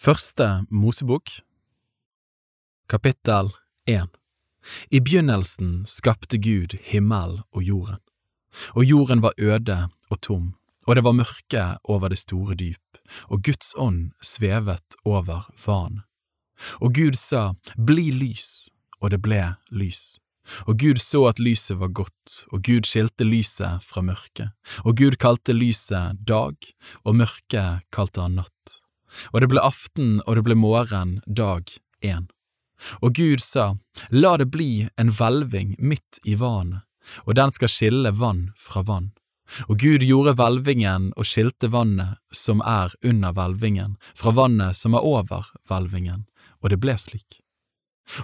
Første Mosebok Kapittel 1 I begynnelsen skapte Gud himmel og jorden. Og jorden var øde og tom, og det var mørke over det store dyp, og Guds ånd svevet over vanen. Og Gud sa, Bli lys, og det ble lys. Og Gud så at lyset var godt, og Gud skilte lyset fra mørket, og Gud kalte lyset dag, og mørket kalte han natt. Og det ble aften og det ble morgen dag én. Og Gud sa, La det bli en hvelving midt i vannet, og den skal skille vann fra vann. Og Gud gjorde hvelvingen og skilte vannet som er under hvelvingen, fra vannet som er over hvelvingen, og det ble slik.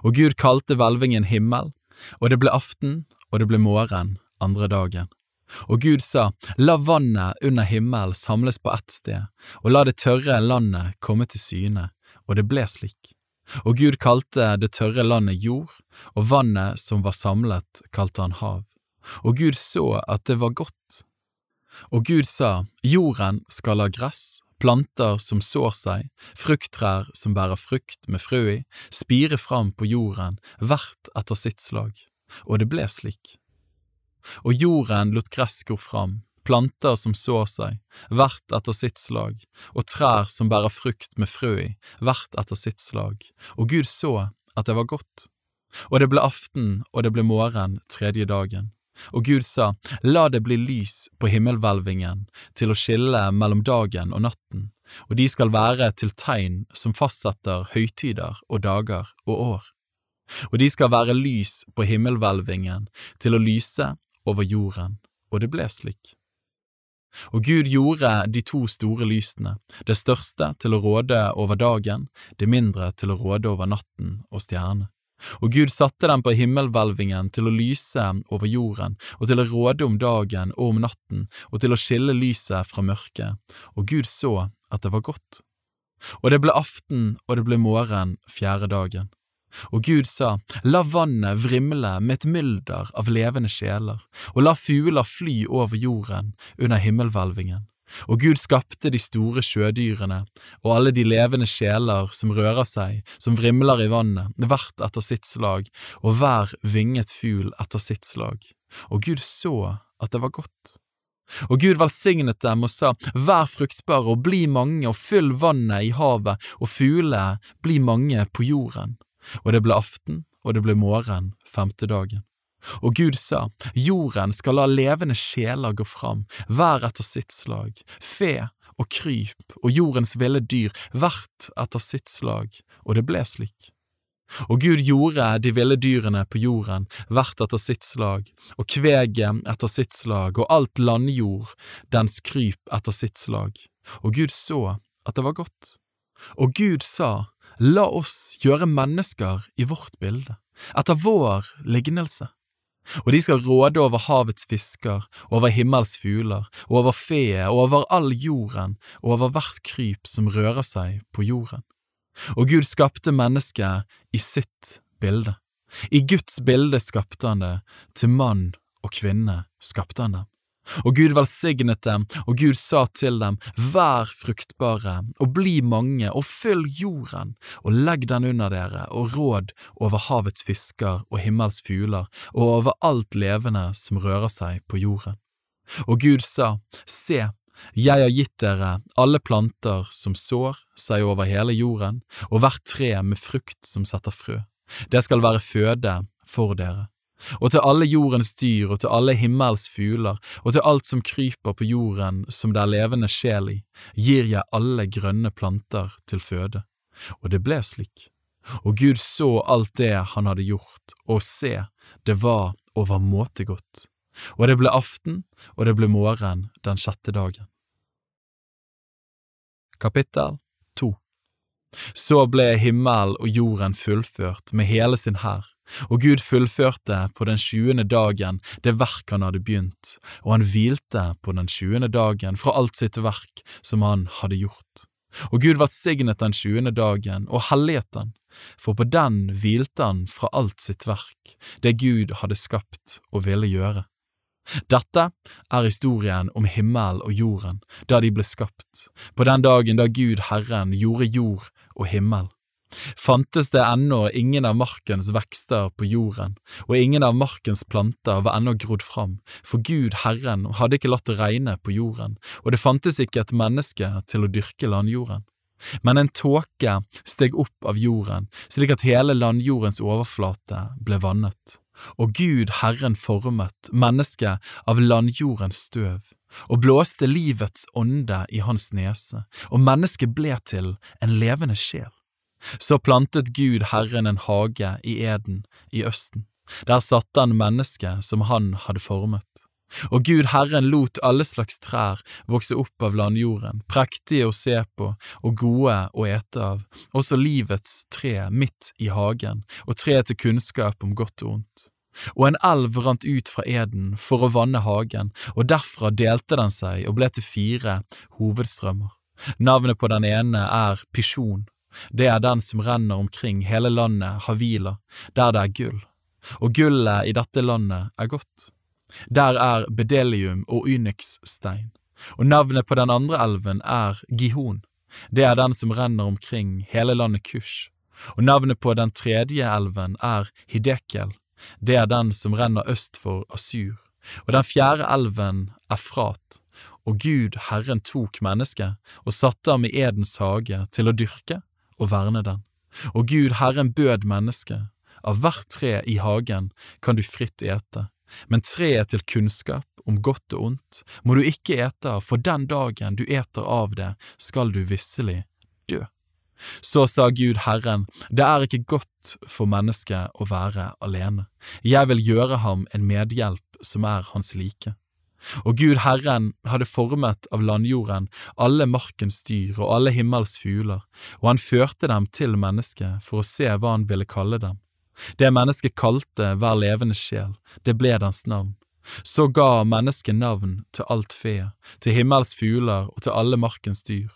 Og Gud kalte hvelvingen himmel, og det ble aften og det ble morgen andre dagen. Og Gud sa, La vannet under himmelen samles på ett sted, og la det tørre landet komme til syne, og det ble slik. Og Gud kalte det tørre landet jord, og vannet som var samlet, kalte han hav. Og Gud så at det var godt. Og Gud sa, Jorden skal ha gress, planter som sår seg, frukttrær som bærer frukt med frø i, spire fram på jorden, hvert etter sitt slag. Og det ble slik. Og jorden lot gress gå fram, planter som sår seg, hvert etter sitt slag, og trær som bærer frukt med frø i, hvert etter sitt slag, og Gud så at det var godt. Og det ble aften og det ble morgen tredje dagen. Og Gud sa, La det bli lys på himmelhvelvingen til å skille mellom dagen og natten, og de skal være til tegn som fastsetter høytider og dager og år. Og de skal være lys på himmelhvelvingen til å lyse over jorden, og det ble slik. Og Gud gjorde de to store lysene, det største til å råde over dagen, det mindre til å råde over natten og stjernene. Og Gud satte dem på himmelhvelvingen til å lyse over jorden, og til å råde om dagen og om natten, og til å skille lyset fra mørket, og Gud så at det var godt. Og det ble aften og det ble morgen fjerde dagen. Og Gud sa, La vannet vrimle med et mylder av levende sjeler, og la fugler fly over jorden under himmelhvelvingen. Og Gud skapte de store sjødyrene og alle de levende sjeler som rører seg, som vrimler i vannet, hvert etter sitt slag, og hver vinget fugl etter sitt slag. Og Gud så at det var godt. Og Gud velsignet dem og sa, Vær fruktbare og bli mange og fyll vannet i havet og fuglene bli mange på jorden. Og det ble aften, og det ble morgen femte dagen. Og Gud sa, Jorden skal la levende sjeler gå fram, hver etter sitt slag, fe og kryp og jordens ville dyr, hvert etter sitt slag, og det ble slik. Og Gud gjorde de ville dyrene på jorden, hvert etter sitt slag, og kveget etter sitt slag, og alt landjord, dens kryp etter sitt slag. Og Gud så at det var godt. Og Gud sa, La oss gjøre mennesker i vårt bilde, etter vår lignelse. Og de skal råde over havets fisker, over himmels fugler, over feet, over all jorden, og over hvert kryp som rører seg på jorden. Og Gud skapte mennesket i sitt bilde. I Guds bilde skapte han det, til mann og kvinne skapte han dem. Og Gud velsignet dem, og Gud sa til dem, Vær fruktbare, og bli mange, og fyll jorden, og legg den under dere, og råd over havets fisker og himmels fugler, og over alt levende som rører seg på jorden. Og Gud sa, Se, jeg har gitt dere alle planter som sår seg over hele jorden, og hvert tre med frukt som setter frø. Det skal være føde for dere og til alle jordens dyr og til alle himmels fugler og til alt som kryper på jorden som det er levende sjel i, gir jeg alle grønne planter til føde. Og det ble slik. Og Gud så alt det han hadde gjort, og se, det var overmåte godt. Og det ble aften, og det ble morgen den sjette dagen. Kapittel 2 Så ble himmel og jorden fullført med hele sin hær og Gud fullførte på den tjuende dagen det verk han hadde begynt, og han hvilte på den tjuende dagen fra alt sitt verk som han hadde gjort. Og Gud velsignet den tjuende dagen og helliget den, for på den hvilte han fra alt sitt verk, det Gud hadde skapt og ville gjøre. Dette er historien om himmel og jorden da de ble skapt, på den dagen da Gud Herren gjorde jord og himmel. Fantes det ennå ingen av markens vekster på jorden, og ingen av markens planter var ennå grodd fram, for Gud Herren hadde ikke latt det regne på jorden, og det fantes ikke et menneske til å dyrke landjorden. Men en tåke steg opp av jorden, slik at hele landjordens overflate ble vannet. Og Gud Herren formet mennesket av landjordens støv, og blåste livets ånde i hans nese, og mennesket ble til en levende sjel. Så plantet Gud Herren en hage i Eden i Østen. Der satte han mennesket som han hadde formet. Og Gud Herren lot alle slags trær vokse opp av landjorden, prektige å se på og gode å ete av, også livets tre midt i hagen, og tre til kunnskap om godt og ondt. Og en elv rant ut fra Eden for å vanne hagen, og derfra delte den seg og ble til fire hovedstrømmer. Navnet på den ene er Pisjon, det er den som renner omkring hele landet Havila, der det er gull, og gullet i dette landet er godt. Der er bedelium og onyxstein, og navnet på den andre elven er Gihon, det er den som renner omkring hele landet Kush, og navnet på den tredje elven er Hidekel, det er den som renner øst for Asur, og den fjerde elven er Frat, og Gud Herren tok mennesket og satte ham i Edens hage til å dyrke og verne den. Og Gud Herren bød mennesket, av hvert tre i hagen kan du fritt ete, men treet til kunnskap om godt og ondt må du ikke ete for den dagen du eter av det, skal du visselig dø. Så sa Gud Herren, det er ikke godt for mennesket å være alene, jeg vil gjøre ham en medhjelp som er hans like. Og Gud Herren hadde formet av landjorden alle markens dyr og alle himmels fugler, og han førte dem til mennesket for å se hva han ville kalle dem. Det mennesket kalte hver levende sjel, det ble dens navn. Så ga mennesket navn til alt fe, til himmels fugler og til alle markens dyr,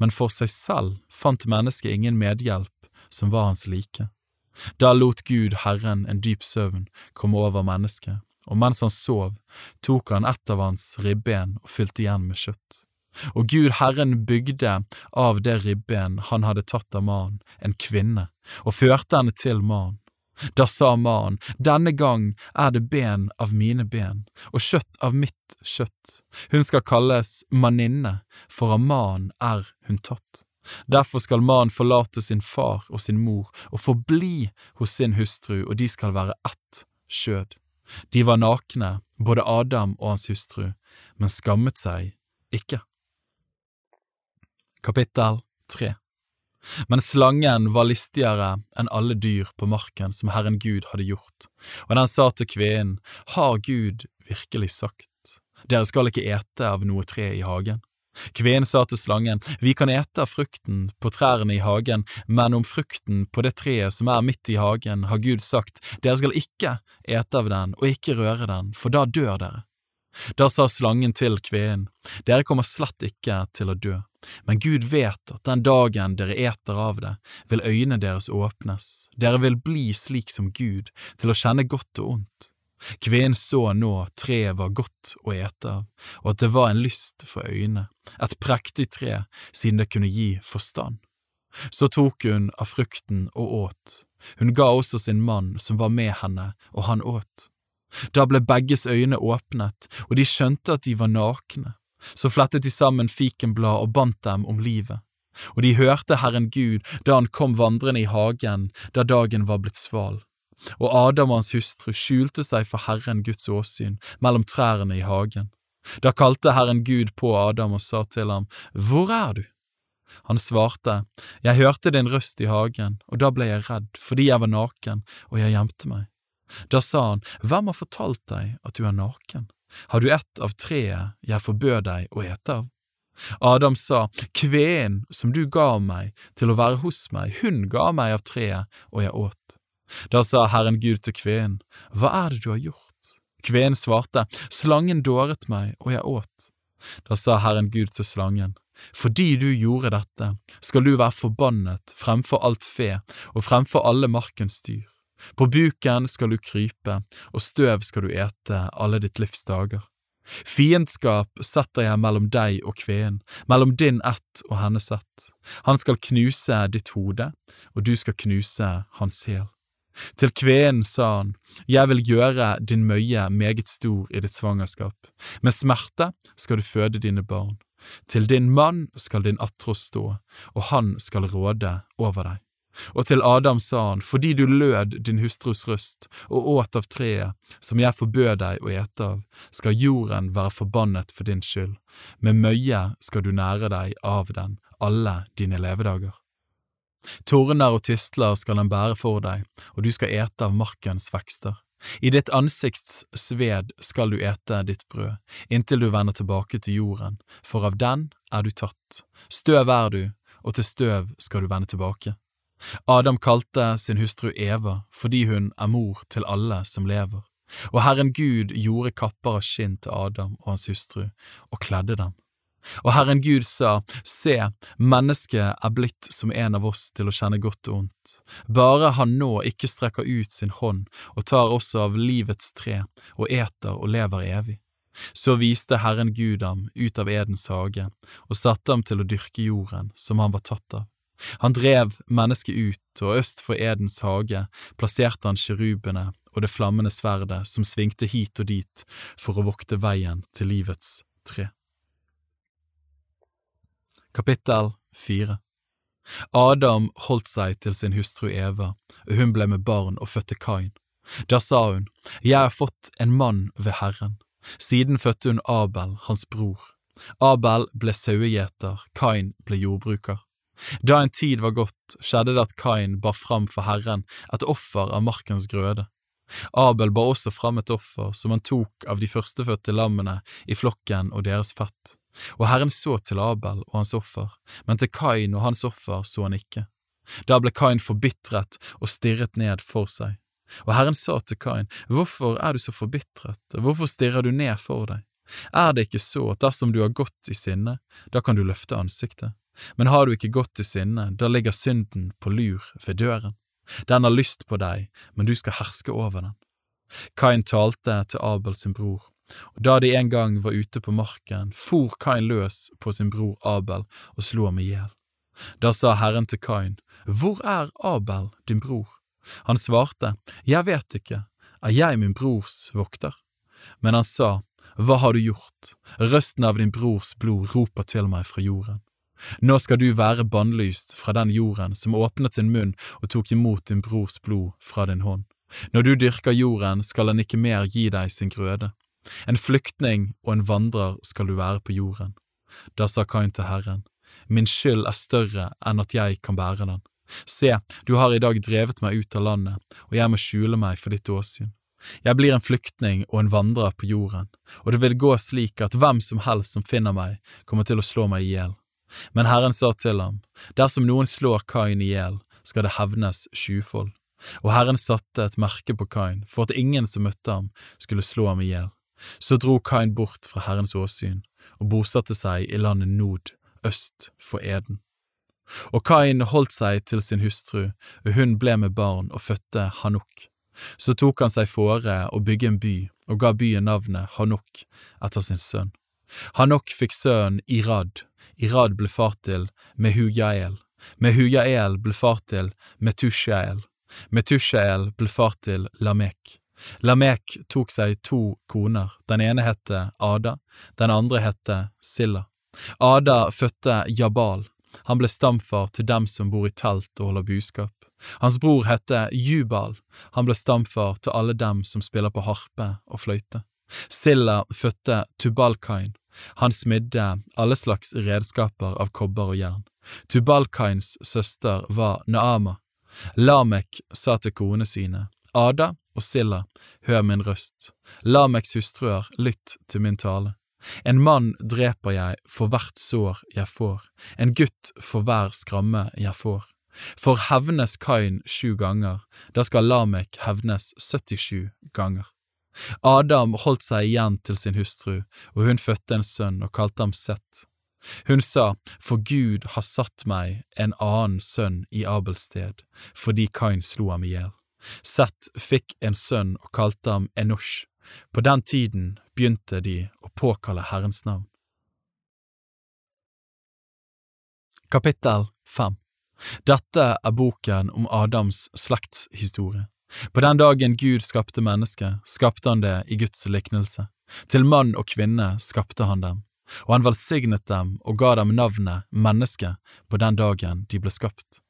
men for seg selv fant mennesket ingen medhjelp som var hans like. Da lot Gud Herren en dyp søvn komme over mennesket, og mens han sov, tok han et av hans ribben og fylte igjen med kjøtt. Og Gud Herren bygde av det ribben han hadde tatt av mannen, en kvinne, og førte henne til mannen. Da sa mannen, denne gang er det ben av mine ben, og kjøtt av mitt kjøtt. Hun skal kalles manninne, for av mannen er hun tatt. Derfor skal mannen forlate sin far og sin mor og forbli hos sin hustru, og de skal være ett skjød. De var nakne, både Adam og hans hustru, men skammet seg ikke. Kapittel 3 Men slangen var listigere enn alle dyr på marken som Herren Gud hadde gjort, og den sa til kvinnen, Har Gud virkelig sagt, dere skal ikke ete av noe tre i hagen? Kvinnen sa til slangen, Vi kan ete av frukten på trærne i hagen, men om frukten på det treet som er midt i hagen, har Gud sagt, Dere skal ikke ete av den og ikke røre den, for da dør dere. Da sa slangen til kvinnen, Dere kommer slett ikke til å dø, men Gud vet at den dagen dere eter av det, vil øynene deres åpnes, dere vil bli slik som Gud, til å kjenne godt og ondt. Kvinnen så nå treet var godt å ete av, og at det var en lyst for øyne, et prektig tre siden det kunne gi forstand. Så tok hun av frukten og åt, hun ga også sin mann som var med henne, og han åt. Da ble begges øyne åpnet, og de skjønte at de var nakne. Så flettet de sammen fikenblad og bandt dem om livet. Og de hørte Herren Gud da han kom vandrende i hagen da dagen var blitt sval og Adam og hans hustru skjulte seg for Herren Guds åsyn mellom trærne i hagen. Da kalte Herren Gud på Adam og sa til ham, Hvor er du? Han svarte, Jeg hørte din røst i hagen, og da ble jeg redd, fordi jeg var naken, og jeg gjemte meg. Da sa han, Hvem har fortalt deg at du er naken? Har du ett av treet jeg forbød deg å ete av? Adam sa, Kveen som du ga meg til å være hos meg, hun ga meg av treet, og jeg åt. Da sa Herren Gud til kvinnen, Hva er det du har gjort? Kvinnen svarte, Slangen dåret meg, og jeg åt. Da sa Herren Gud til slangen, Fordi du gjorde dette, skal du være forbannet fremfor alt fe og fremfor alle markens dyr. På buken skal du krype, og støv skal du ete alle ditt livs dager. Fiendskap setter jeg mellom deg og kveen, mellom din ett og hennes ett. Han skal knuse ditt hode, og du skal knuse hans hæl. Til kveen sa han, Jeg vil gjøre din møye meget stor i ditt svangerskap, med smerte skal du føde dine barn. Til din mann skal din atros stå, og han skal råde over deg. Og til Adam sa han, fordi du lød din hustrus røst og åt av treet som jeg forbød deg å ete av, skal jorden være forbannet for din skyld, med møye skal du nære deg av den alle dine levedager. Torner og tistler skal den bære for deg, og du skal ete av markens vekster. I ditt ansikts sved skal du ete ditt brød, inntil du vender tilbake til jorden, for av den er du tatt. Støv er du, og til støv skal du vende tilbake. Adam kalte sin hustru Eva fordi hun er mor til alle som lever, og Herren Gud gjorde kapper av skinn til Adam og hans hustru og kledde dem. Og Herren Gud sa, Se, mennesket er blitt som en av oss til å kjenne godt og ondt, bare han nå ikke strekker ut sin hånd og tar også av livets tre og eter og lever evig. Så viste Herren Gud ham ut av Edens hage og satte ham til å dyrke jorden som han var tatt av. Han drev mennesket ut, og øst for Edens hage plasserte han kirubene og det flammende sverdet som svingte hit og dit for å vokte veien til livets tre. Kapittel 4 Adam holdt seg til sin hustru Eva, og hun ble med barn og fødte Kain. Da sa hun, Jeg har fått en mann ved Herren. Siden fødte hun Abel, hans bror. Abel ble sauegjeter, Kain ble jordbruker. Da en tid var gått, skjedde det at Kain bar fram for Herren et offer av markens grøde. Abel bar også fram et offer som han tok av de førstefødte lammene i flokken og deres fett, og Herren så til Abel og hans offer, men til Kain og hans offer så han ikke. Da ble Kain forbitret og stirret ned for seg. Og Herren sa til Kain, Hvorfor er du så forbitret, hvorfor stirrer du ned for deg? Er det ikke så at dersom du har gått i sinne, da kan du løfte ansiktet? Men har du ikke gått i sinne, da ligger synden på lur ved døren. Den har lyst på deg, men du skal herske over den. Kain talte til Abel sin bror, og da de en gang var ute på marken, for Kain løs på sin bror Abel og slo ham i hjel. Da sa Herren til Kain, Hvor er Abel, din bror? Han svarte, Jeg vet ikke, er jeg min brors vokter? Men han sa, Hva har du gjort? Røsten av din brors blod roper til meg fra jorden. Nå skal du være bannlyst fra den jorden som åpnet sin munn og tok imot din brors blod fra din hånd. Når du dyrker jorden, skal den ikke mer gi deg sin grøde. En flyktning og en vandrer skal du være på jorden. Da sa Kain til Herren, Min skyld er større enn at jeg kan bære den. Se, du har i dag drevet meg ut av landet, og jeg må skjule meg for ditt åsyn. Jeg blir en flyktning og en vandrer på jorden, og det vil gå slik at hvem som helst som finner meg, kommer til å slå meg i hjel. Men Herren sa til ham, Dersom noen slår Kain i hjel, skal det hevnes sjufold. Og Herren satte et merke på Kain, for at ingen som møtte ham, skulle slå ham i hjel. Så dro Kain bort fra Herrens åsyn, og bosatte seg i landet Nod, øst for Eden. Og Kain holdt seg til sin hustru, og hun ble med barn og fødte Hanuk. Så tok han seg fore å bygge en by, og ga byen navnet Hanuk etter sin sønn. Hanok fikk sønnen Irad, Irad ble far til Mehujael. Mehujael ble far til Metushael. Metushael ble far til Lamek. Lamek tok seg to koner, den ene het Ada, den andre het Silla. Ada fødte Jabal, han ble stamfar til dem som bor i telt og holder buskap. Hans bror het Jubal, han ble stamfar til alle dem som spiller på harpe og fløyte. Silla fødte Tubalkain, han smidde alle slags redskaper av kobber og jern. Tubalkains søster var Naama. Lamek sa til konene sine, Ada og Silla, hør min røst. Lameks hustruer, lytt til min tale. En mann dreper jeg for hvert sår jeg får, en gutt for hver skramme jeg får. For hevnes Kain sju ganger, da skal Lamek hevnes 77 ganger. Adam holdt seg igjen til sin hustru, og hun fødte en sønn og kalte ham Sett. Hun sa, For Gud har satt meg en annen sønn i Abels sted, fordi Kain slo ham i hjel. Seth fikk en sønn og kalte ham Enosh. På den tiden begynte de å påkalle Herrens navn. Kapittel 5 Dette er boken om Adams slektshistorie. På den dagen Gud skapte mennesket, skapte han det i Guds liknelse. Til mann og kvinne skapte han dem, og han velsignet dem og ga dem navnet menneske på den dagen de ble skapt.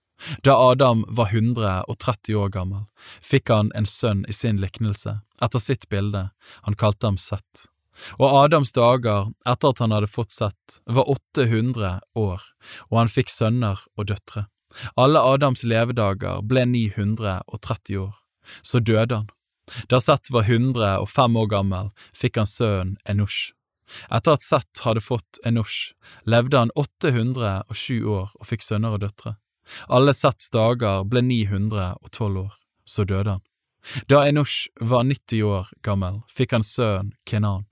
Da Adam var 130 år gammel, fikk han en sønn i sin liknelse, etter sitt bilde, han kalte ham Sett. Og Adams dager etter at han hadde fått Sett, var 800 år, og han fikk sønner og døtre. Alle Adams levedager ble 930 år. Så døde han. Da Sett var 105 år gammel, fikk han sønnen Enosh. Etter at Sett hadde fått Enosh, levde han 807 år og fikk sønner og døtre. Alle Sets dager ble 912 år, så døde han. Da Enosh var 90 år gammel, fikk han sønnen Kenan.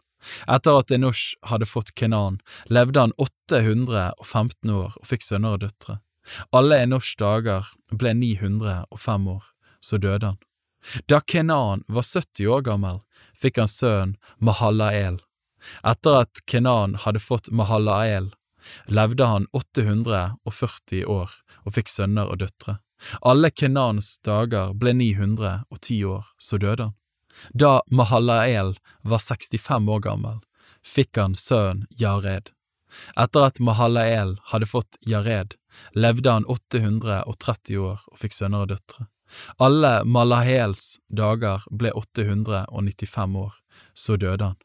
Etter at Enosh hadde fått Kenan, levde han 815 år og fikk sønner og døtre. Alle Enoshs dager ble 905 år, så døde han. Da Kenan var 70 år gammel, fikk han sønnen Mahalael. Etter at Kenan hadde fått Mahalael, levde han 840 år og fikk sønner og døtre. Alle Kenans dager ble 910 år, så døde han. Da Mahalael var 65 år gammel, fikk han sønnen Jared. Etter at Mahalael hadde fått Jared, levde han 830 år og fikk sønner og døtre. Alle Malahels dager ble 895 år, så døde han.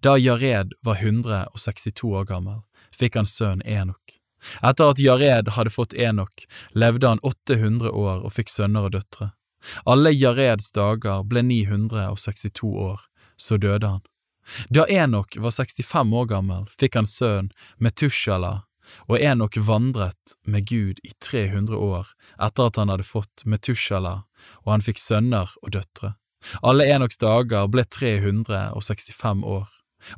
Da Jared var 162 år gammel, fikk han sønnen Enok. Etter at Jared hadde fått Enok, levde han 800 år og fikk sønner og døtre. Alle Jareds dager ble 962 år, så døde han. Da Enok var 65 år gammel, fikk han sønnen Metushala, og Enok vandret med Gud i 300 år etter at han hadde fått Metushala, og han fikk sønner og døtre. Alle Enoks dager ble 365 år,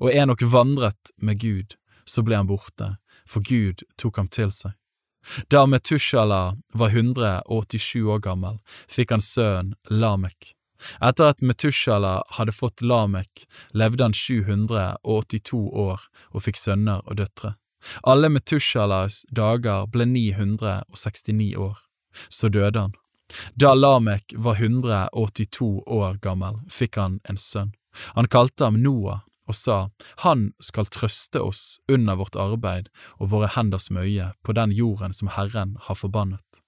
og Enok vandret med Gud, så ble han borte, for Gud tok ham til seg. Da Metushala var 187 år gammel, fikk han sønnen Lamek. Etter at Metushala hadde fått Lamek, levde han 782 år og fikk sønner og døtre. Alle Metushalas dager ble 969 år, så døde han. Da Lamek var 182 år gammel, fikk han en sønn. Han kalte ham Noah og sa, Han skal trøste oss under vårt arbeid og våre henders møye på den jorden som Herren har forbannet.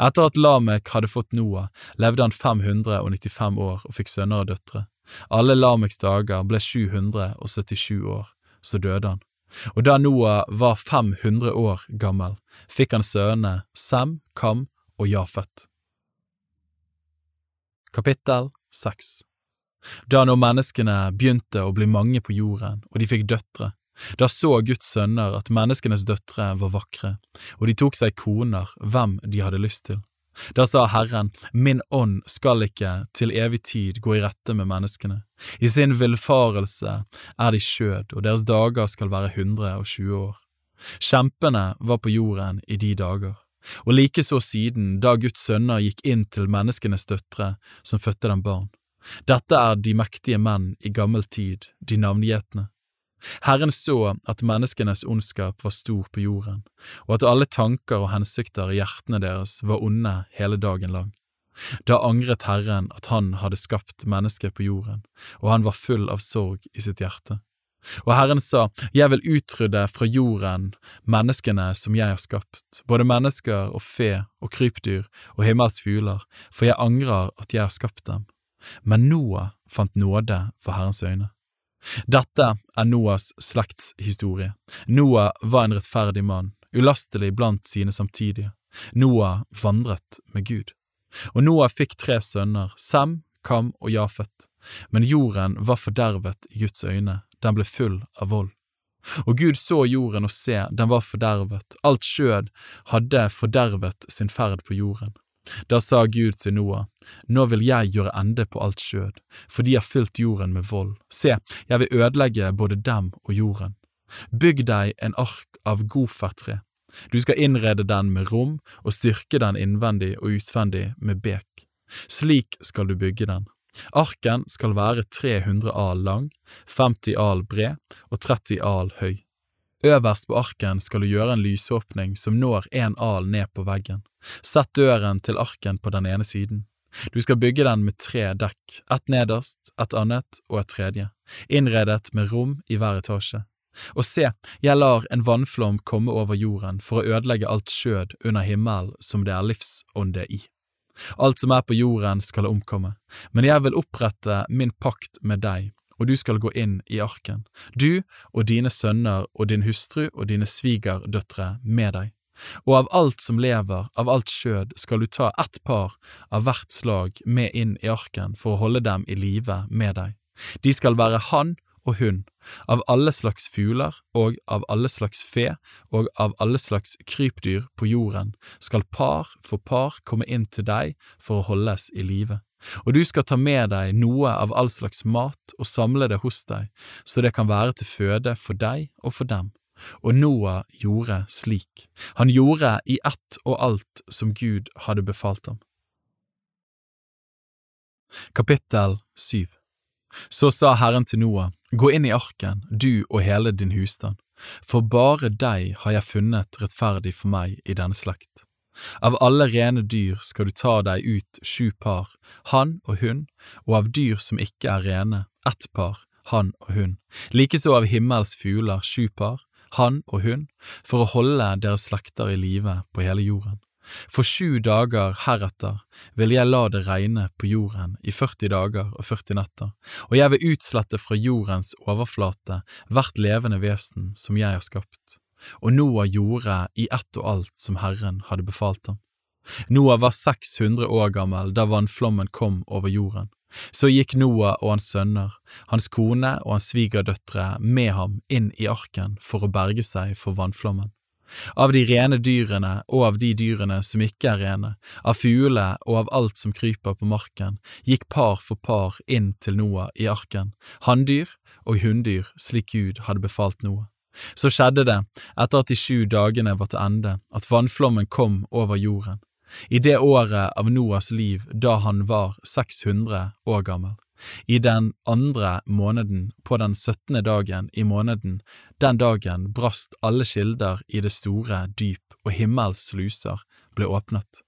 Etter at Lamek hadde fått Noah, levde han 595 år og fikk sønner og døtre. Alle Lameks dager ble 777 år, så døde han. Og da Noah var 500 år gammel, fikk han sønnene Sem, Kam og Jafet. Kapittel 6 da når menneskene begynte å bli mange på jorden, og de fikk døtre, da så Guds sønner at menneskenes døtre var vakre, og de tok seg koner, hvem de hadde lyst til. Da sa Herren, Min ånd skal ikke til evig tid gå i rette med menneskene. I sin villfarelse er de skjød, og deres dager skal være hundre og tjue år. Kjempene var på jorden i de dager, og likeså siden da Guds sønner gikk inn til menneskenes døtre som fødte dem barn. Dette er de mektige menn i gammel tid, de navngjetne. Herren så at menneskenes ondskap var stor på jorden, og at alle tanker og hensikter i hjertene deres var onde hele dagen lang. Da angret Herren at han hadde skapt mennesket på jorden, og han var full av sorg i sitt hjerte. Og Herren sa, Jeg vil utrydde fra jorden menneskene som jeg har skapt, både mennesker og fe og krypdyr og himmelsk fugler, for jeg angrer at jeg har skapt dem. Men Noah fant nåde for Herrens øyne. Dette er Noahs slektshistorie. Noah var en rettferdig mann, ulastelig blant sine samtidige. Noah vandret med Gud. Og Noah fikk tre sønner, Sem, Kam og Jafet, men jorden var fordervet i Guds øyne, den ble full av vold. Og Gud så jorden og se, den var fordervet, alt skjød hadde fordervet sin ferd på jorden. Da sa Gud til Noah, Nå vil jeg gjøre ende på alt skjød, for de har fylt jorden med vold. Se, jeg vil ødelegge både dem og jorden. Bygg deg en ark av gofertre. Du skal innrede den med rom og styrke den innvendig og utvendig med bek. Slik skal du bygge den. Arken skal være 300 al lang, 50 al bred og 30 al høy. Øverst på arken skal du gjøre en lysåpning som når en al ned på veggen. Sett døren til arken på den ene siden. Du skal bygge den med tre dekk, ett nederst, et annet og et tredje, innredet med rom i hver etasje. Og se, jeg lar en vannflom komme over jorden for å ødelegge alt skjød under himmelen som det er livsånde i. Alt som er på jorden skal omkomme, men jeg vil opprette min pakt med deg, og du skal gå inn i arken, du og dine sønner og din hustru og dine svigerdøtre med deg. Og av alt som lever, av alt skjød, skal du ta ett par av hvert slag med inn i arken for å holde dem i live med deg. De skal være han og hund, av alle slags fugler og av alle slags fe og av alle slags krypdyr på jorden skal par for par komme inn til deg for å holdes i live. Og du skal ta med deg noe av all slags mat og samle det hos deg, så det kan være til føde for deg og for dem. Og Noah gjorde slik. Han gjorde i ett og alt som Gud hadde befalt ham. Kapittel 7 Så sa Herren til Noah, Gå inn i arken, du og hele din husstand, for bare deg har jeg funnet rettferdig for meg i denne slekt. Av alle rene dyr skal du ta deg ut sju par, han og hun, og av dyr som ikke er rene, ett par, han og hun, likeså av himmels fugler sju par, han og hun, for å holde deres slekter i live på hele jorden. For sju dager heretter vil jeg la det regne på jorden i 40 dager og 40 netter, og jeg vil utslette fra jordens overflate hvert levende vesen som jeg har skapt. Og Noah gjorde i ett og alt som Herren hadde befalt ham. Noah var 600 år gammel da vannflommen kom over jorden. Så gikk Noah og hans sønner, hans kone og hans svigerdøtre med ham inn i arken for å berge seg for vannflommen av de rene dyrene og av de dyrene som ikke er rene, av fuglene og av alt som kryper på marken, gikk par for par inn til Noah i arken, hanndyr og hunndyr slik Gud hadde befalt Noah. Så skjedde det, etter at de sju dagene var til ende, at vannflommen kom over jorden, i det året av Noahs liv da han var 600 år gammel. I den andre måneden, på den syttende dagen i måneden, den dagen brast alle kilder i det store dyp og himmels sluser ble åpnet.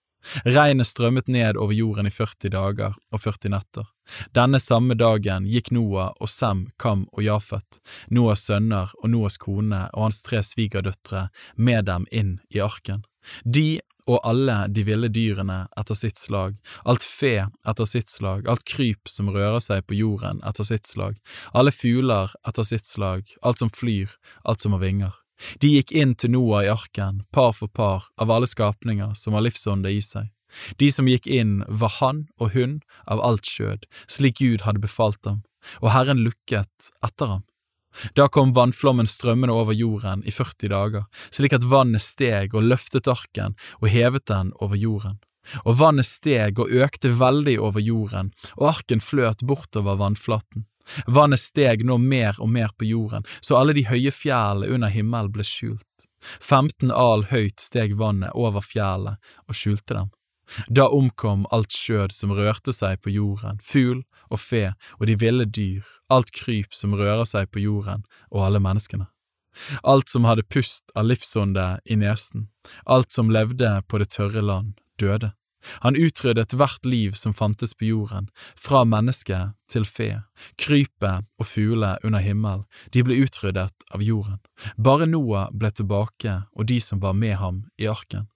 Regnet strømmet ned over jorden i 40 dager og 40 netter. Denne samme dagen gikk Noah og Sem, Kam og Jafet, Noahs sønner og Noahs kone og hans tre svigerdøtre, med dem inn i arken. De og alle de ville dyrene etter sitt slag, alt fe etter sitt slag, alt kryp som rører seg på jorden etter sitt slag, alle fugler etter sitt slag, alt som flyr, alt som har vinger. De gikk inn til Noah i arken, par for par, av alle skapninger som har livsånde i seg. De som gikk inn, var han og hun av alt skjød, slik Gud hadde befalt dem, og Herren lukket etter ham. Da kom vannflommen strømmende over jorden i 40 dager, slik at vannet steg og løftet arken og hevet den over jorden. Og vannet steg og økte veldig over jorden, og arken fløt bortover vannflaten. Vannet steg nå mer og mer på jorden, så alle de høye fjellene under himmelen ble skjult. 15 al høyt steg vannet over fjellene og skjulte dem. Da omkom alt skjød som rørte seg på jorden, fugl og fe og de ville dyr, alt kryp som rører seg på jorden, og alle menneskene. Alt som hadde pust av livsånde i nesen, alt som levde på det tørre land, døde. Han utryddet hvert liv som fantes på jorden, fra menneske til fe, krypet og fugle under himmel, de ble utryddet av jorden. Bare Noah ble tilbake og de som var med ham i arken,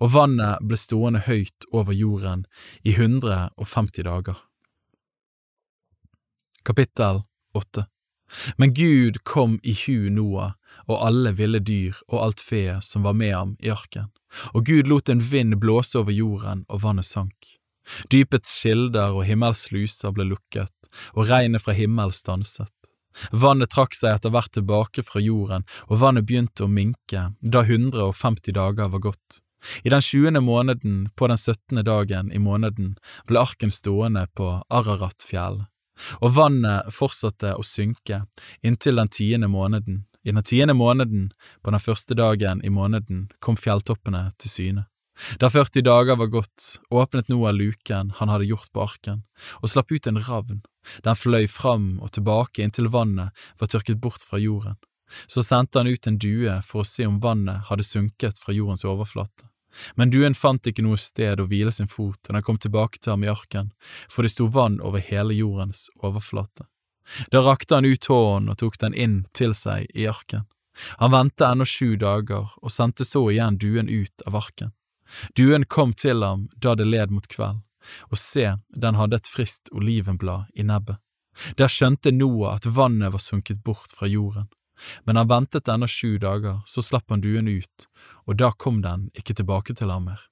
og vannet ble stående høyt over jorden i 150 dager. Kapittel 8 Men Gud kom i hu Noah og alle ville dyr og alt fe som var med ham i arken, og Gud lot en vind blåse over jorden, og vannet sank. Dypets kilder og himmels sluser ble lukket, og regnet fra himmelen stanset. Vannet trakk seg etter hvert tilbake fra jorden, og vannet begynte å minke da 150 dager var gått. I den tjuende måneden, på den syttende dagen i måneden, ble arken stående på Araratfjellet og vannet fortsatte å synke inntil den tiende måneden. I den tiende måneden, på den første dagen i måneden, kom fjelltoppene til syne. Da 40 dager var gått, åpnet Noah luken han hadde gjort på arken, og slapp ut en ravn. Den fløy fram og tilbake inntil vannet var tørket bort fra jorden. Så sendte han ut en due for å se om vannet hadde sunket fra jordens overflate. Men duen fant ikke noe sted å hvile sin fot da den kom tilbake til ham i arken, for det sto vann over hele jordens overflate. Da rakte han ut hånden og tok den inn til seg i arken. Han ventet ennå sju dager og sendte så igjen duen ut av arken. Duen kom til ham da det led mot kveld, og se, den hadde et friskt olivenblad i nebbet. Der skjønte Noah at vannet var sunket bort fra jorden. Men han ventet ennå sju dager, så slapp han duen ut, og da kom den ikke tilbake til ham mer.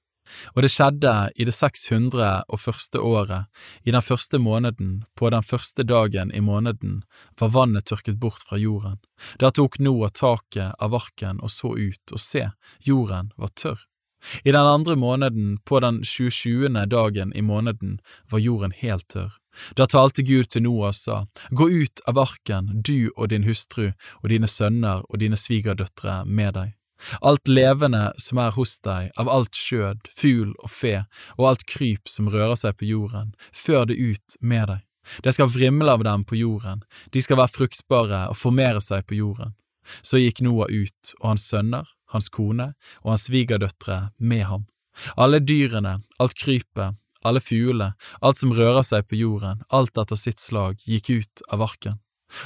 Og det skjedde i det 600 og første året, i den første måneden, på den første dagen i måneden, var vannet tørket bort fra jorden. Da tok Noah taket av arken og så ut, og se, jorden var tørr. I den andre måneden, på den 27. dagen i måneden, var jorden helt tørr. Da talte Gud til Noah og sa, Gå ut av arken, du og din hustru og dine sønner og dine svigerdøtre med deg. Alt levende som er hos deg, av alt skjød, fugl og fe, og alt kryp som rører seg på jorden, før det ut med deg. Det skal vrimle av dem på jorden, de skal være fruktbare og formere seg på jorden. Så gikk Noah ut, og hans sønner, hans kone og hans svigerdøtre med ham. Alle dyrene, alt krypet, alle fuglene, alt som rører seg på jorden, alt etter sitt slag, gikk ut av arken.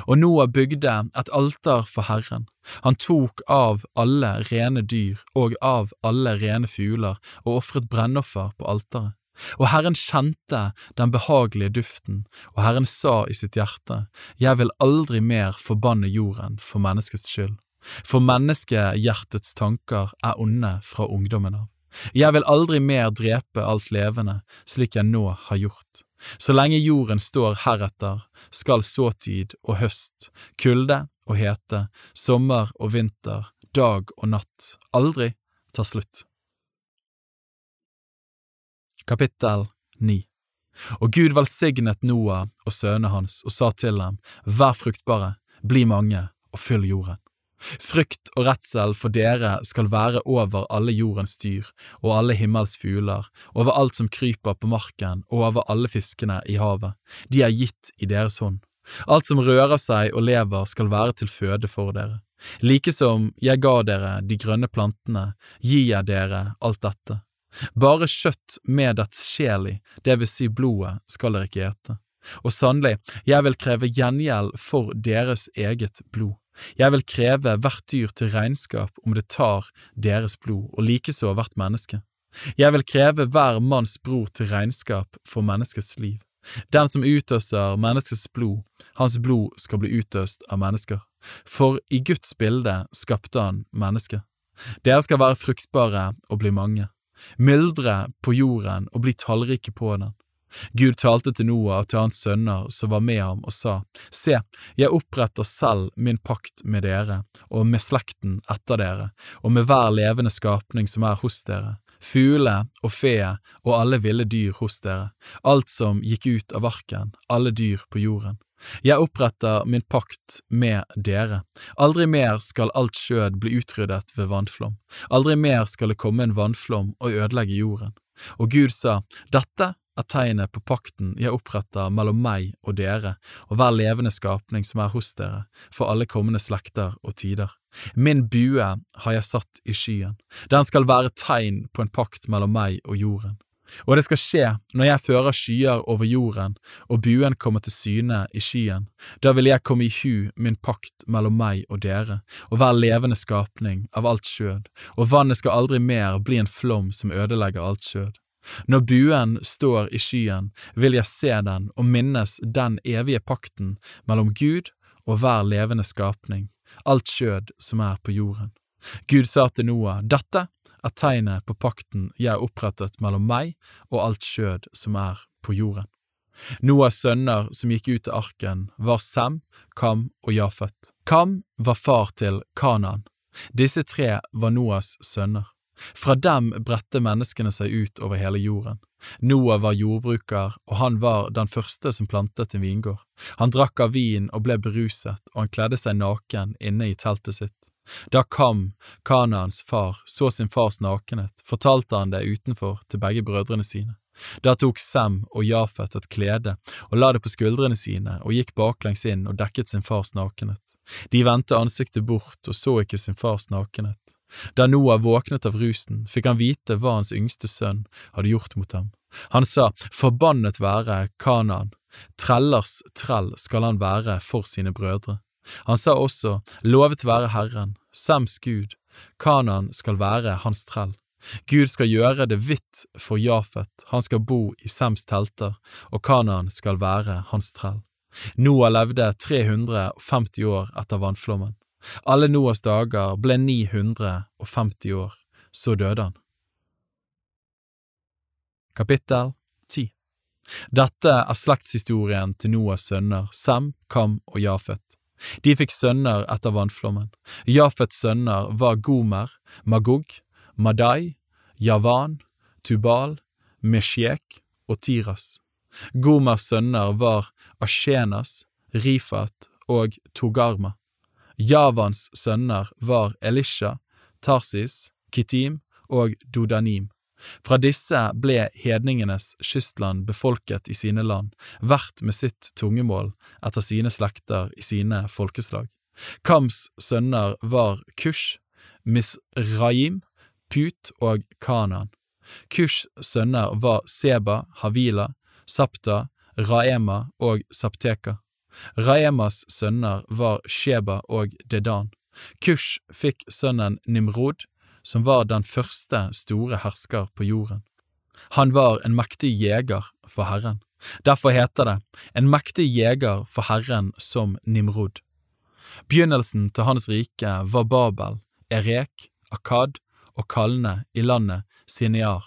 Og Noah bygde et alter for Herren. Han tok av alle rene dyr og av alle rene fugler og ofret brennoffer på alteret. Og Herren kjente den behagelige duften, og Herren sa i sitt hjerte, Jeg vil aldri mer forbanne jorden for menneskets skyld, for menneskehjertets tanker er onde fra ungdommen av. Jeg vil aldri mer drepe alt levende, slik jeg nå har gjort. Så lenge jorden står heretter, skal såtid og høst, kulde og hete, sommer og vinter, dag og natt, aldri ta slutt. Kapittel 9 Og Gud velsignet Noah og sønnene hans og sa til dem, Vær fruktbare, bli mange og fyll jorden. Frykt og redsel for dere skal være over alle jordens dyr og alle himmels fugler, over alt som kryper på marken og over alle fiskene i havet. De er gitt i deres hånd. Alt som rører seg og lever skal være til føde for dere. Like som jeg ga dere de grønne plantene, gir jeg dere alt dette. Bare kjøtt med dets sjel i, det vil si blodet, skal dere ikke ete. Og sannelig, jeg vil kreve gjengjeld for deres eget blod. Jeg vil kreve hvert dyr til regnskap om det tar deres blod, og likeså hvert menneske. Jeg vil kreve hver manns bror til regnskap for menneskets liv. Den som utøser menneskets blod, hans blod skal bli utøst av mennesker. For i Guds bilde skapte han mennesket. Dere skal være fruktbare og bli mange, myldre på jorden og bli tallrike på den. Gud talte til Noah og til hans sønner som var med ham, og sa, Se, jeg oppretter selv min pakt med dere og med slekten etter dere, og med hver levende skapning som er hos dere, fugle og fe og alle ville dyr hos dere, alt som gikk ut av arken, alle dyr på jorden. Jeg oppretter min pakt med dere. Aldri mer skal alt skjød bli utryddet ved vannflom. Aldri mer skal det komme en vannflom og ødelegge jorden. Og Gud sa, Dette er tegnet på pakten jeg oppretter mellom meg og dere og hver levende skapning som er hos dere, for alle kommende slekter og tider. Min bue har jeg satt i skyen, den skal være tegn på en pakt mellom meg og jorden. Og det skal skje når jeg fører skyer over jorden og buen kommer til syne i skyen, da vil jeg komme i hu min pakt mellom meg og dere og hver levende skapning av alt skjød, og vannet skal aldri mer bli en flom som ødelegger alt skjød. Når buen står i skyen, vil jeg se den og minnes den evige pakten mellom Gud og hver levende skapning, alt skjød som er på jorden. Gud sa til Noah, dette er tegnet på pakten jeg har opprettet mellom meg og alt skjød som er på jorden. Noahs sønner som gikk ut til arken, var Sem, Kam og Jafet. Kam var far til Kanan. Disse tre var Noahs sønner. Fra dem bredte menneskene seg ut over hele jorden. Noah var jordbruker, og han var den første som plantet en vingård. Han drakk av vin og ble beruset, og han kledde seg naken inne i teltet sitt. Da Kam, Kanaans far, så sin fars nakenhet, fortalte han det utenfor til begge brødrene sine. Da tok Sem og Jafet et klede og la det på skuldrene sine og gikk baklengs inn og dekket sin fars nakenhet. De vendte ansiktet bort og så ikke sin fars nakenhet. Da Noah våknet av rusen, fikk han vite hva hans yngste sønn hadde gjort mot ham. Han sa, Forbannet være Kanaan, trellers trell skal han være for sine brødre. Han sa også, Lovet være Herren, Sems Gud, Kanaan skal være hans trell. Gud skal gjøre det hvitt for Jafet, han skal bo i Sems telter, og Kanaan skal være hans trell. Noah levde 350 år etter vannflommen. Alle Noahs dager ble 950 år, så døde han. Kapittel 10 Dette er slektshistorien til Noahs sønner Sem, Kam og Jafet. De fikk sønner etter vannflommen. Jafets sønner var Gomer, Magog, Madai, Javan, Tubal, Meshek og Tiras. Gomers sønner var Ashenas, Rifat og Togarma. Javans sønner var Elisha, Tarsis, Kitim og Dodanim. Fra disse ble hedningenes kystland befolket i sine land, hvert med sitt tungemål etter sine slekter i sine folkeslag. Kams sønner var Kush, Misraim, Put og Kanan. Kush sønner var Seba, Havila, Sapta, Raema og Sapteka. Raemas sønner var Sheba og Dedan. Kush fikk sønnen Nimrod, som var den første store hersker på jorden. Han var en mektig jeger for Herren. Derfor heter det En mektig jeger for Herren som Nimrod. Begynnelsen til hans rike var Babel, Erek, Akad og Kalne i landet Sinear.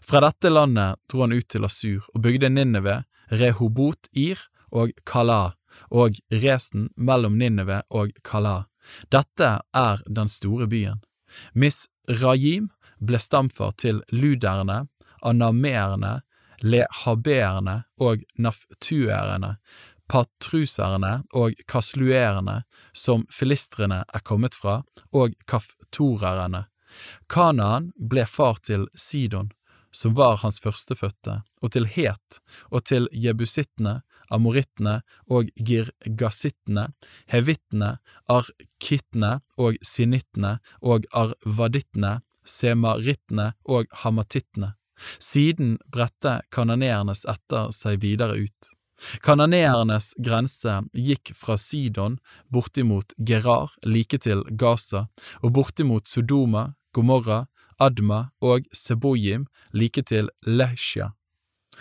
Fra dette landet dro han ut til Asur og bygde Ninneve, Rehobot-Ir og Kala, og Resen mellom Ninneve og Kala. Dette er den store byen. Miss Rajim ble stamfar til luderne, anameerne, lehaberene og naftuerene, patruserne og kasluerene, som filistrene er kommet fra, og kaftorerne. Kanaan ble far til Sidon, som var hans førstefødte, og til Het, og til jebusittene, amorittene og girgasittene, hevittene, arkittene og sinittene og arvadittene, semarittene og hamatittene. Siden bredte kananeernes etter seg videre ut. Kananeernes grense gikk fra Sidon bortimot Gerar like til Gaza, og bortimot Sodoma, Gomorra, Adma og Sebojim like til Lesja.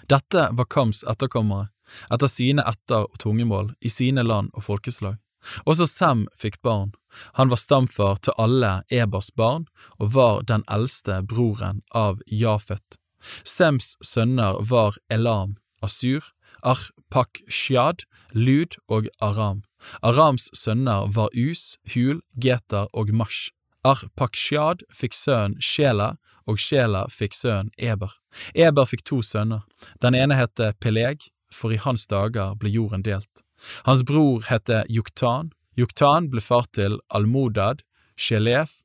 Dette var Kams etterkommere, etter sine etter- og tungemål i sine land og folkeslag. Også Sem fikk barn. Han var stamfar til alle Ebers barn og var den eldste broren av Jafet. Sems sønner var Elam, Asur, Arpakshad, Lud og Aram. Arams sønner var Us, Hul, Geter og Mash. Arpakshad fikk sønnen Shela, og Shela fikk sønnen Eber. Eber fikk to sønner. Den ene het Peleg, for i hans dager ble jorden delt. Hans bror het Juktan. Juktan ble far til Almodad, Shelef,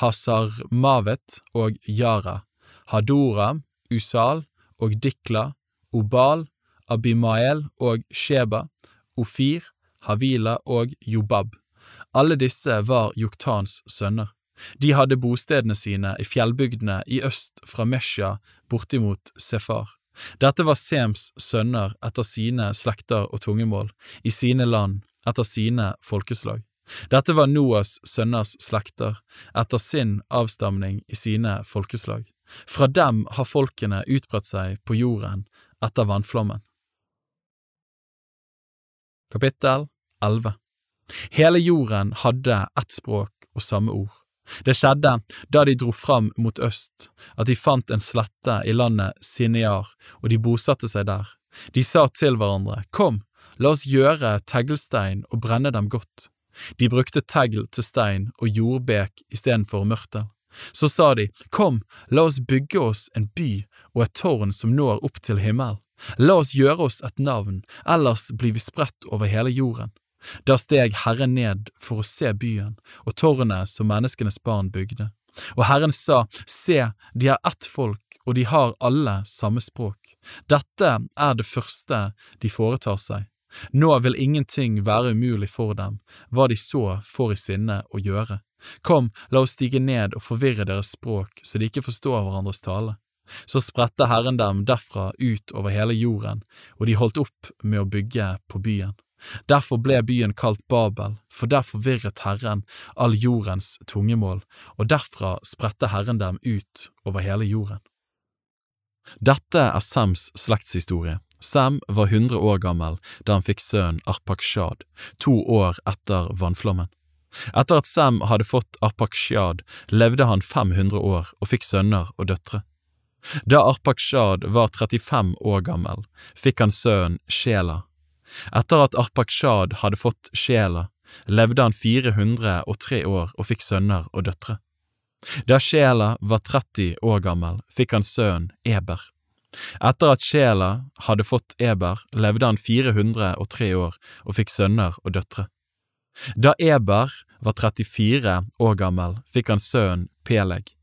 Hasarmavet og Yara, Hadoram, Usal og Dikla, Obal, Abimael og Sheba, Ofir, Havila og Jobab. Alle disse var Juktans sønner. De hadde bostedene sine i fjellbygdene i øst fra Mesja bortimot Sefar. Dette var Sems sønner etter sine slekter og tungemål, i sine land, etter sine folkeslag. Dette var Noas sønners slekter, etter sin avstamning i sine folkeslag. Fra dem har folkene utbredt seg på jorden etter vannflommen. Kapittel 11 Hele jorden hadde ett språk og samme ord. Det skjedde da de dro fram mot øst, at de fant en slette i landet Sinear, og de bosatte seg der. De sa til hverandre, Kom, la oss gjøre teglstein og brenne dem godt. De brukte tegl til stein og jordbek istedenfor mørtel. Så sa de, Kom, la oss bygge oss en by og et tårn som når opp til himmelen. La oss gjøre oss et navn, ellers blir vi spredt over hele jorden. Da steg Herren ned for å se byen og tårnet som menneskenes barn bygde. Og Herren sa, Se, de er ett folk, og de har alle samme språk. Dette er det første de foretar seg. Nå vil ingenting være umulig for dem, hva de så får i sinne å gjøre. Kom, la oss stige ned og forvirre deres språk så de ikke forstår hverandres tale. Så spredte Herren dem derfra ut over hele jorden, og de holdt opp med å bygge på byen. Derfor ble byen kalt Babel, for der forvirret Herren all jordens tungemål, og derfra spredte Herren dem ut over hele jorden. Dette er Sems slektshistorie. Sem var 100 år gammel da han fikk sønnen Arpakshad, to år etter vannflommen. Etter at Sem hadde fått Arpakshad, levde han 500 år og fikk sønner og døtre. Da Arpakshad var 35 år gammel, fikk han sønnen Shela. Etter at Arpakshad hadde fått sjela, levde han 403 år og fikk sønner og døtre. Da sjela var 30 år gammel, fikk han sønnen Eber. Etter at sjela hadde fått Eber, levde han 403 år og fikk sønner og døtre. Da Eber var 34 år gammel, fikk han sønnen Peleg.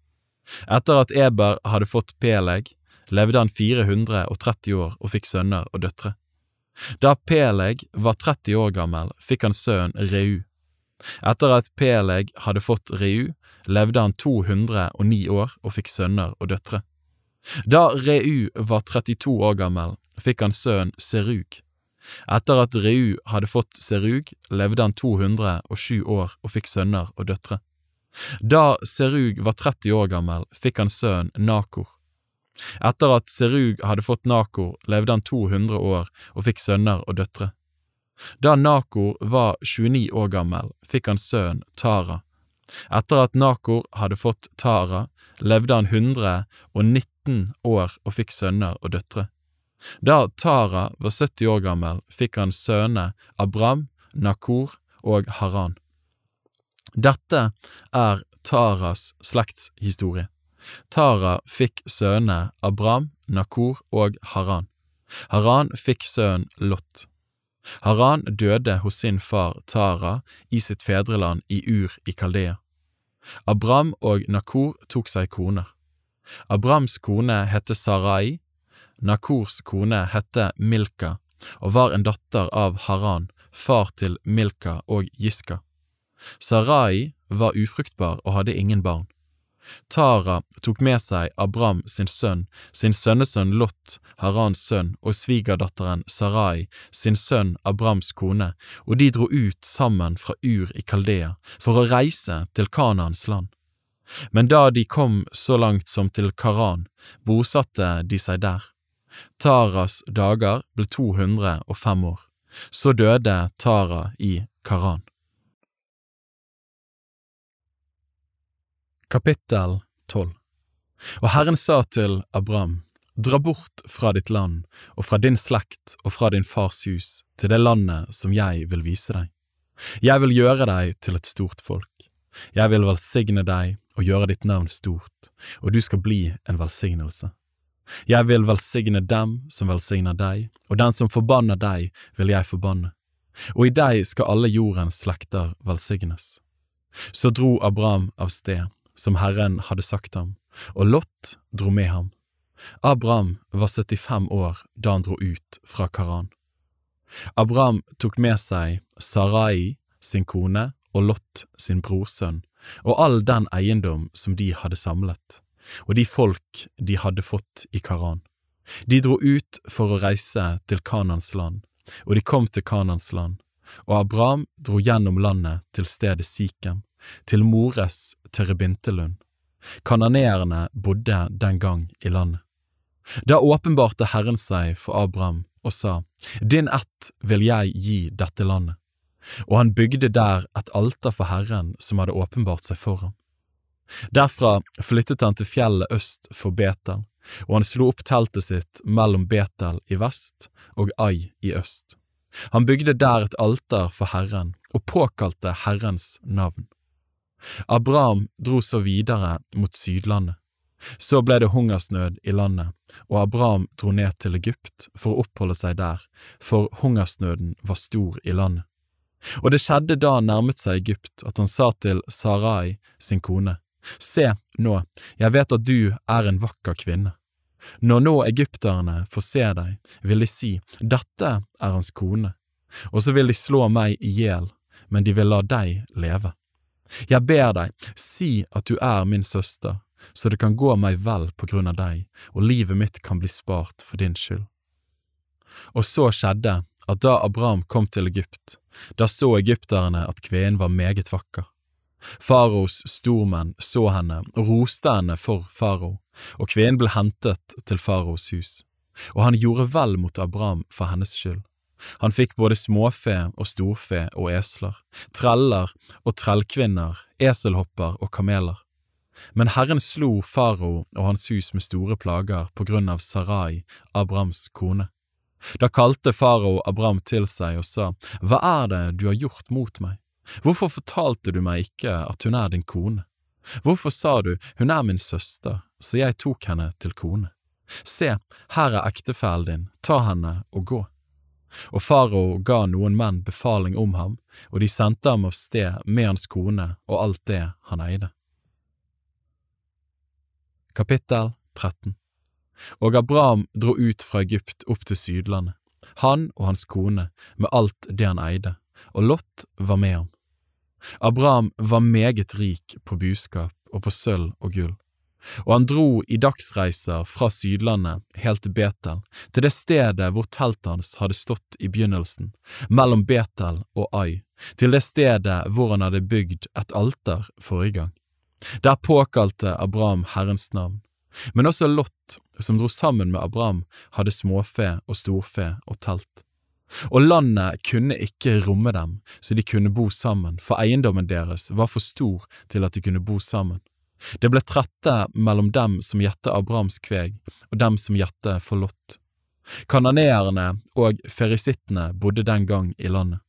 Etter at Eber hadde fått Peleg, levde han 430 år og fikk sønner og døtre. Da Peleg var 30 år gammel, fikk han sønnen Reu. Etter at Peleg hadde fått Reu, levde han 209 år og fikk sønner og døtre. Da Reu var 32 år gammel, fikk han sønnen Serug. Etter at Reu hadde fått Serug, levde han 207 år og fikk sønner og døtre. Da Serug var 30 år gammel, fikk han sønnen Nakor. Etter at Serug hadde fått Nakor, levde han 200 år og fikk sønner og døtre. Da Nakor var 29 år gammel, fikk han sønnen Tara. Etter at Nakor hadde fått Tara, levde han 119 år og fikk sønner og døtre. Da Tara var 70 år gammel, fikk han sønnene Abram, Nakor og Haran. Dette er Taras slektshistorie. Tara fikk sønnene Abram, Nakor og Haran. Haran fikk sønnen Lot. Haran døde hos sin far Tara i sitt fedreland i Ur i Kaldea. Abram og Nakor tok seg koner. Abrams kone hette Sarai, Nakors kone hette Milka og var en datter av Haran, far til Milka og Giska. Sarai var ufruktbar og hadde ingen barn. Tara tok med seg Abram sin sønn, sin sønnesønn Lot, Harans sønn, og svigerdatteren Sarai, sin sønn Abrams kone, og de dro ut sammen fra Ur i Kaldea for å reise til Kanaans land. Men da de kom så langt som til Karan, bosatte de seg der. Taras dager ble 205 år. Så døde Tara i Karan. Kapittel 12 Og Herren sa til Abram, Dra bort fra ditt land og fra din slekt og fra din fars hus til det landet som jeg vil vise deg. Jeg vil gjøre deg til et stort folk. Jeg vil velsigne deg og gjøre ditt navn stort, og du skal bli en velsignelse. Jeg vil velsigne dem som velsigner deg, og den som forbanner deg, vil jeg forbanne. Og i deg skal alle jordens slekter velsignes. Så dro Abraham av sted som Herren hadde sagt ham, og Lot dro med ham. Abraham var 75 år da han dro ut fra Karan. Abraham tok med seg Sarai, sin kone, og Lot, sin brorsønn, og all den eiendom som de hadde samlet, og de folk de hadde fått i Karan. De dro ut for å reise til Kanans land, og de kom til Kanans land, og Abraham dro gjennom landet til stedet Sikhem, til Mores terebintelund. Kananeerne bodde den gang i landet. Da åpenbarte Herren seg for Abraham og sa, Din ett vil jeg gi dette landet. Og han bygde der et alter for Herren som hadde åpenbart seg for ham. Derfra flyttet han til fjellet øst for Betel, og han slo opp teltet sitt mellom Betel i vest og Ai i øst. Han bygde der et alter for Herren og påkalte Herrens navn. Abraham dro så videre mot Sydlandet. Så ble det hungersnød i landet, og Abraham dro ned til Egypt for å oppholde seg der, for hungersnøden var stor i landet. Og det skjedde da han nærmet seg Egypt at han sa til Sarai, sin kone, Se nå, jeg vet at du er en vakker kvinne. Når nå egypterne får se deg, vil de si, Dette er hans kone, og så vil de slå meg i hjel, men de vil la deg leve. Jeg ber deg, si at du er min søster, så det kan gå meg vel på grunn av deg, og livet mitt kan bli spart for din skyld. Og så skjedde at da Abraham kom til Egypt, da så egypterne at kvinnen var meget vakker. Faraos stormenn så henne og roste henne for farao, og kvinnen ble hentet til faraos hus. Og han gjorde vel mot Abraham for hennes skyld. Han fikk både småfe og storfe og esler, treller og trellkvinner, eselhopper og kameler. Men Herren slo farao og hans hus med store plager på grunn av Sarai, Abrahams kone. Da kalte farao Abraham til seg og sa, Hva er det du har gjort mot meg? Hvorfor fortalte du meg ikke at hun er din kone? Hvorfor sa du hun er min søster, så jeg tok henne til kone? Se, her er ektefellen din, ta henne og gå. Og farao ga noen menn befaling om ham, og de sendte ham av sted med hans kone og alt det han eide. Kapittel 13 Og Abraham dro ut fra Egypt opp til Sydlandet, han og hans kone med alt det han eide, og Lot var med ham. Abraham var meget rik på buskap og på sølv og gull og han dro i dagsreiser fra Sydlandet helt til Betel, til det stedet hvor teltet hans hadde stått i begynnelsen, mellom Betel og Ai, til det stedet hvor han hadde bygd et alter forrige gang. Der påkalte Abraham Herrens navn, men også Lot, som dro sammen med Abraham, hadde småfe og storfe og telt. Og landet kunne ikke romme dem, så de kunne bo sammen, for eiendommen deres var for stor til at de kunne bo sammen. Det ble trette mellom dem som gjette Abrahams kveg, og dem som gjette for Lot. Kananeerne og ferisittene bodde den gang i landet.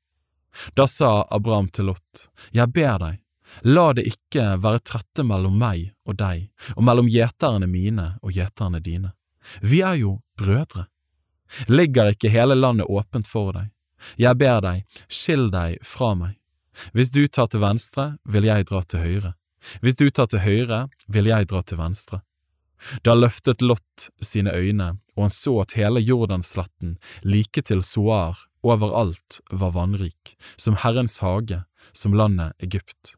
Da sa Abraham til Lot, Jeg ber deg, la det ikke være trette mellom meg og deg, og mellom gjeterne mine og gjeterne dine. Vi er jo brødre. Ligger ikke hele landet åpent for deg? Jeg ber deg, skill deg fra meg. Hvis du tar til venstre, vil jeg dra til høyre. Hvis du tar til høyre, vil jeg dra til venstre. Da løftet Lot sine øyne, og han så at hele Jordansletten, like til Soar, overalt var vannrik, som Herrens hage, som landet Egypt.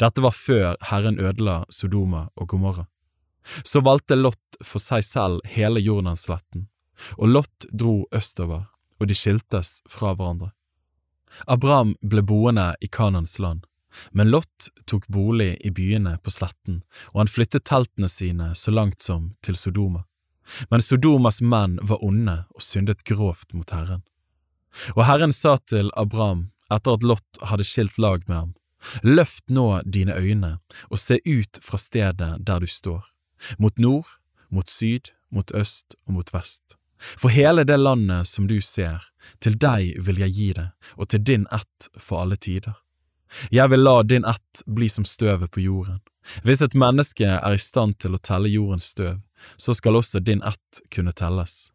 Dette var før Herren ødela Sodoma og Gomorra. Så valgte Lot for seg selv hele Jordansletten, og Lot dro østover, og de skiltes fra hverandre. Abraham ble boende i Kanans land, men Lot tok bolig i byene på sletten, og han flyttet teltene sine så langt som til Sodoma. Men Sodomas menn var onde og syndet grovt mot Herren. Og Herren sa til Abraham etter at Lot hadde skilt lag med ham, Løft nå dine øyne og se ut fra stedet der du står, mot nord, mot syd, mot øst og mot vest. For hele det landet som du ser, til deg vil jeg gi det, og til din ett for alle tider. Jeg vil la din ett bli som støvet på jorden. Hvis et menneske er i stand til å telle jordens støv, så skal også din ett kunne telles.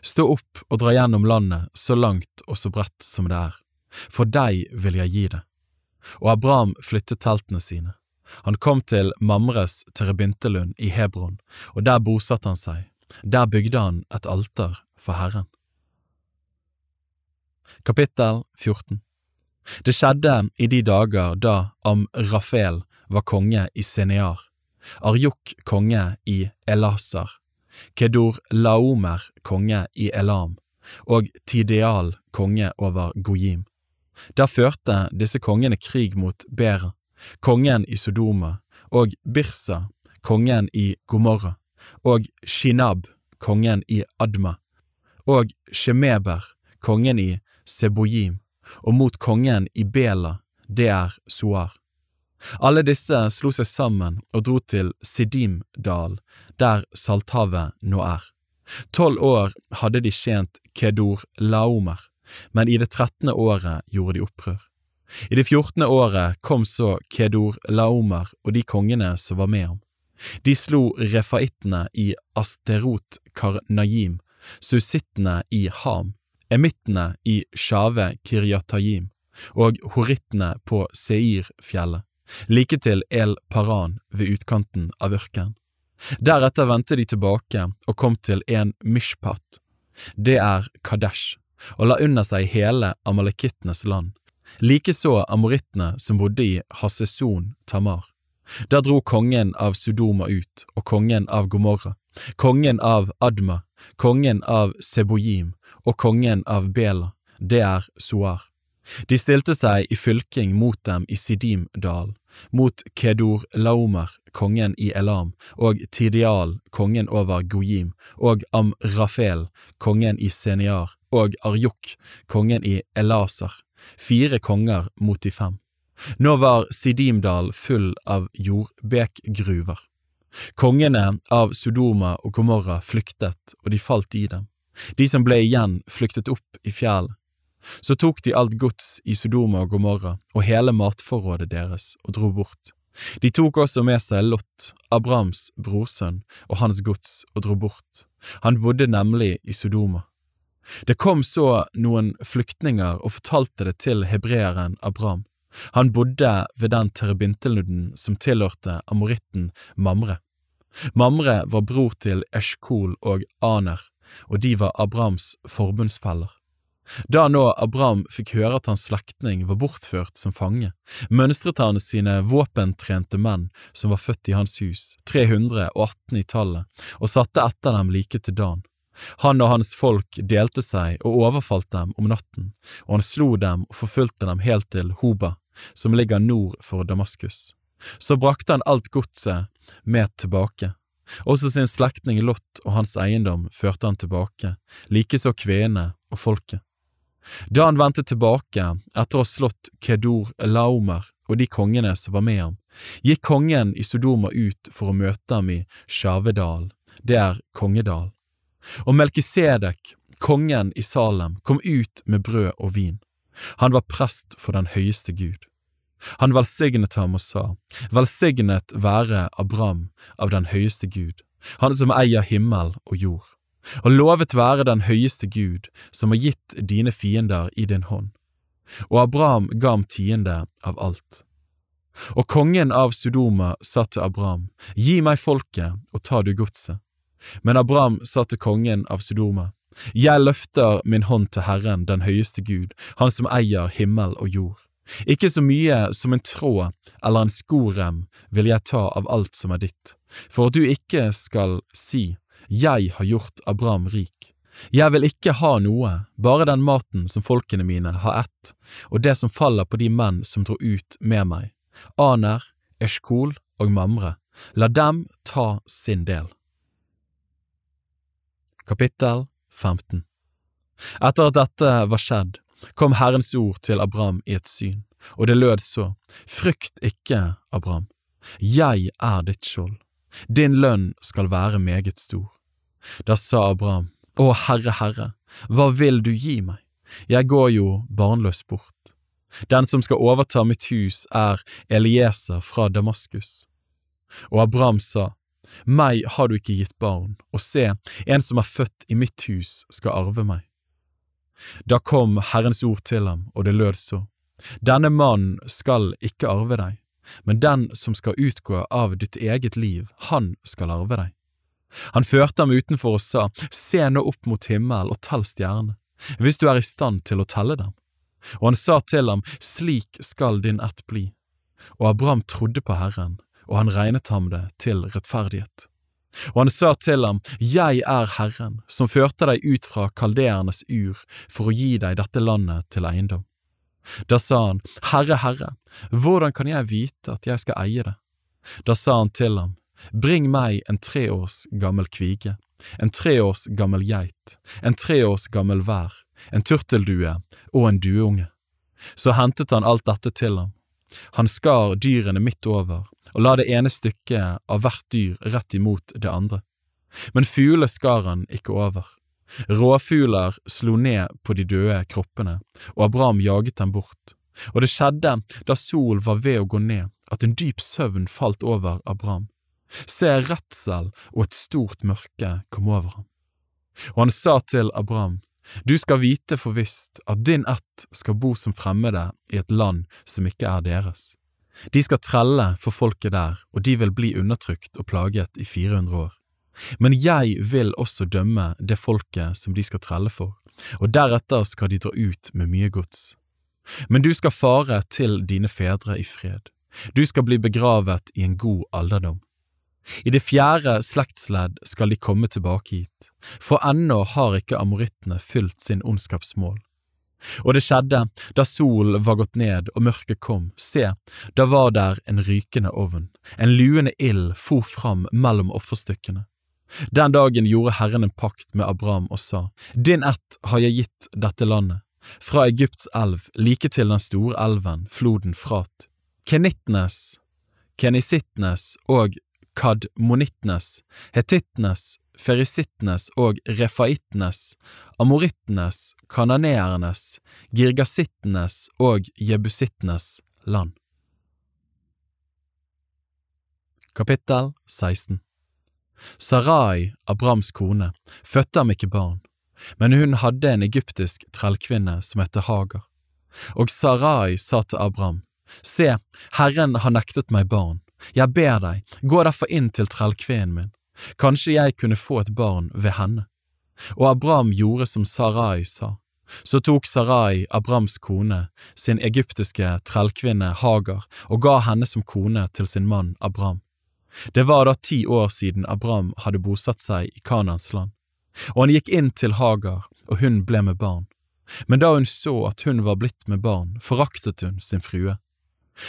Stå opp og dra gjennom landet så langt og så bredt som det er, for deg vil jeg gi det. Og Abraham flyttet teltene sine. Han kom til Mamres terebintelund i Hebron, og der bosatte han seg. Der bygde han et alter for Herren. Kapittel 14 det skjedde i de dager da Amrafel var konge i Senear, Arjuk konge i Elasar, Kedur Laomer konge i Elam og Tideal konge over Gojim. Der førte disse kongene krig mot Bera, kongen i Sodoma, og Birsa, kongen i Gomorra, og Shinab, kongen i Adma, og Shemeber, kongen i Sebojim og mot kongen i Bela, det er Soar. Alle disse slo seg sammen og dro til Sidimdal, der Salthavet nå er. Tolv år hadde de tjent Kedor Laomer, men i det trettende året gjorde de opprør. I det fjortende året kom så Kedor Laomer og de kongene som var med ham. De slo refaittene i Asterot Karnajim, susittene i Ham, emittene i Shave Kiryatayim og horittene på Seir-fjellet, like til El Paran ved utkanten av ørkenen. Deretter vendte de tilbake og kom til en mishpat, det er Kadesh, og la under seg hele amalekittenes land, likeså amorittene som bodde i Hasseson Tamar. Da dro kongen av Sudoma ut, og kongen av Gomorra, kongen av Adma, kongen av Sebojim og kongen av Bela, det er Soar. De stilte seg i fylking mot dem i Sidim-dalen, mot Kedor Laomer, kongen i Elam, og Tidial, kongen over Gojim, og Amrafel, kongen i Seniar, og Arjuk, kongen i Elasar, fire konger mot de fem. Nå var Sidimdal full av jordbekgruver. Kongene av Sodoma og Gomorra flyktet, og de falt i dem. De som ble igjen, flyktet opp i fjellet. Så tok de alt gods i Sodoma og Gomorra og hele matforrådet deres og dro bort. De tok også med seg Lot, Abrahams brorsønn, og hans gods og dro bort. Han bodde nemlig i Sodoma. Det kom så noen flyktninger og fortalte det til hebreeren Abraham. Han bodde ved den terebintelnudden som tilhørte amoritten Mamre. Mamre var bror til Eshkol og Aner, og de var Abrahams forbundsfeller. Da nå Abraham fikk høre at hans slektning var bortført som fange, mønstret han sine våpentrente menn som var født i hans hus, 318 i tallet, og satte etter dem like til dagen. Han og hans folk delte seg og overfalt dem om natten, og han slo dem og forfulgte dem helt til Hoba, som ligger nord for Damaskus. Så brakte han alt godset med tilbake. Også sin slektning Lot og hans eiendom førte han tilbake, likeså kvenene og folket. Da han vendte tilbake etter å ha slått Kedor Laomer og de kongene som var med ham, gikk kongen i Sodoma ut for å møte ham i Sjavedal, det er Kongedal. Og Melkisedek, kongen i Salem, kom ut med brød og vin. Han var prest for den høyeste Gud. Han velsignet ham og sa, Velsignet være Abram av den høyeste Gud, han som eier himmel og jord. Og lovet være den høyeste Gud, som har gitt dine fiender i din hånd. Og Abram ga ham tiende av alt. Og kongen av Sudoma sa til Abram, Gi meg folket, og ta du godset. Men Abram sa til kongen av Sudoma, Jeg løfter min hånd til Herren, den høyeste Gud, Han som eier himmel og jord. Ikke så mye som en tråd eller en skorem vil jeg ta av alt som er ditt, for at du ikke skal si, jeg har gjort Abraham rik. Jeg vil ikke ha noe, bare den maten som folkene mine har ett, og det som faller på de menn som dro ut med meg, Aner, Eshkol og Mamre, la dem ta sin del. Kapittel 15 Etter at dette var skjedd, kom Herrens ord til Abraham i et syn, og det lød så, Frykt ikke, Abraham, jeg er ditt skjold, din lønn skal være meget stor. Da sa Abraham, Å Herre, Herre, hva vil du gi meg? Jeg går jo barnløs bort. Den som skal overta mitt hus, er Elieser fra Damaskus. Og Abraham sa, Meg har du ikke gitt barn, og se, en som er født i mitt hus, skal arve meg. Da kom Herrens ord til ham, og det lød så, Denne mannen skal ikke arve deg, men den som skal utgå av ditt eget liv, han skal arve deg. Han førte ham utenfor og sa, Se nå opp mot himmelen og tell stjernene, hvis du er i stand til å telle dem. Og han sa til ham, Slik skal din ett bli. Og Abraham trodde på Herren, og han regnet ham det til rettferdighet. Og han sa til ham, Jeg er Herren, som førte deg ut fra kaldeernes ur for å gi deg dette landet til eiendom. Da sa han, Herre, Herre, hvordan kan jeg vite at jeg skal eie det? Da sa han til ham, Bring meg en tre års gammel kvige, en tre års gammel geit, en tre års gammel vær, en turteldue og en dueunge. Så hentet han alt dette til ham. Han skar dyrene midt over og la det ene stykket av hvert dyr rett imot det andre. Men fuglene skar han ikke over. Råfugler slo ned på de døde kroppene, og Abraham jaget dem bort. Og det skjedde da sol var ved å gå ned, at en dyp søvn falt over Abraham se redsel og et stort mørke kom over ham. Og han sa til Abraham, du skal vite for visst at din ett skal bo som fremmede i et land som ikke er deres. De skal trelle for folket der, og de vil bli undertrykt og plaget i 400 år. Men jeg vil også dømme det folket som de skal trelle for, og deretter skal de dra ut med mye gods. Men du skal fare til dine fedre i fred, du skal bli begravet i en god alderdom. I det fjerde slektsledd skal de komme tilbake hit, for ennå har ikke amorittene fylt sin ondskapsmål. Og det skjedde, da solen var gått ned og mørket kom, se, da var der en rykende ovn, en luende ild for fram mellom offerstykkene. Den dagen gjorde Herren en pakt med Abraham og sa, Din ett har jeg gitt dette landet, fra Egypts elv like til den store elven, floden Frat. Kenitnes, Kenisitnes og Kadmonitnes, Hetitnes, Ferisitnes og Refaitnes, Amorittenes, Kananeernes, Girgasittenes og Jebusittenes land. Kapittel 16 Sarai, Abrams kone, fødte ham ikke barn, men hun hadde en egyptisk trellkvinne som het Hagar. Og Sarai sa til Abram, Se, Herren har nektet meg barn, jeg ber deg, gå derfor inn til trellkvinnen min, kanskje jeg kunne få et barn ved henne. Og Abram gjorde som Sarai sa. Så tok Sarai, Abrams kone, sin egyptiske trellkvinne Hagar og ga henne som kone til sin mann Abram. Det var da ti år siden Abram hadde bosatt seg i Kanans land, og han gikk inn til Hagar, og hun ble med barn. Men da hun så at hun var blitt med barn, foraktet hun sin frue.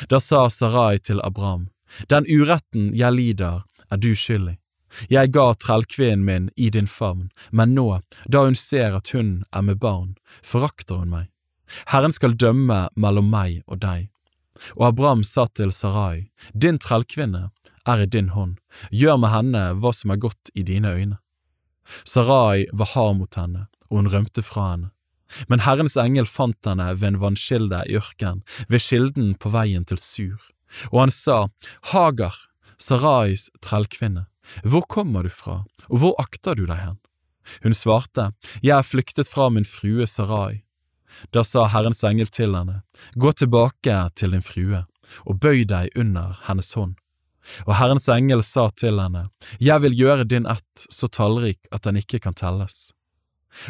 Da sa Sarai til Abram, Den uretten jeg lider, er du skyldig. Jeg ga trellkvinnen min i din favn, men nå, da hun ser at hun er med barn, forakter hun meg. Herren skal dømme mellom meg og deg. Og Abram sa til Sarai, Din trellkvinne er i din hånd, gjør med henne hva som er godt i dine øyne. Sarai var hard mot henne, og hun rømte fra henne. Men Herrens engel fant henne ved en vannkilde i ørkenen, ved kilden på veien til Sur, og han sa, Hagar, Sarais trellkvinne, hvor kommer du fra, og hvor akter du deg hen? Hun svarte, Jeg er flyktet fra min frue Sarai. Da sa Herrens engel til henne, Gå tilbake til din frue, og bøy deg under hennes hånd. Og Herrens engel sa til henne, Jeg vil gjøre din ett så tallrik at den ikke kan telles.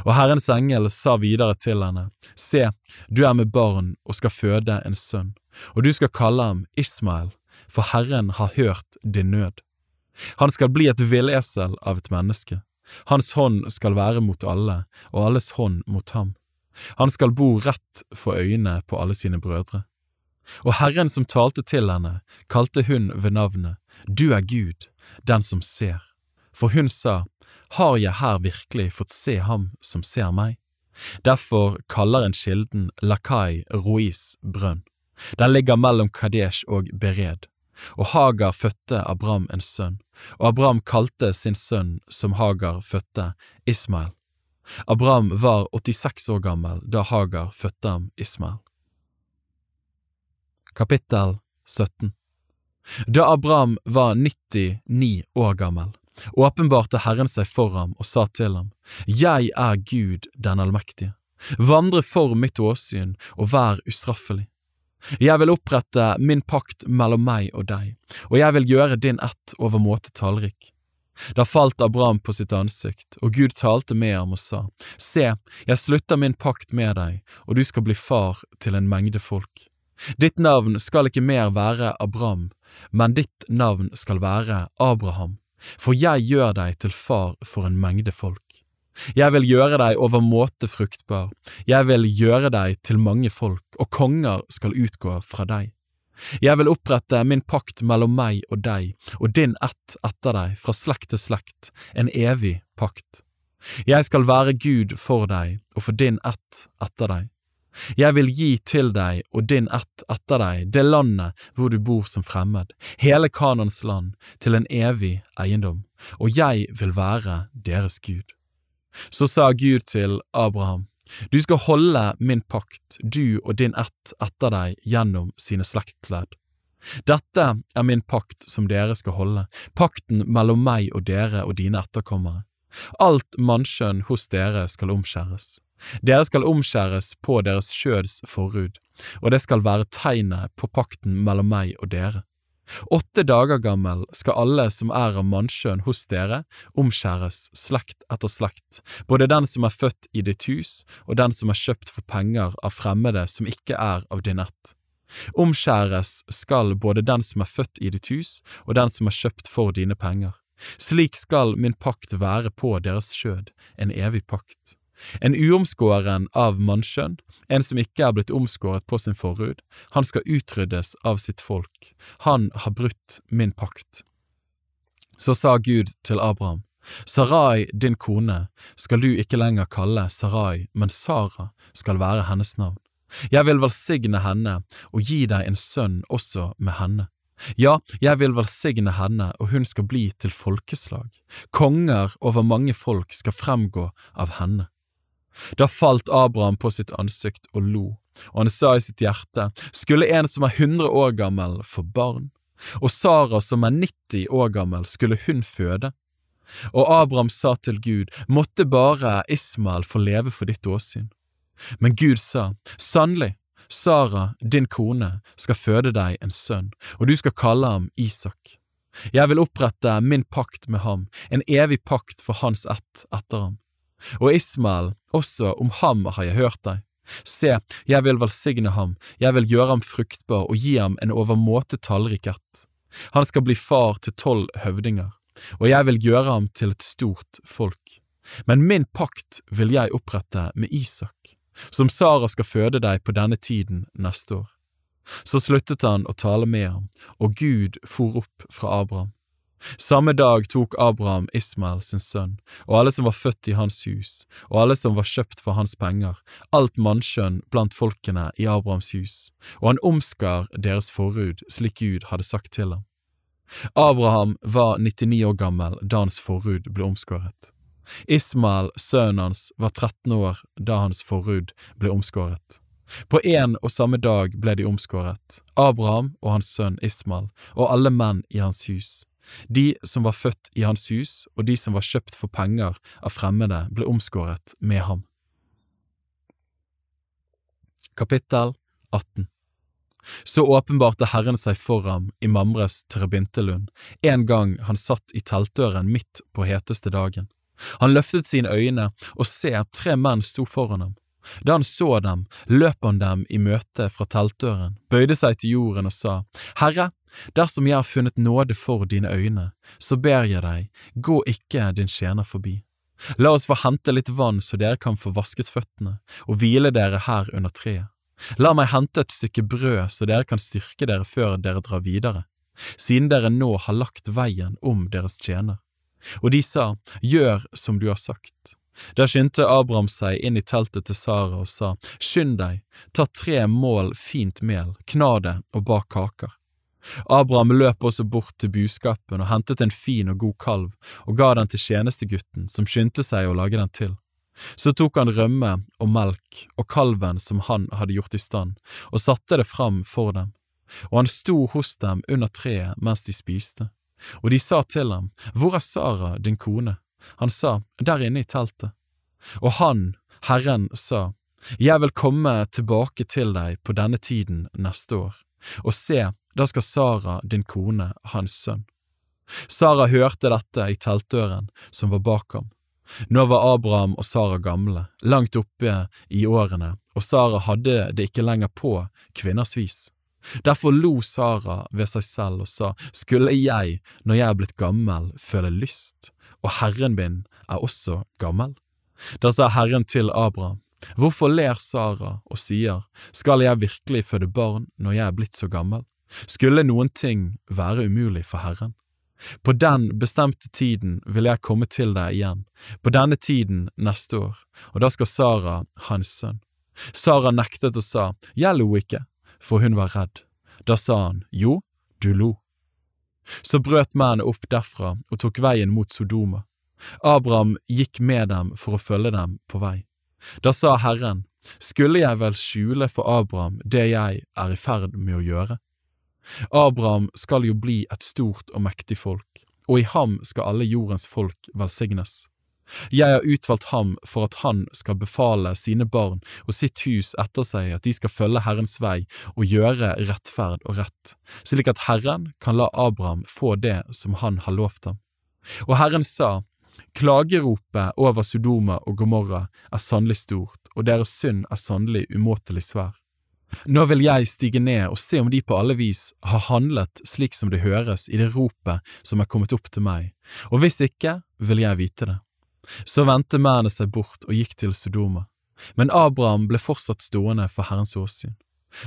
Og Herrens engel sa videre til henne, Se, du er med barn og skal føde en sønn, og du skal kalle ham Ismael, for Herren har hørt din nød. Han skal bli et villesel av et menneske. Hans hånd skal være mot alle, og alles hånd mot ham. Han skal bo rett for øynene på alle sine brødre. Og Herren som talte til henne, kalte hun ved navnet, Du er Gud, den som ser. For hun sa, Har jeg her virkelig fått se ham som ser meg? Derfor kaller en kilden Lakai Ruiz brønn. Den ligger mellom Kadesh og Bered. Og Hagar fødte Abram en sønn, og Abram kalte sin sønn som Hagar fødte, Ismael. Abram var 86 år gammel da Hagar fødte ham Ismael. Kapittel 17 Da Abram var 99 år gammel, åpenbarte Herren seg for ham og sa til ham, Jeg er Gud den allmektige, vandre for mitt åsyn og vær ustraffelig. Jeg vil opprette min pakt mellom meg og deg, og jeg vil gjøre din ett overmåte tallrik. Da falt Abraham på sitt ansikt, og Gud talte med ham og sa, Se, jeg slutter min pakt med deg, og du skal bli far til en mengde folk. Ditt navn skal ikke mer være Abram, men ditt navn skal være Abraham, for jeg gjør deg til far for en mengde folk. Jeg vil gjøre deg overmåte fruktbar, jeg vil gjøre deg til mange folk, og konger skal utgå fra deg. Jeg vil opprette min pakt mellom meg og deg og din ett etter deg fra slekt til slekt, en evig pakt. Jeg skal være Gud for deg og for din ett etter deg. Jeg vil gi til deg og din ett etter deg det landet hvor du bor som fremmed, hele Kanans land, til en evig eiendom, og jeg vil være deres Gud. Så sa Gud til Abraham, du skal holde min pakt, du og din ett etter deg gjennom sine slektledd. Dette er min pakt som dere skal holde, pakten mellom meg og dere og dine etterkommere. Alt mannskjønn hos dere skal omskjæres. Dere skal omskjæres på deres skjøds forhud, og det skal være tegnet på pakten mellom meg og dere. Åtte dager gammel skal alle som er av mannskjønn hos dere, omskjæres slekt etter slekt, både den som er født i ditt hus og den som er kjøpt for penger av fremmede som ikke er av din ett. Omskjæres skal både den som er født i ditt hus og den som er kjøpt for dine penger. Slik skal min pakt være på deres skjød, en evig pakt. En uomskåren av mannskjønn, en som ikke er blitt omskåret på sin forhud, han skal utryddes av sitt folk, han har brutt min pakt. Så sa Gud til Abraham, Sarai, din kone, skal du ikke lenger kalle Sarai, men Sara skal være hennes navn. Jeg vil velsigne henne og gi deg en sønn også med henne. Ja, jeg vil velsigne henne, og hun skal bli til folkeslag. Konger over mange folk skal fremgå av henne. Da falt Abraham på sitt ansikt og lo, og han sa i sitt hjerte, skulle en som er hundre år gammel, få barn? Og Sara som er nitti år gammel, skulle hun føde? Og Abraham sa til Gud, måtte bare Ismael få leve for ditt åsyn. Men Gud sa, sannelig, Sara, din kone, skal føde deg en sønn, og du skal kalle ham Isak. Jeg vil opprette min pakt med ham, en evig pakt for hans ett etter ham. Og Ismael, også om ham har jeg hørt deg. Se, jeg vil velsigne ham, jeg vil gjøre ham fruktbar og gi ham en overmåte tallrik ett. Han skal bli far til tolv høvdinger, og jeg vil gjøre ham til et stort folk. Men min pakt vil jeg opprette med Isak, som Sara skal føde deg på denne tiden neste år. Så sluttet han å tale med ham, og Gud for opp fra Abraham. Samme dag tok Abraham Ismael sin sønn, og alle som var født i hans hus, og alle som var kjøpt for hans penger, alt mannskjønn blant folkene i Abrahams hus, og han omskar deres forhud slik Gud hadde sagt til ham. Abraham var 99 år gammel da hans forhud ble omskåret. Ismael, sønnen hans, var 13 år da hans forhud ble omskåret. På en og samme dag ble de omskåret, Abraham og hans sønn Ismael og alle menn i hans hus. De som var født i hans hus, og de som var kjøpt for penger av fremmede, ble omskåret med ham. Kapittel 18 Så åpenbarte Herren seg for ham i Mamres terabintelund, en gang han satt i teltdøren midt på heteste dagen. Han løftet sine øyne, og se, tre menn sto foran ham. Da han så dem, løp han dem i møte fra teltdøren, bøyde seg til jorden og sa, Herre, Dersom jeg har funnet nåde for dine øyne, så ber jeg deg, gå ikke din tjener forbi. La oss få hente litt vann så dere kan få vasket føttene, og hvile dere her under treet. La meg hente et stykke brød så dere kan styrke dere før dere drar videre, siden dere nå har lagt veien om deres tjener. Og de sa, Gjør som du har sagt. Da skyndte Abraham seg inn i teltet til Sara og sa, Skynd deg, ta tre mål fint mel, kna det og bak kaker. Abraham løp også bort til buskapen og hentet en fin og god kalv og ga den til tjenestegutten, som skyndte seg å lage den til. Så tok han rømme og melk og kalven som han hadde gjort i stand, og satte det fram for dem. Og han sto hos dem under treet mens de spiste. Og de sa til ham, Hvor er Sara, din kone? Han sa, Der inne i teltet. Og han, Herren, sa, Jeg vil komme tilbake til deg på denne tiden neste år, og se, da skal Sara, din kone, ha en sønn. Sara hørte dette i teltdøren som var bak ham. Nå var Abraham og Sara gamle, langt oppe i årene, og Sara hadde det ikke lenger på kvinners vis. Derfor lo Sara ved seg selv og sa, skulle jeg, når jeg er blitt gammel, føle lyst, og Herren min er også gammel? Da sa Herren til Abraham, hvorfor ler Sara og sier, skal jeg virkelig føde barn når jeg er blitt så gammel? Skulle noen ting være umulig for Herren? På den bestemte tiden vil jeg komme til deg igjen, på denne tiden neste år, og da skal Sara ha en sønn. Sara nektet og sa, jeg lo ikke, for hun var redd. Da sa han, jo, du lo. Så brøt mennene opp derfra og tok veien mot Sodoma. Abraham gikk med dem for å følge dem på vei. Da sa Herren, skulle jeg vel skjule for Abraham det jeg er i ferd med å gjøre? Abraham skal jo bli et stort og mektig folk, og i ham skal alle jordens folk velsignes. Jeg har utvalgt ham for at han skal befale sine barn og sitt hus etter seg at de skal følge Herrens vei og gjøre rettferd og rett, slik at Herren kan la Abraham få det som han har lovt ham. Og Herren sa, Klageropet over Sodoma og Gomorra er sannelig stort, og deres synd er sannelig umåtelig svær. Nå vil jeg stige ned og se om de på alle vis har handlet slik som det høres i det ropet som er kommet opp til meg, og hvis ikke, vil jeg vite det. Så vendte mennene seg bort og gikk til Sodoma, men Abraham ble fortsatt stående for Herrens åsyn.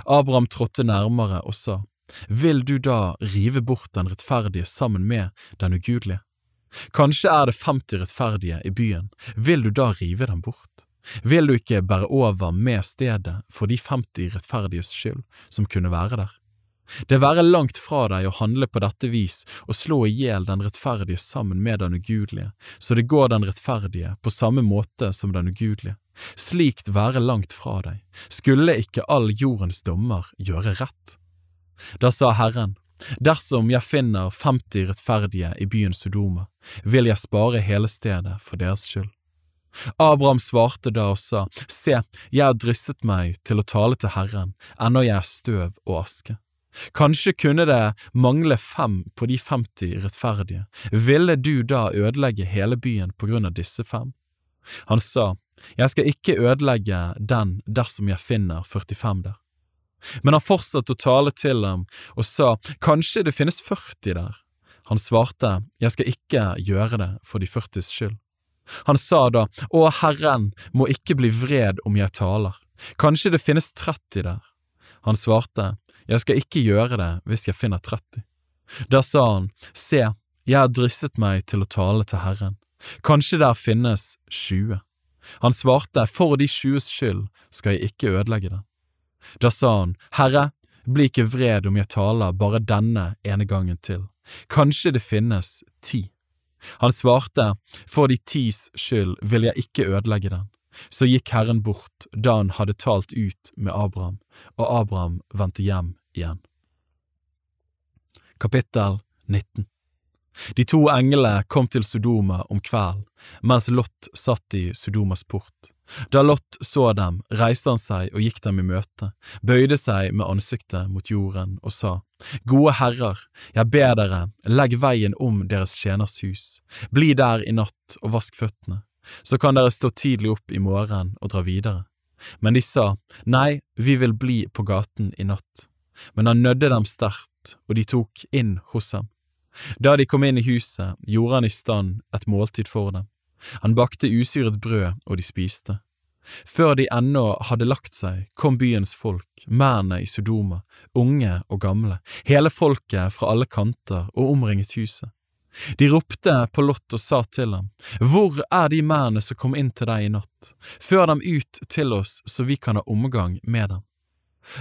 Abraham trådte nærmere og sa, Vil du da rive bort den rettferdige sammen med den ugudelige? Kanskje er det 50 rettferdige i byen, vil du da rive dem bort? Vil du ikke bære over med stedet for de 50 rettferdiges skyld som kunne være der? Det være langt fra deg å handle på dette vis og slå i hjel den rettferdige sammen med den ugudelige, så det går den rettferdige på samme måte som den ugudelige. Slikt være langt fra deg, skulle ikke all jordens dommer gjøre rett? Da sa Herren, Dersom jeg finner 50 rettferdige i byen Sodoma, vil jeg spare hele stedet for deres skyld. Abraham svarte da og sa, Se, jeg har dristet meg til å tale til Herren, ennå jeg er støv og aske. Kanskje kunne det mangle fem på de 50 rettferdige, ville du da ødelegge hele byen på grunn av disse fem? Han sa, Jeg skal ikke ødelegge den dersom jeg finner 45 der. Men han fortsatte å tale til ham og sa, Kanskje det finnes 40 der? Han svarte, Jeg skal ikke gjøre det for de 40s skyld. Han sa da, Å Herren må ikke bli vred om jeg taler, kanskje det finnes 30 der. Han svarte, Jeg skal ikke gjøre det hvis jeg finner 30. Da sa han, Se, jeg har dristet meg til å tale til Herren, kanskje der finnes 20. Han svarte, For de 20s skyld skal jeg ikke ødelegge det. Da sa han, Herre, bli ikke vred om jeg taler bare denne ene gangen til, kanskje det finnes ti. Han svarte, for de tis skyld vil jeg ikke ødelegge den. Så gikk Herren bort da han hadde talt ut med Abraham, og Abraham vendte hjem igjen. Kapittel 19 De to englene kom til Sodoma om kvelden, mens Lot satt i Sodomas port. Da Lot så dem, reiste han seg og gikk dem i møte, bøyde seg med ansiktet mot jorden og sa, Gode herrer, jeg ber dere, legg veien om deres tjeners hus, bli der i natt og vask føttene, så kan dere stå tidlig opp i morgen og dra videre. Men de sa, Nei, vi vil bli på gaten i natt. Men han nødde dem sterkt, og de tok inn hos ham. Da de kom inn i huset, gjorde han i stand et måltid for dem. Han bakte usyret brød, og de spiste. Før de ennå hadde lagt seg, kom byens folk, mennene i Sodoma, unge og gamle, hele folket fra alle kanter og omringet huset. De ropte på Lot og sa til ham, Hvor er de mennene som kom inn til deg i natt? Før dem ut til oss så vi kan ha omgang med dem.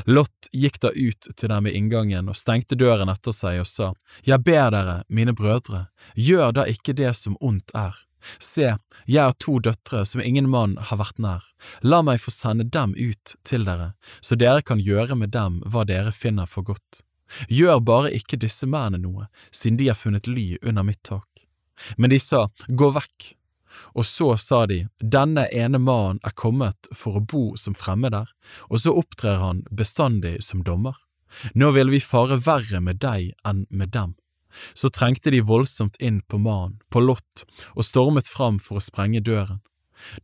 Lot gikk da ut til dem i inngangen og stengte døren etter seg og sa, Jeg ber dere, mine brødre, gjør da ikke det som ondt er. Se, jeg har to døtre som ingen mann har vært nær, la meg få sende dem ut til dere, så dere kan gjøre med dem hva dere finner for godt. Gjør bare ikke disse mennene noe, siden de har funnet ly under mitt tak. Men de sa, Gå vekk, og så sa de, Denne ene mannen er kommet for å bo som fremmeder, og så opptrer han bestandig som dommer. Nå vil vi fare verre med deg enn med dem. Så trengte de voldsomt inn på mannen, på Lott, og stormet fram for å sprenge døren.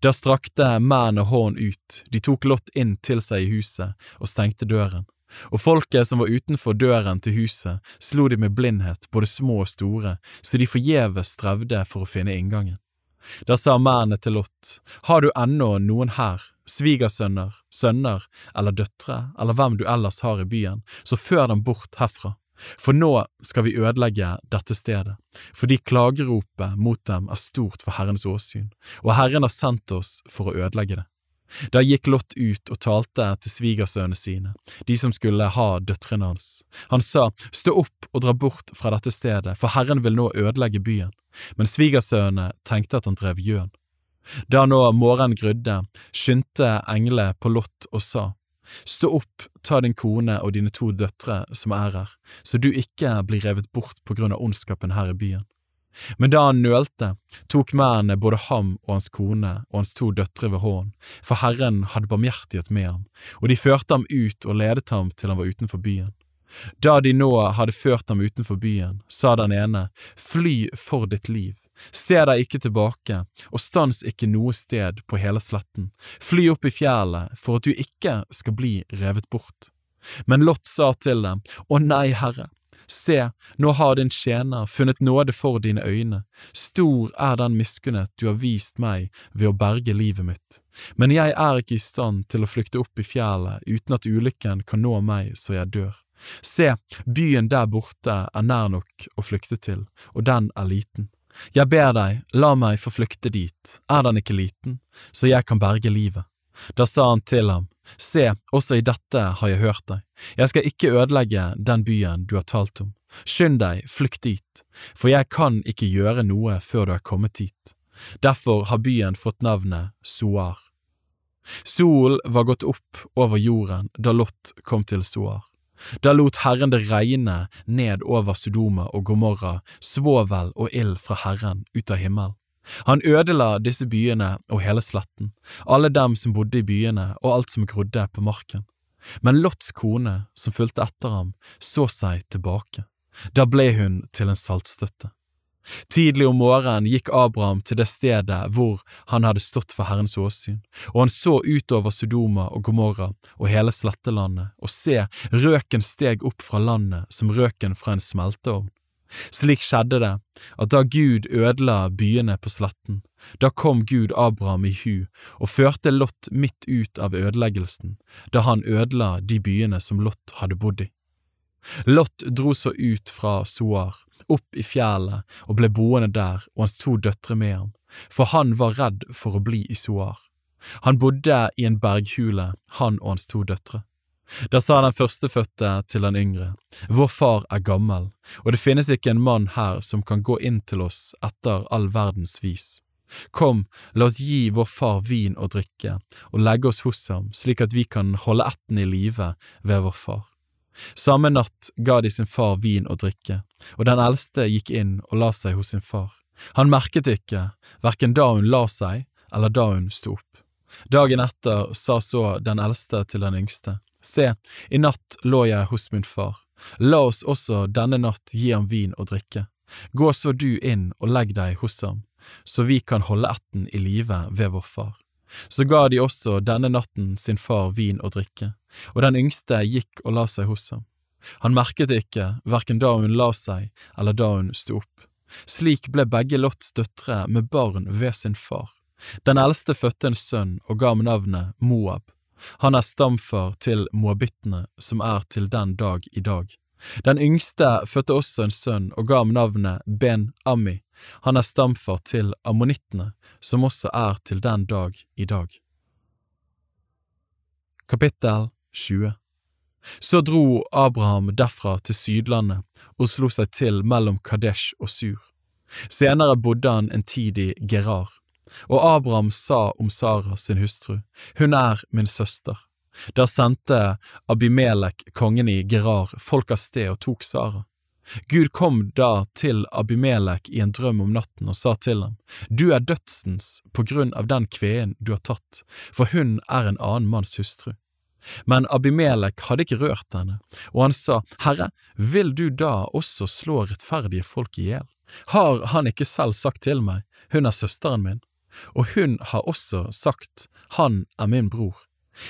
Da strakte mennene hånd ut, de tok Lott inn til seg i huset og stengte døren, og folket som var utenfor døren til huset, slo de med blindhet, både små og store, så de forgjeves strevde for å finne inngangen. Da sa mennene til Lott, har du ennå noen her, svigersønner, sønner eller døtre eller hvem du ellers har i byen, så før dem bort herfra. For nå skal vi ødelegge dette stedet, fordi klageropet mot dem er stort for Herrens åsyn, og Herren har sendt oss for å ødelegge det. Da gikk Lot ut og talte til svigersønnene sine, de som skulle ha døtrene hans. Han sa, Stå opp og dra bort fra dette stedet, for Herren vil nå ødelegge byen. Men svigersønnene tenkte at han drev gjøn. Da nå morgenen grudde, skyndte englene på Lot og sa, Stå opp, ta din kone og dine to døtre som er her, så du ikke blir revet bort på grunn av ondskapen her i byen. Men da han nølte, tok mennene både ham og hans kone og hans to døtre ved hånden, for Herren hadde barmhjertighet med ham, og de førte ham ut og ledet ham til han var utenfor byen. Da de nå hadde ført ham utenfor byen, sa den ene, Fly for ditt liv, se deg ikke tilbake, og stans ikke noe sted på hele sletten, fly opp i fjellet for at du ikke skal bli revet bort. Men Lot sa til dem, Å nei, Herre, Se, nå har din tjener funnet nåde for dine øyne, stor er den miskunnhet du har vist meg ved å berge livet mitt, men jeg er ikke i stand til å flykte opp i fjellet uten at ulykken kan nå meg så jeg dør. Se, byen der borte er nær nok å flykte til, og den er liten. Jeg ber deg, la meg få flykte dit, er den ikke liten, så jeg kan berge livet. Da sa han til ham, Se, også i dette har jeg hørt deg, jeg skal ikke ødelegge den byen du har talt om. Skynd deg, flykt dit, for jeg kan ikke gjøre noe før du er kommet dit. Derfor har byen fått navnet Soar. Solen var gått opp over jorden da Lot kom til Soar. Da lot Herren det regne ned over Sodoma og Gomorra, svovel og ild fra Herren ut av himmelen. Han ødela disse byene og hele sletten, alle dem som bodde i byene og alt som grodde på marken. Men Lots kone, som fulgte etter ham, så seg tilbake. Da ble hun til en saltstøtte. Tidlig om morgenen gikk Abraham til det stedet hvor han hadde stått for Herrens åsyn, og han så utover Sodoma og Gomorra og hele slettelandet, og se, røken steg opp fra landet som røken fra en smelteovn. Slik skjedde det at da Gud ødela byene på sletten, da kom Gud Abraham i hu og førte Lot midt ut av ødeleggelsen, da han ødela de byene som Lot hadde bodd i. Lot dro så ut fra Soar, opp i fjellet og ble boende der og hans to døtre med ham, for han var redd for å bli i Soar. Han bodde i en berghule, han og hans to døtre. Da sa den førstefødte til den yngre, Vår far er gammel, og det finnes ikke en mann her som kan gå inn til oss etter all verdens vis. Kom, la oss gi vår far vin og drikke, og legge oss hos ham, slik at vi kan holde ætten i live ved vår far. Samme natt ga de sin far vin og drikke, og den eldste gikk inn og la seg hos sin far. Han merket ikke, hverken da hun la seg eller da hun sto opp. Dagen etter sa så den eldste til den yngste, Se, i natt lå jeg hos min far, la oss også denne natt gi ham vin og drikke. Gå så du inn og legg deg hos ham, så vi kan holde ætten i live ved vår far. Så ga de også denne natten sin far vin og drikke, og den yngste gikk og la seg hos ham. Han merket det ikke, hverken da hun la seg eller da hun sto opp. Slik ble begge Lots døtre med barn ved sin far. Den eldste fødte en sønn og ga ham navnet Moab, han er stamfar til moabittene, som er til den dag i dag. Den yngste fødte også en sønn og ga ham navnet Ben Ammi. Han er stamfar til ammonittene, som også er til den dag i dag. Kapittel 20 Så dro Abraham derfra til Sydlandet og slo seg til mellom Kadesh og Sur. Senere bodde han en tid i Gerar. Og Abraham sa om Sara sin hustru, hun er min søster. Da sendte Abimelek, kongen i Gerar, folk av sted og tok Sara. Gud kom da til Abimelek i en drøm om natten og sa til ham, Du er dødsens på grunn av den kveen du har tatt, for hun er en annen manns hustru. Men Abimelek hadde ikke rørt henne, og han sa, Herre, vil du da også slå rettferdige folk i hjel? Har han ikke selv sagt til meg, hun er søsteren min? og hun har også sagt, Han er min bror.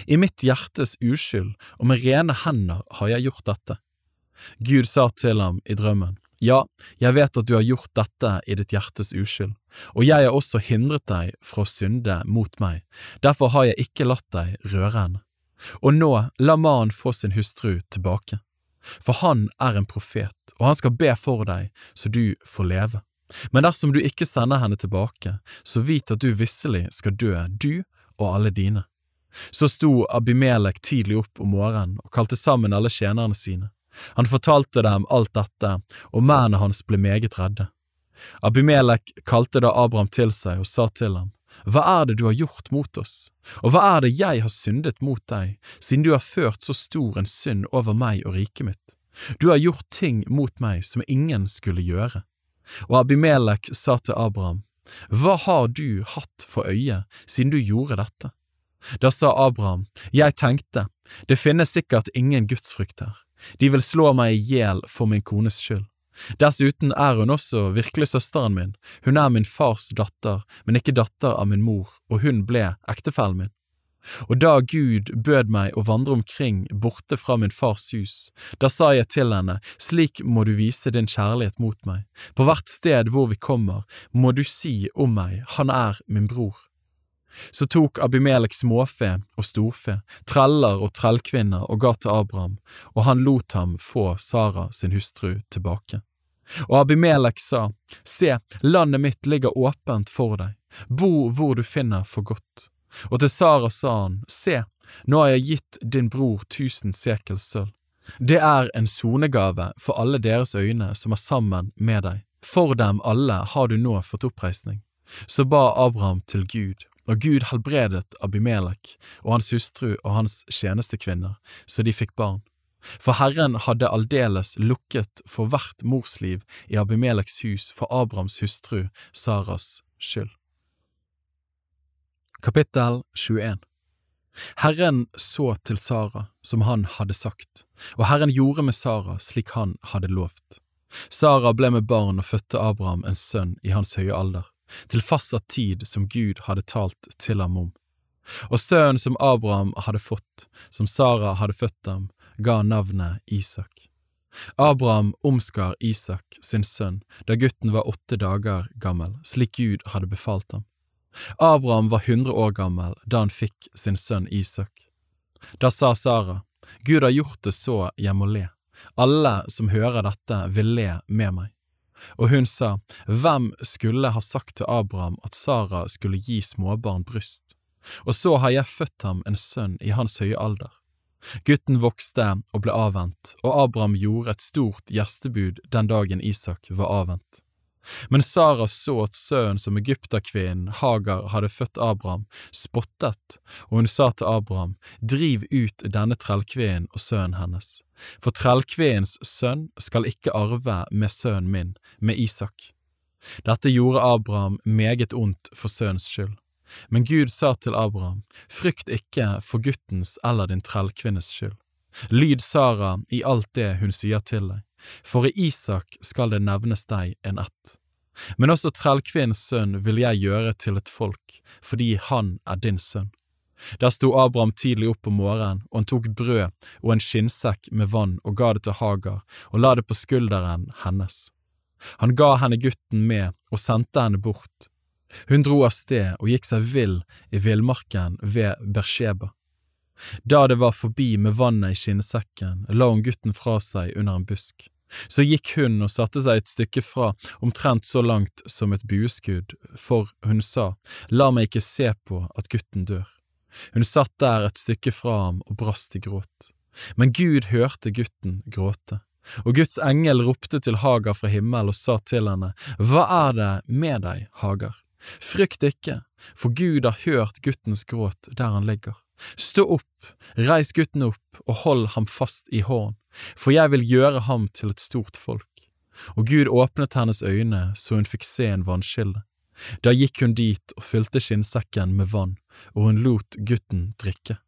I mitt hjertes uskyld og med rene hender har jeg gjort dette. Gud sa til ham i drømmen, Ja, jeg vet at du har gjort dette i ditt hjertes uskyld, og jeg har også hindret deg fra å synde mot meg, derfor har jeg ikke latt deg røre henne. Og nå, la mannen få sin hustru tilbake, for han er en profet, og han skal be for deg så du får leve. Men dersom du ikke sender henne tilbake, så vit at du visselig skal dø, du og alle dine. Så sto Abimelek tidlig opp om morgenen og kalte sammen alle tjenerne sine. Han fortalte dem alt dette, og mennene hans ble meget redde. Abimelek kalte da Abraham til seg og sa til ham, Hva er det du har gjort mot oss, og hva er det jeg har syndet mot deg, siden du har ført så stor en synd over meg og riket mitt? Du har gjort ting mot meg som ingen skulle gjøre. Og Abimelek sa til Abraham, Hva har du hatt for øye siden du gjorde dette? Da sa Abraham, Jeg tenkte, det finnes sikkert ingen gudsfrykt her, de vil slå meg i hjel for min kones skyld. Dessuten er hun også virkelig søsteren min, hun er min fars datter, men ikke datter av min mor, og hun ble ektefellen min. Og da Gud bød meg å vandre omkring borte fra min fars hus, da sa jeg til henne, slik må du vise din kjærlighet mot meg, på hvert sted hvor vi kommer, må du si om meg, han er min bror. Så tok Abimelek småfe og storfe, treller og trellkvinner og ga til Abraham, og han lot ham få Sara sin hustru tilbake. Og Abimelek sa, Se, landet mitt ligger åpent for deg, bo hvor du finner for godt. Og til Sara sa han, Se, nå har jeg gitt din bror tusen sekels sølv. Det er en sonegave for alle deres øyne som er sammen med deg. For dem alle har du nå fått oppreisning. Så ba Abraham til Gud, og Gud helbredet Abimelek og hans hustru og hans tjenestekvinner, så de fikk barn. For Herren hadde aldeles lukket for hvert morsliv i Abimeleks hus for Abrahams hustru Saras skyld. Kapittel 21 Herren så til Sara som han hadde sagt, og Herren gjorde med Sara slik han hadde lovt. Sara ble med barn og fødte Abraham en sønn i hans høye alder, til fastsatt tid som Gud hadde talt til ham om. Og sønnen som Abraham hadde fått, som Sara hadde født ham, ga navnet Isak. Abraham omskar Isak, sin sønn, da gutten var åtte dager gammel, slik Gud hadde befalt ham. Abraham var hundre år gammel da han fikk sin sønn Isak. Da sa Sara, Gud har gjort det så jeg må le, alle som hører dette vil le med meg. Og hun sa, Hvem skulle ha sagt til Abraham at Sara skulle gi småbarn bryst? Og så har jeg født ham en sønn i hans høye alder. Gutten vokste og ble avvent, og Abraham gjorde et stort gjestebud den dagen Isak var avvent. Men Sara så at sønnen som egypterkvinnen Hagar hadde født Abraham, spottet, og hun sa til Abraham, Driv ut denne trellkvinnen og sønnen hennes, for trellkvinnens sønn skal ikke arve med sønnen min, med Isak. Dette gjorde Abraham meget ondt for sønns skyld. Men Gud sa til Abraham, Frykt ikke for guttens eller din trellkvinnes skyld. Lyd Sara i alt det hun sier til deg for i Isak skal det nevnes deg en ett. Men også trellkvinnens sønn vil jeg gjøre til et folk, fordi han er din sønn. Der sto Abraham tidlig opp om morgenen, og han tok brød og en skinnsekk med vann og ga det til Hagar og la det på skulderen hennes. Han ga henne gutten med og sendte henne bort. Hun dro av sted og gikk seg vill i villmarken ved Bersheba. Da det var forbi med vannet i skinnsekken, la hun gutten fra seg under en busk. Så gikk hun og satte seg et stykke fra, omtrent så langt som et bueskudd, for hun sa, La meg ikke se på at gutten dør. Hun satt der et stykke fra ham og brast i gråt. Men Gud hørte gutten gråte, og Guds engel ropte til Hagar fra himmel og sa til henne, Hva er det med deg, Hagar? Frykt ikke, for Gud har hørt guttens gråt der han ligger. Stå opp, reis gutten opp og hold ham fast i hånd, for jeg vil gjøre ham til et stort folk. Og Gud åpnet hennes øyne så hun fikk se en vannkilde. Da gikk hun dit og fylte skinnsekken med vann, og hun lot gutten drikke.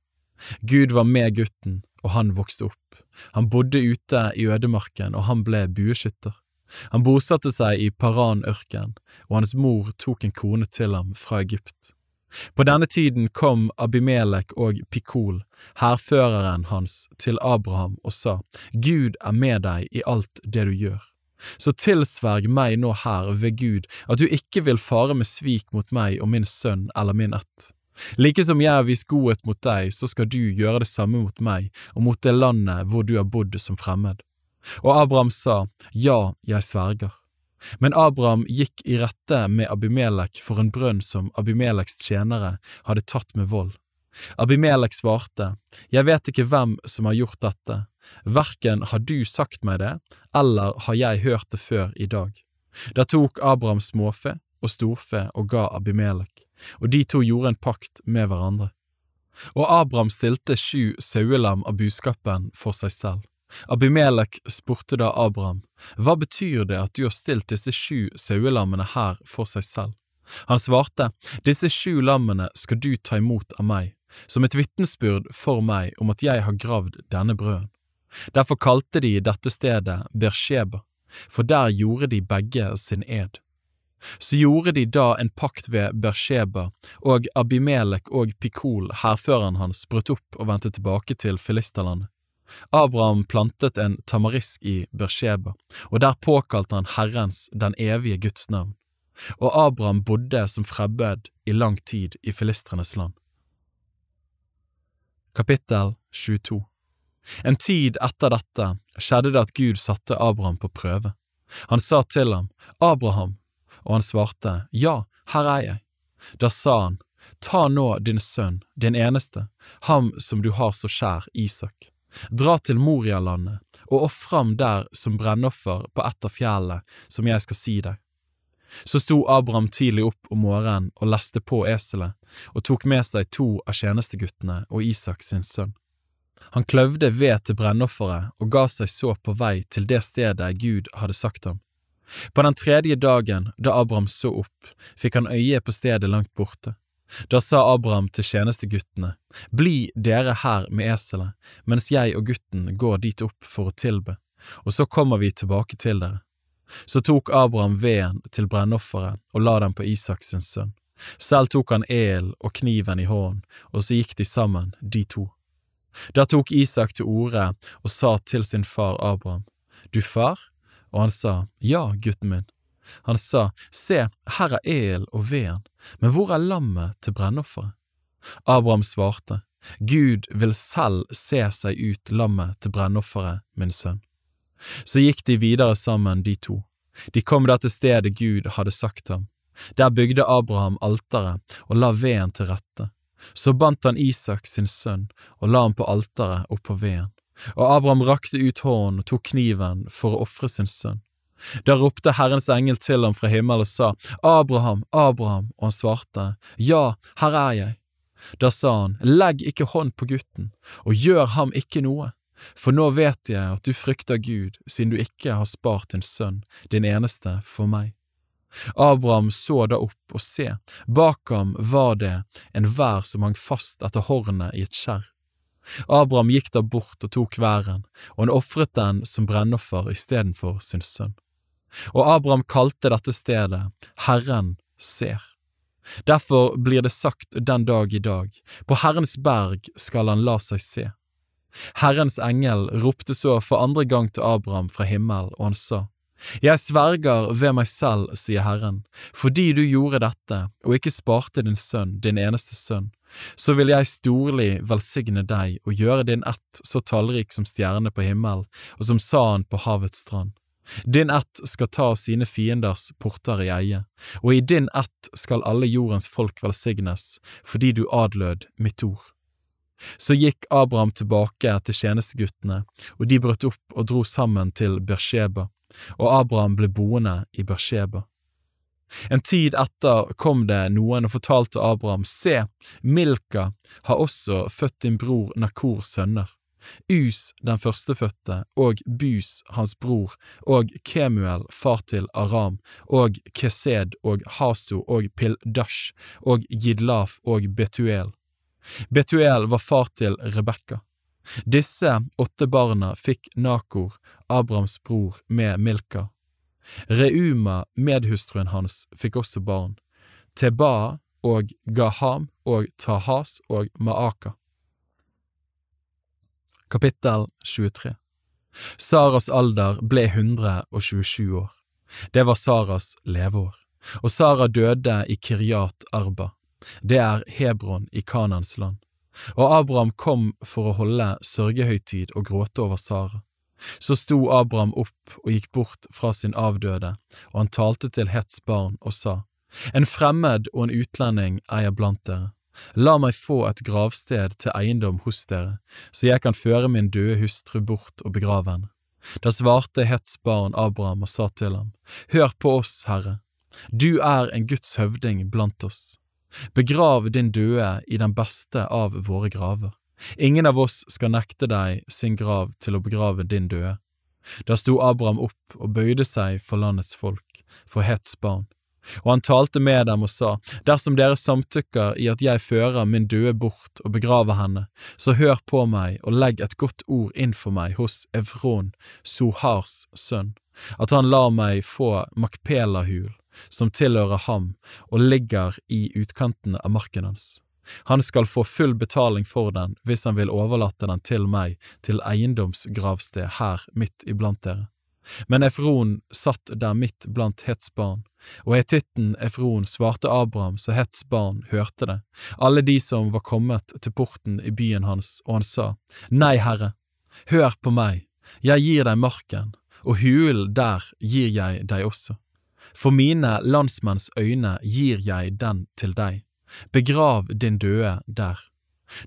Gud var med gutten, og han vokste opp. Han bodde ute i ødemarken, og han ble bueskytter. Han bosatte seg i Paran-ørkenen, og hans mor tok en kone til ham fra Egypt. På denne tiden kom Abimelek og Pikol, hærføreren hans, til Abraham og sa, Gud er med deg i alt det du gjør. Så tilsverg meg nå her ved Gud at du ikke vil fare med svik mot meg og min sønn eller min ett. Like som jeg har vist godhet mot deg, så skal du gjøre det samme mot meg og mot det landet hvor du har bodd som fremmed. Og Abraham sa, Ja, jeg sverger. Men Abraham gikk i rette med Abimelek for en brønn som Abimeleks tjenere hadde tatt med vold. Abimelek svarte, Jeg vet ikke hvem som har gjort dette, verken har du sagt meg det, eller har jeg hørt det før i dag. Da tok Abraham småfe og storfe og ga Abimelek, og de to gjorde en pakt med hverandre. Og Abraham stilte sju sauelam av buskapen for seg selv Abimelek spurte da Abraham, hva betyr det at du har stilt disse sju sauelammene her for seg selv? Han svarte, disse sju lammene skal du ta imot av meg, som et vitnesbyrd for meg om at jeg har gravd denne brøden. Derfor kalte de dette stedet Bersheba, for der gjorde de begge sin ed. Så gjorde de da en pakt ved Bersheba, og Abimelek og Pikol, hærføreren hans, brøt opp og vendte tilbake til filisterlandet. Abraham plantet en tamarisk i Bersheba, og der påkalte han Herrens, den evige Guds navn. Og Abraham bodde som frebbed i lang tid i filistrenes land. Kapittel 22 En tid etter dette skjedde det at Gud satte Abraham på prøve. Han sa til ham, Abraham, og han svarte, Ja, her er jeg. Da sa han, Ta nå din sønn, din eneste, ham som du har så kjær, Isak. Dra til Morialandet og ofre ham der som brennoffer på ett av fjellene som jeg skal si deg. Så sto Abraham tidlig opp om morgenen og leste på eselet, og tok med seg to av tjenesteguttene og Isak sin sønn. Han kløvde ved til brennofferet og ga seg så på vei til det stedet Gud hadde sagt ham. På den tredje dagen, da Abraham så opp, fikk han øye på stedet langt borte. Da sa Abraham til tjenesteguttene, Bli dere her med eselet, mens jeg og gutten går dit opp for å tilbe, og så kommer vi tilbake til dere. Så tok Abraham veden til brennofferet og la den på Isak sin sønn. Selv tok han elen og kniven i hånden, og så gikk de sammen, de to. Da tok Isak til orde og sa til sin far Abraham, Du far? Og han sa, Ja, gutten min. Han sa, Se, her er elen og veden, men hvor er lammet til brennofferet? Abraham svarte, Gud vil selv se seg ut lammet til brennofferet, min sønn. Så gikk de videre sammen, de to. De kom da til stedet Gud hadde sagt ham. Der bygde Abraham alteret og la veden til rette. Så bandt han Isak sin sønn og la ham på alteret oppå veden. Og Abraham rakte ut hånden og tok kniven for å ofre sin sønn. Da ropte Herrens engel til ham fra himmelen og sa, Abraham, Abraham, og han svarte, Ja, her er jeg. Da sa han, Legg ikke hånd på gutten, og gjør ham ikke noe, for nå vet jeg at du frykter Gud, siden du ikke har spart din sønn, din eneste, for meg. Abraham så da opp, og se, bak ham var det en vær som hang fast etter hornet i et skjær. Abraham gikk da bort og tok væren, og han ofret den som brennoffer istedenfor sin sønn. Og Abraham kalte dette stedet Herren ser. Derfor blir det sagt den dag i dag, på Herrens berg skal han la seg se. Herrens engel ropte så for andre gang til Abraham fra himmel, og han sa, Jeg sverger ved meg selv, sier Herren, fordi du gjorde dette og ikke sparte din sønn, din eneste sønn, så vil jeg storlig velsigne deg og gjøre din ett så tallrik som stjernene på himmelen og som sanden på havets strand. Din ett skal ta sine fienders porter i eie, og i din ett skal alle jordens folk velsignes, fordi du adlød mitt ord. Så gikk Abraham tilbake til tjenesteguttene, og de brøt opp og dro sammen til Bersheba, og Abraham ble boende i Bersheba. En tid etter kom det noen og fortalte Abraham, se, Milka har også født din bror Nakors sønner. Us den førstefødte, og Bus hans bror, og Kemuel far til Aram, og Kesed og Haso og Pildash, og Gidlaf og Betuel. Betuel var far til Rebekka. Disse åtte barna fikk Nakor, Abrahams bror, med Milka. Reuma, medhustruen hans, fikk også barn, Teba og Gaham og Tahas og Maaka. Kapittel 23 Saras alder ble 127 år. Det var Saras leveår, og Sara døde i Kiryat Arba. Det er Hebron i Kanans land. Og Abraham kom for å holde sørgehøytid og gråte over Sara. Så sto Abraham opp og gikk bort fra sin avdøde, og han talte til Hets barn og sa, En fremmed og en utlending er jeg blant dere. La meg få et gravsted til eiendom hos dere, så jeg kan føre min døde hustru bort og begrave henne. Da svarte Hets barn Abraham og sa til ham, Hør på oss, Herre, du er en Guds høvding blant oss. Begrav din døde i den beste av våre graver. Ingen av oss skal nekte deg sin grav til å begrave din døde. Da sto Abraham opp og bøyde seg for landets folk, for Hets barn. Og han talte med dem og sa, Dersom dere samtykker i at jeg fører min døde bort og begraver henne, så hør på meg og legg et godt ord inn for meg hos Evron, Sohars sønn, at han lar meg få Makpelahul, som tilhører ham og ligger i utkantene av marken hans. Han skal få full betaling for den hvis han vil overlate den til meg til eiendomsgravsted her midt iblant dere. Men Efron satt der midt blant Hets barn, og hetitten Efron svarte Abraham så Hets barn hørte det, alle de som var kommet til porten i byen hans, og han sa, Nei, Herre, hør på meg, jeg gir deg marken, og hulen der gir jeg deg også. For mine landsmenns øyne gir jeg den til deg begrav din døde der.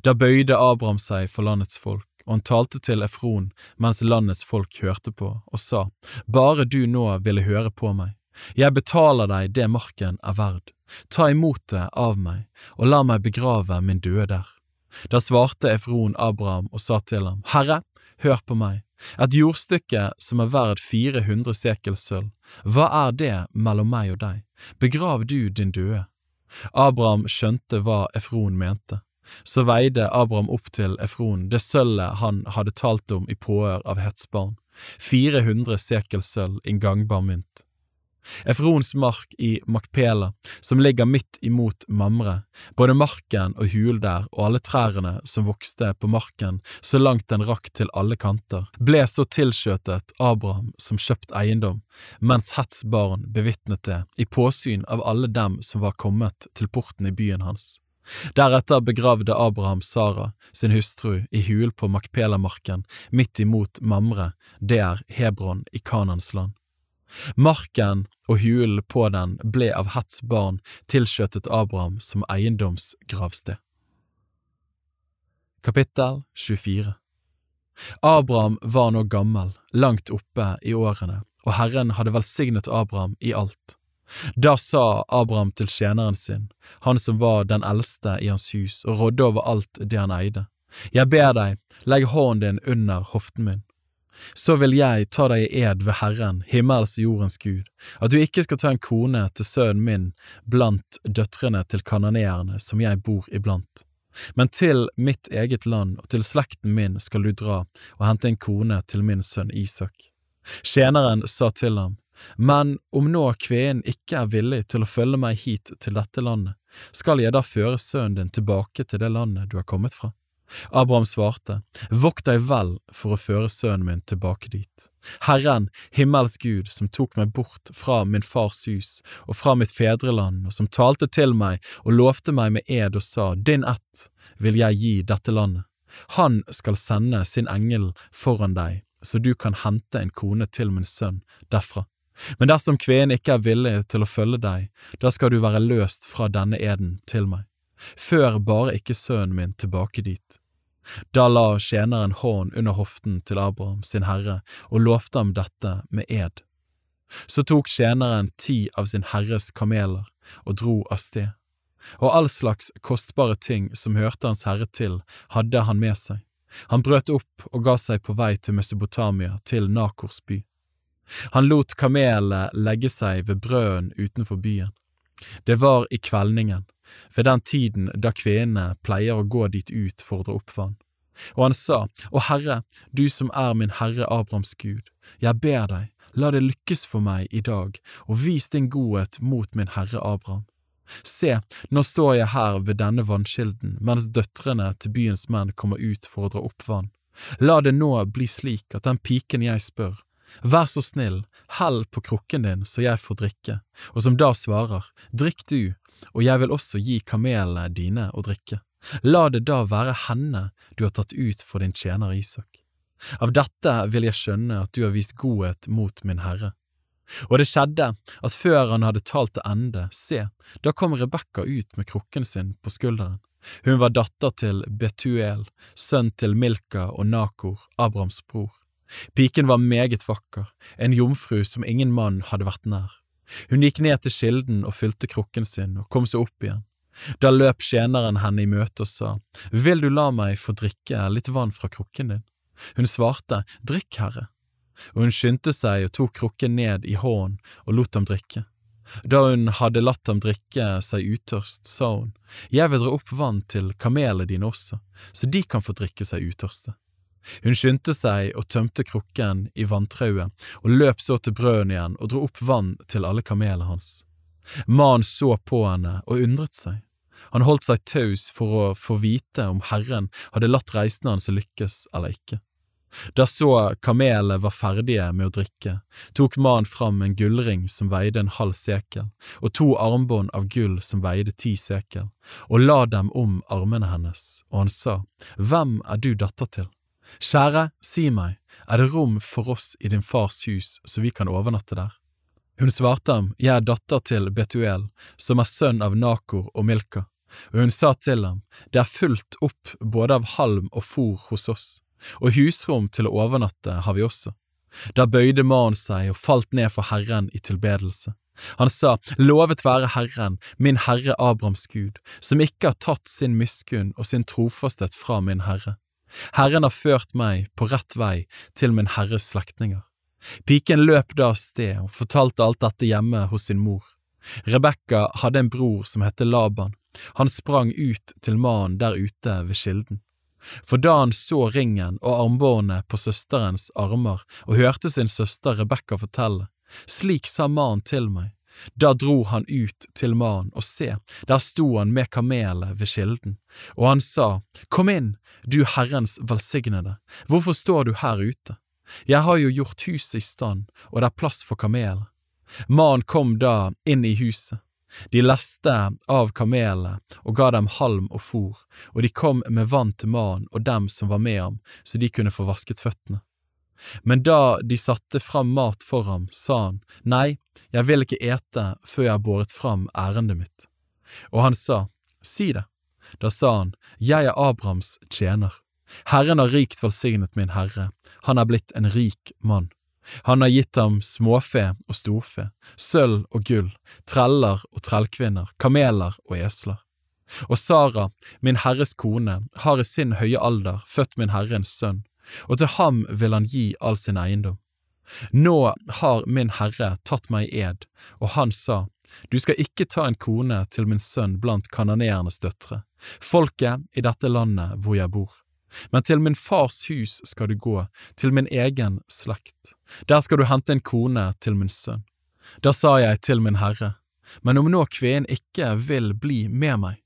Da bøyde Abraham seg for landets folk, og han talte til Efron mens landets folk hørte på, og sa, Bare du nå ville høre på meg, jeg betaler deg det marken er verd, ta imot det av meg, og la meg begrave min døde der. Da svarte Efron Abraham og sa til ham, Herre, hør på meg, et jordstykke som er verd 400 sekel sølv, hva er det mellom meg og deg, begrav du din døde. Abraham skjønte hva Efron mente. Så veide Abraham opp til Efron det sølvet han hadde talt om i påhør av hetsbarn, 400 sekel sølv i gangbar mynt. Efrons mark i Makpela, som ligger midt imot Mamre, både marken og hulen der og alle trærne som vokste på marken så langt den rakk til alle kanter, ble så tilskjøtet Abraham som kjøpt eiendom, mens Hets barn bevitnet det i påsyn av alle dem som var kommet til porten i byen hans. Deretter begravde Abraham Sara, sin hustru, i hulen på Makpela-marken, midt imot Mamre, det er Hebron i Kanans land. Marken og hulen på den ble av Hets barn tilskjøtet Abraham som eiendomsgravsted. Kapittel 24 Abraham var nå gammel, langt oppe i årene, og Herren hadde velsignet Abraham i alt. Da sa Abraham til tjeneren sin, han som var den eldste i hans hus og rådde over alt det han eide, Jeg ber deg, legg hånden din under hoften min så vil jeg ta deg i ed ved Herren, himmels og jordens Gud, at du ikke skal ta en kone til sønnen min blant døtrene til kanoneerne som jeg bor iblant. Men til mitt eget land og til slekten min skal du dra og hente en kone til min sønn Isak. Tjeneren sa til ham, Men om nå kvinnen ikke er villig til å følge meg hit til dette landet, skal jeg da føre sønnen din tilbake til det landet du har kommet fra? Abraham svarte, Vokt deg vel for å føre sønnen min tilbake dit. Herren, himmels Gud, som tok meg bort fra min fars hus og fra mitt fedreland, og som talte til meg og lovte meg med ed og sa, Din ett vil jeg gi dette landet. Han skal sende sin engel foran deg, så du kan hente en kone til min sønn derfra. Men dersom kvinnen ikke er villig til å følge deg, da skal du være løst fra denne eden til meg. Før bare ikke sønnen min tilbake dit. Da la tjeneren hånd under hoften til Abraham sin herre og lovte ham dette med ed. Så tok tjeneren ti av sin herres kameler og dro av sted, og all slags kostbare ting som hørte hans herre til, hadde han med seg. Han brøt opp og ga seg på vei til Mesopotamia, til Nakors by. Han lot kamelene legge seg ved brøden utenfor byen. Det var i kveldningen, ved den tiden da kvinnene pleier å gå dit ut for å dra opp vann. Og han sa, Å Herre, du som er min Herre Abrahams Gud, jeg ber deg, la det lykkes for meg i dag, og vis din godhet mot min Herre Abraham. Se, nå står jeg her ved denne vannkilden mens døtrene til byens menn kommer ut for å dra opp vann. La det nå bli slik at den piken jeg spør, Vær så snill, hell på krukken din så jeg får drikke, og som da svarer, drikk du, og jeg vil også gi kamelene dine å drikke. La det da være henne du har tatt ut for din tjener Isak. Av dette vil jeg skjønne at du har vist godhet mot min herre. Og det skjedde at før han hadde talt til ende, se, da kom Rebekka ut med krukken sin på skulderen. Hun var datter til Betuel, sønn til Milka og Nakor, Abrahams bror. Piken var meget vakker, en jomfru som ingen mann hadde vært nær. Hun gikk ned til kilden og fylte krukken sin og kom seg opp igjen. Da løp tjeneren henne i møte og sa, Vil du la meg få drikke litt vann fra krukken din? Hun svarte, Drikk, herre. Og hun skyndte seg og tok krukken ned i hånden og lot ham drikke. Da hun hadde latt ham drikke seg utørst, sa hun, Jeg vil dra opp vann til kamelene dine også, så de kan få drikke seg utørste. Hun skyndte seg og tømte krukken i vanntrauet og løp så til brøden igjen og dro opp vann til alle kamelene hans. Mannen så på henne og undret seg. Han holdt seg taus for å få vite om Herren hadde latt reisene hans lykkes eller ikke. Da så kamelene var ferdige med å drikke, tok mannen fram en gullring som veide en halv sekel, og to armbånd av gull som veide ti sekel, og la dem om armene hennes, og han sa, Hvem er du datter til? Kjære, si meg, er det rom for oss i din fars hus så vi kan overnatte der? Hun svarte ham, Jeg er datter til Betuel, som er sønn av Nakor og Milka, og hun sa til ham, Det er fullt opp både av halm og fôr hos oss, og husrom til å overnatte har vi også. Da bøyde mannen seg og falt ned for Herren i tilbedelse. Han sa, Lovet være Herren, min Herre Abrahams Gud, som ikke har tatt sin miskunn og sin trofasthet fra min Herre. Herren har ført meg på rett vei til min herres slektninger. Piken løp da av sted og fortalte alt dette hjemme hos sin mor. Rebekka hadde en bror som het Laban. Han sprang ut til mannen der ute ved kilden. For da han så ringen og armbåndet på søsterens armer og hørte sin søster Rebekka fortelle, slik sa mannen til meg, da dro han ut til mannen, og se, der sto han med kamelet ved kilden, og han sa, Kom inn, du Herrens velsignede, hvorfor står du her ute? Jeg har jo gjort huset i stand, og det er plass for kamelet. Mannen kom da inn i huset. De leste av kamelene og ga dem halm og fôr, og de kom med vann til mannen og dem som var med ham, så de kunne få vasket føttene. Men da de satte fram mat for ham, sa han, Nei, jeg vil ikke ete før jeg har båret fram ærendet mitt. Og han sa, Si det. Da sa han, Jeg er Abrahams tjener. Herren har rikt velsignet min herre, han er blitt en rik mann. Han har gitt ham småfe og storfe, sølv og gull, treller og trellkvinner, kameler og esler. Og Sara, min herres kone, har i sin høye alder født min herre en sønn, og til ham vil han gi all sin eiendom. Nå har min herre tatt meg i ed, og han sa, du skal ikke ta en kone til min sønn blant kanoneernes døtre, folket i dette landet hvor jeg bor. Men til min fars hus skal du gå, til min egen slekt. Der skal du hente en kone til min sønn. Da sa jeg til min herre, men om nå kvinnen ikke vil bli med meg.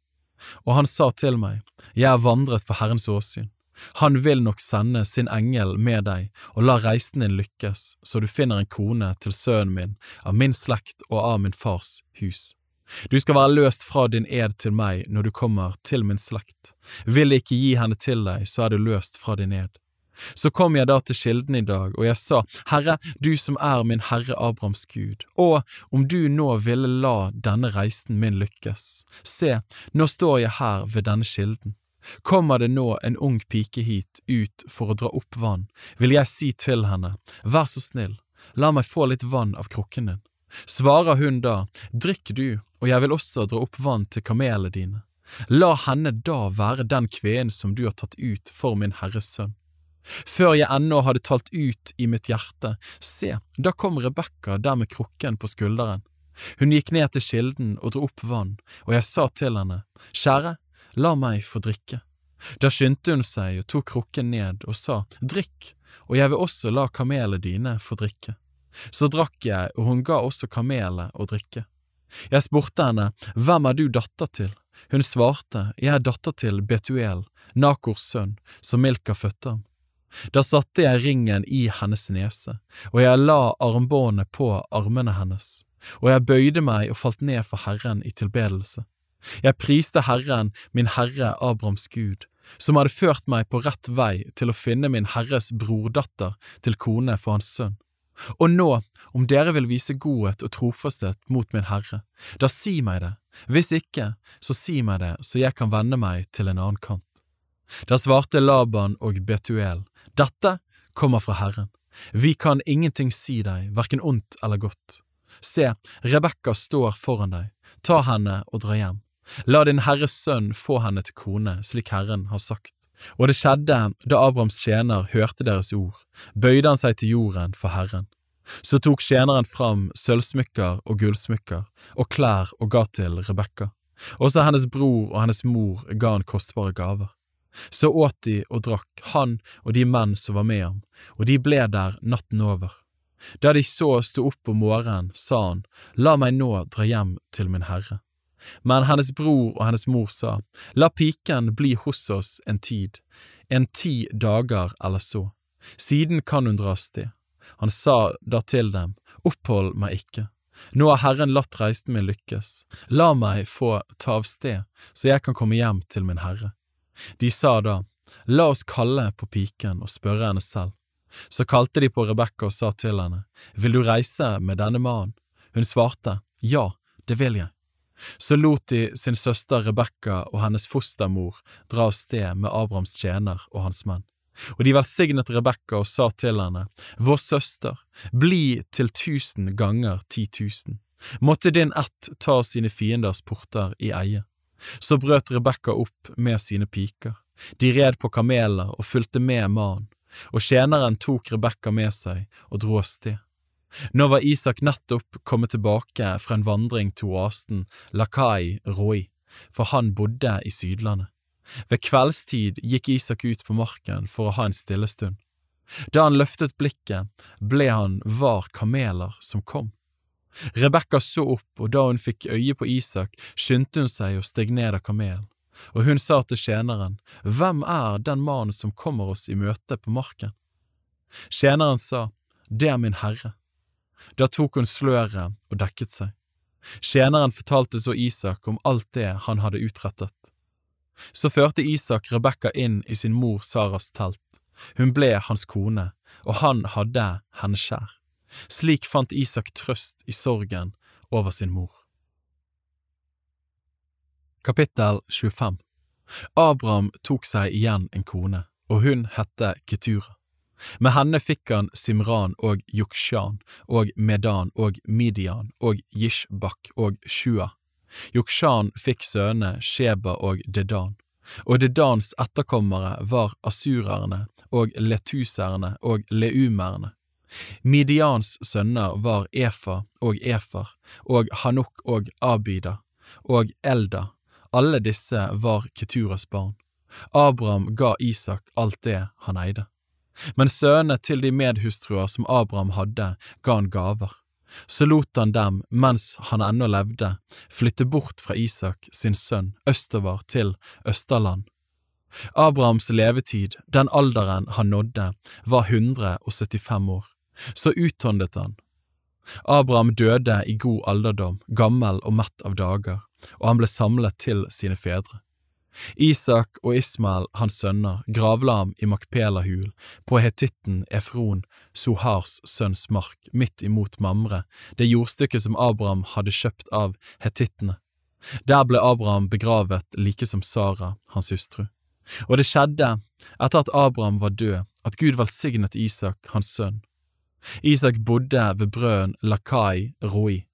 Og han sa til meg, jeg er vandret for Herrens åsyn. Han vil nok sende sin engel med deg og la reisen din lykkes, så du finner en kone til sønnen min, av min slekt og av min fars hus. Du skal være løst fra din ed til meg når du kommer til min slekt. Vil jeg ikke gi henne til deg, så er du løst fra din ed. Så kom jeg da til kilden i dag, og jeg sa, Herre, du som er min Herre Abrahams Gud, og om du nå ville la denne reisen min lykkes, se, nå står jeg her ved denne kilden. Kommer det nå en ung pike hit ut for å dra opp vann, vil jeg si til henne, vær så snill, la meg få litt vann av krukken din. Svarer hun da, drikk du, og jeg vil også dra opp vann til kamelene dine. La henne da være den kveen som du har tatt ut for min Herres sønn. Før jeg ennå hadde talt ut i mitt hjerte, se, da kom Rebekka der med krukken på skulderen. Hun gikk ned til kilden og dro opp vann, og jeg sa til henne, Kjære, la meg få drikke. Da skyndte hun seg og tok krukken ned og sa, drikk, og jeg vil også la kamelene dine få drikke. Så drakk jeg, og hun ga også kamelene å drikke. Jeg spurte henne, hvem er du datter til? Hun svarte, jeg er datter til Betuel, Nakors sønn, som Milka fødte ham. Da satte jeg ringen i hennes nese, og jeg la armbåndet på armene hennes, og jeg bøyde meg og falt ned for Herren i tilbedelse. Jeg priste Herren, min Herre Abrahams Gud, som hadde ført meg på rett vei til å finne min Herres brordatter til kone for hans sønn. Og nå, om dere vil vise godhet og trofasthet mot min Herre, da si meg det, hvis ikke, så si meg det så jeg kan vende meg til en annen kant. Da svarte Laban og Betuel, dette kommer fra Herren, vi kan ingenting si deg, hverken ondt eller godt. Se, Rebekka står foran deg, ta henne og dra hjem. La din Herres sønn få henne til kone, slik Herren har sagt. Og det skjedde da Abrahams tjener hørte deres ord, bøyde han seg til jorden for Herren. Så tok tjeneren fram sølvsmykker og gullsmykker og klær og ga til Rebekka. Også hennes bror og hennes mor ga han kostbare gaver. Så åt de og drakk, han og de menn som var med ham, og de ble der natten over. Da de så sto opp om morgenen, sa han, La meg nå dra hjem til min herre. Men hennes bror og hennes mor sa, La piken bli hos oss en tid, en ti dager eller så, siden kan hun dra sted. Han sa da til dem, Opphold meg ikke. Nå har Herren latt reisen min lykkes. La meg få ta av sted, så jeg kan komme hjem til min herre. De sa da, La oss kalle på piken og spørre henne selv. Så kalte de på Rebekka og sa til henne, Vil du reise med denne mannen? Hun svarte, Ja, det vil jeg. Så lot de sin søster Rebekka og hennes fostermor dra av sted med Abrahams tjener og hans menn. Og de velsignet Rebekka og sa til henne, Vår søster, bli til tusen ganger ti tusen. Måtte din ett ta sine fienders porter i eie. Så brøt Rebekka opp med sine piker. De red på kameler og fulgte med mannen, og tjeneren tok Rebekka med seg og dro av sted. Nå var Isak nettopp kommet tilbake fra en vandring til oasen Lakai Roi, for han bodde i Sydlandet. Ved kveldstid gikk Isak ut på marken for å ha en stille stund. Da han løftet blikket, ble han var kameler som kom. Rebekka så opp, og da hun fikk øye på Isak, skyndte hun seg og steg ned av kamelen, og hun sa til tjeneren, Hvem er den mannen som kommer oss i møte på marken? Tjeneren sa, Det er min herre. Da tok hun sløret og dekket seg. Tjeneren fortalte så Isak om alt det han hadde utrettet. Så førte Isak Rebekka inn i sin mor Saras telt. Hun ble hans kone, og han hadde henne kjær. Slik fant Isak trøst i sorgen over sin mor. Kapittel 25 Abraham tok seg igjen en kone, og hun hette Ketura. Med henne fikk han Simran og Yukshan og Medan og Midian og Jishbak og Shua Jokshan fikk sønnene Sheba og Dedan, og Dedans etterkommere var asurerne og letuserne og leumerne. Midians sønner var Efa og Efer og Hanuk og Abida og Elda, alle disse var Keturas barn. Abraham ga Isak alt det han eide. Men sønnene til de medhustruer som Abraham hadde, ga han gaver så lot han dem, mens han ennå levde, flytte bort fra Isak, sin sønn, østover til Østerland. Abrahams levetid, den alderen han nådde, var 175 år. Så uthåndet han. Abraham døde i god alderdom, gammel og mett av dager, og han ble samlet til sine fedre. Isak og Ismael, hans sønner, gravla ham i Makpelahul, på hetitten Efron, Sohars sønns mark, midt imot Mamre, det jordstykket som Abraham hadde kjøpt av hetittene. Der ble Abraham begravet like som Sara, hans hustru. Og det skjedde, etter at Abraham var død, at Gud velsignet Isak, hans sønn. Isak bodde ved brøden Lakai Roi,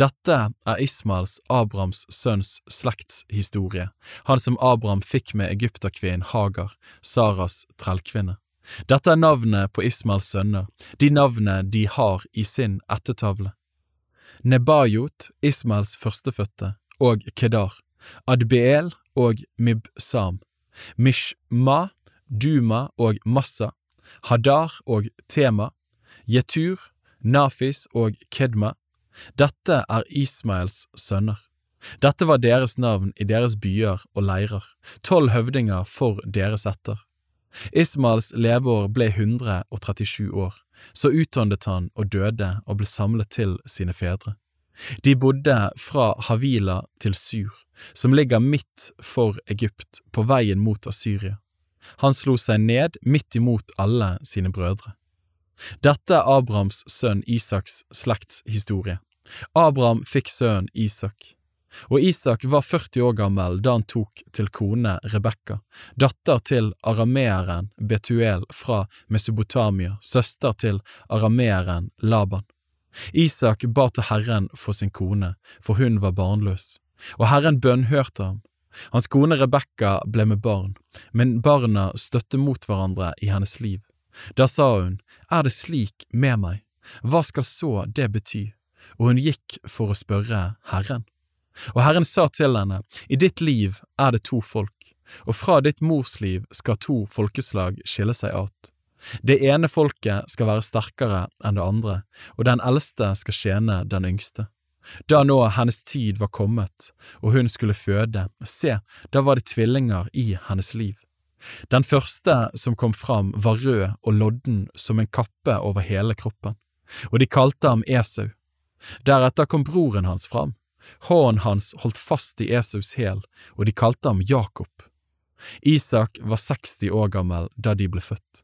dette er Ismaels, Abrahams sønns slektshistorie, han som Abraham fikk med egypterkvinnen Hagar, Saras trellkvinne. Dette er navnet på Ismaels sønner, de navnene de har i sin ættetavle. Nebajot, Ismaels førstefødte, og Kedar, Adbeel og Mibsam, Mishma, Duma og Massa, Hadar og Tema, Jetur, Nafis og Kedma, dette er Ismaels sønner. Dette var deres navn i deres byer og leirer, tolv høvdinger for deres etter. Ismaels leveår ble 137 år, så utåndet han og døde og ble samlet til sine fedre. De bodde fra Havila til Sur, som ligger midt for Egypt, på veien mot Asyria. Han slo seg ned midt imot alle sine brødre. Dette er Abrahams sønn Isaks slektshistorie. Abraham fikk sønnen Isak, og Isak var 40 år gammel da han tok til kone Rebekka, datter til arameeren Betuel fra Mesopotamia, søster til arameeren Laban. Isak ba til Herren for sin kone, for hun var barnløs. og Herren bønnhørte ham. Hans kone Rebekka ble med barn, men barna støtte mot hverandre i hennes liv. Da sa hun, Er det slik med meg, hva skal så det bety? Og hun gikk for å spørre Herren. Og Herren sa til henne, I ditt liv er det to folk, og fra ditt mors liv skal to folkeslag skille seg at. Det ene folket skal være sterkere enn det andre, og den eldste skal tjene den yngste. Da nå hennes tid var kommet, og hun skulle føde, se, da var det tvillinger i hennes liv. Den første som kom fram var rød og lodden som en kappe over hele kroppen, og de kalte ham Esau. Deretter kom broren hans fram. Hånden hans holdt fast i Esaus hæl, og de kalte ham Jakob. Isak var 60 år gammel da de ble født.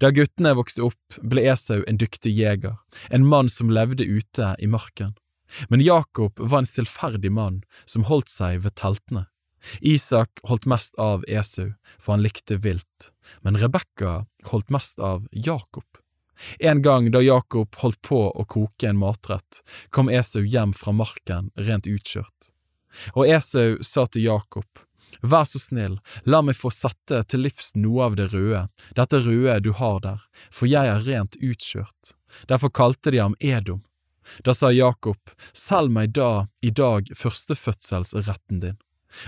Da guttene vokste opp, ble Esau en dyktig jeger, en mann som levde ute i marken. Men Jakob var en stillferdig mann som holdt seg ved teltene. Isak holdt mest av Esau, for han likte vilt, men Rebekka holdt mest av Jakob. En gang da Jakob holdt på å koke en matrett, kom Esau hjem fra marken rent utkjørt. Og Esau sa til Jakob, Vær så snill, la meg få sette til livs noe av det røde, dette røde du har der, for jeg er rent utkjørt. Derfor kalte de ham Edom. Da sa Jakob, selg meg da i dag førstefødselsretten din.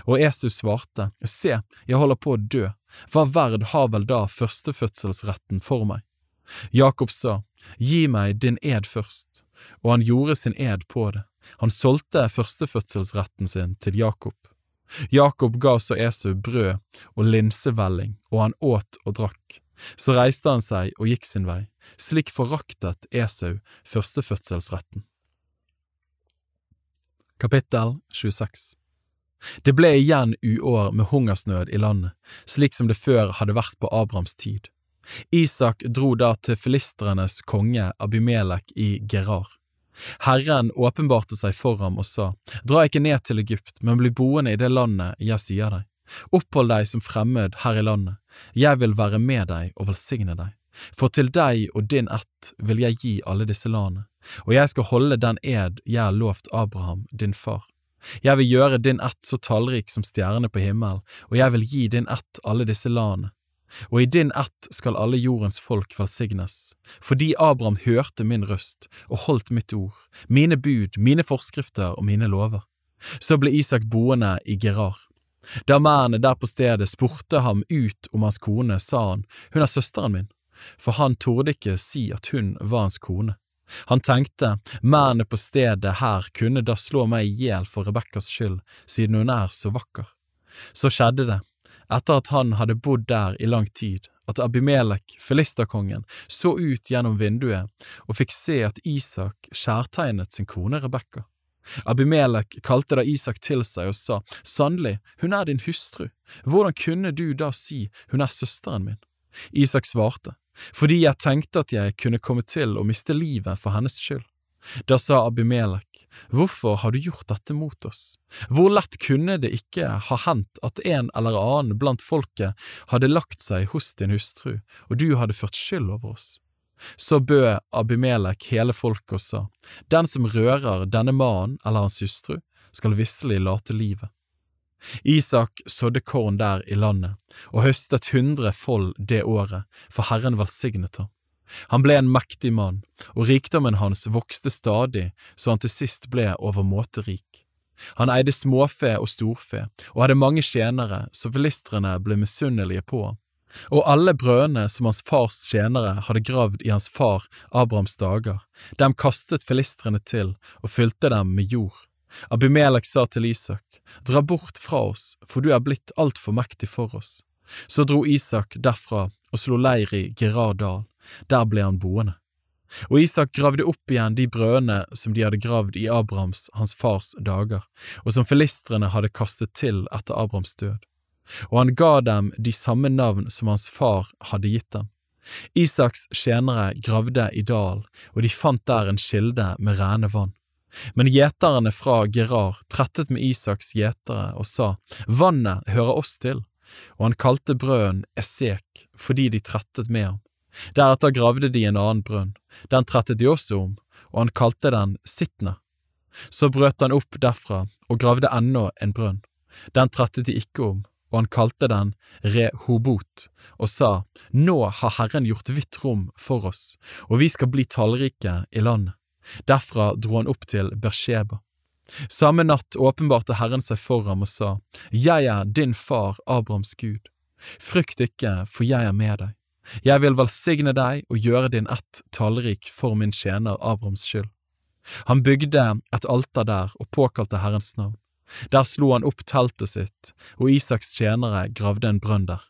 Og Esau svarte, se, jeg holder på å dø, hva verd har vel da førstefødselsretten for meg? Jakob sa, gi meg din ed først, og han gjorde sin ed på det, han solgte førstefødselsretten sin til Jakob. Jakob ga så Esau brød og linsevelling, og han åt og drakk. Så reiste han seg og gikk sin vei, slik foraktet Esau førstefødselsretten. Kapittel 26 Det ble igjen uår med hungersnød i landet, slik som det før hadde vært på Abrahams tid. Isak dro da til filistrenes konge Abimelek i Gerar. Herren åpenbarte seg for ham og sa, Dra ikke ned til Egypt, men bli boende i det landet jeg sier deg. Opphold deg som fremmed her i landet, jeg vil være med deg og velsigne deg. For til deg og din ett vil jeg gi alle disse landene, og jeg skal holde den ed jeg har lovt Abraham, din far. Jeg vil gjøre din ett så tallrik som stjernene på himmelen, og jeg vil gi din ett alle disse landene og i din ett skal alle jordens folk velsignes, fordi Abraham hørte min røst og holdt mitt ord, mine bud, mine forskrifter og mine lover. Så ble Isak boende i Gerar. Da mennene der på stedet spurte ham ut om hans kone, sa han, hun er søsteren min, for han torde ikke si at hun var hans kone. Han tenkte, mennene på stedet her kunne da slå meg i hjel for Rebekkas skyld, siden hun er så vakker. Så skjedde det, etter at han hadde bodd der i lang tid, at Abimelek, filisterkongen, så ut gjennom vinduet og fikk se at Isak skjærtegnet sin kone Rebekka. Abimelek kalte da Isak til seg og sa, Sannelig, hun er din hustru, hvordan kunne du da si hun er søsteren min? Isak svarte, fordi jeg tenkte at jeg kunne komme til å miste livet for hennes skyld. Da sa Abimelek, Hvorfor har du gjort dette mot oss? Hvor lett kunne det ikke ha hendt at en eller annen blant folket hadde lagt seg hos din hustru, og du hadde ført skyld over oss? Så bød Abimelek hele folket og sa, Den som rører denne mannen eller hans hustru, skal visselig late livet. Isak sådde korn der i landet, og høstet hundre fold det året, for Herren velsignet ham. Han ble en mektig mann, og rikdommen hans vokste stadig så han til sist ble overmåte rik. Han eide småfe og storfe, og hadde mange tjenere så filistrene ble misunnelige på ham. Og alle brødene som hans fars tjenere hadde gravd i hans far Abrahams dager, dem kastet filistrene til og fylte dem med jord. Abimelek sa til Isak, Dra bort fra oss, for du er blitt altfor mektig for oss. Så dro Isak derfra og slo leir i Gerar dal, der ble han boende. Og Isak gravde opp igjen de brødene som de hadde gravd i Abrahams, hans fars, dager, og som filistrene hadde kastet til etter Abrahams død. Og han ga dem de samme navn som hans far hadde gitt dem. Isaks tjenere gravde i dalen, og de fant der en kilde med rene vann. Men gjeterne fra Gerar trettet med Isaks gjetere og sa, Vannet hører oss til, og han kalte brønnen Esek fordi de trettet med ham. Deretter gravde de en annen brønn, den trettet de også om, og han kalte den Sitne. Så brøt han opp derfra og gravde ennå en brønn. Den trettet de ikke om, og han kalte den Rehobot, og sa, Nå har Herren gjort hvitt rom for oss, og vi skal bli tallrike i landet. Derfra dro han opp til Bersheba. Samme natt åpenbarte Herren seg for ham og sa, Jeg er din far Abrahams Gud. Frykt ikke, for jeg er med deg. Jeg vil velsigne deg og gjøre din ett tallrik for min tjener Abrahams skyld. Han bygde et alter der og påkalte Herrens navn. Der slo han opp teltet sitt, og Isaks tjenere gravde en brønn der.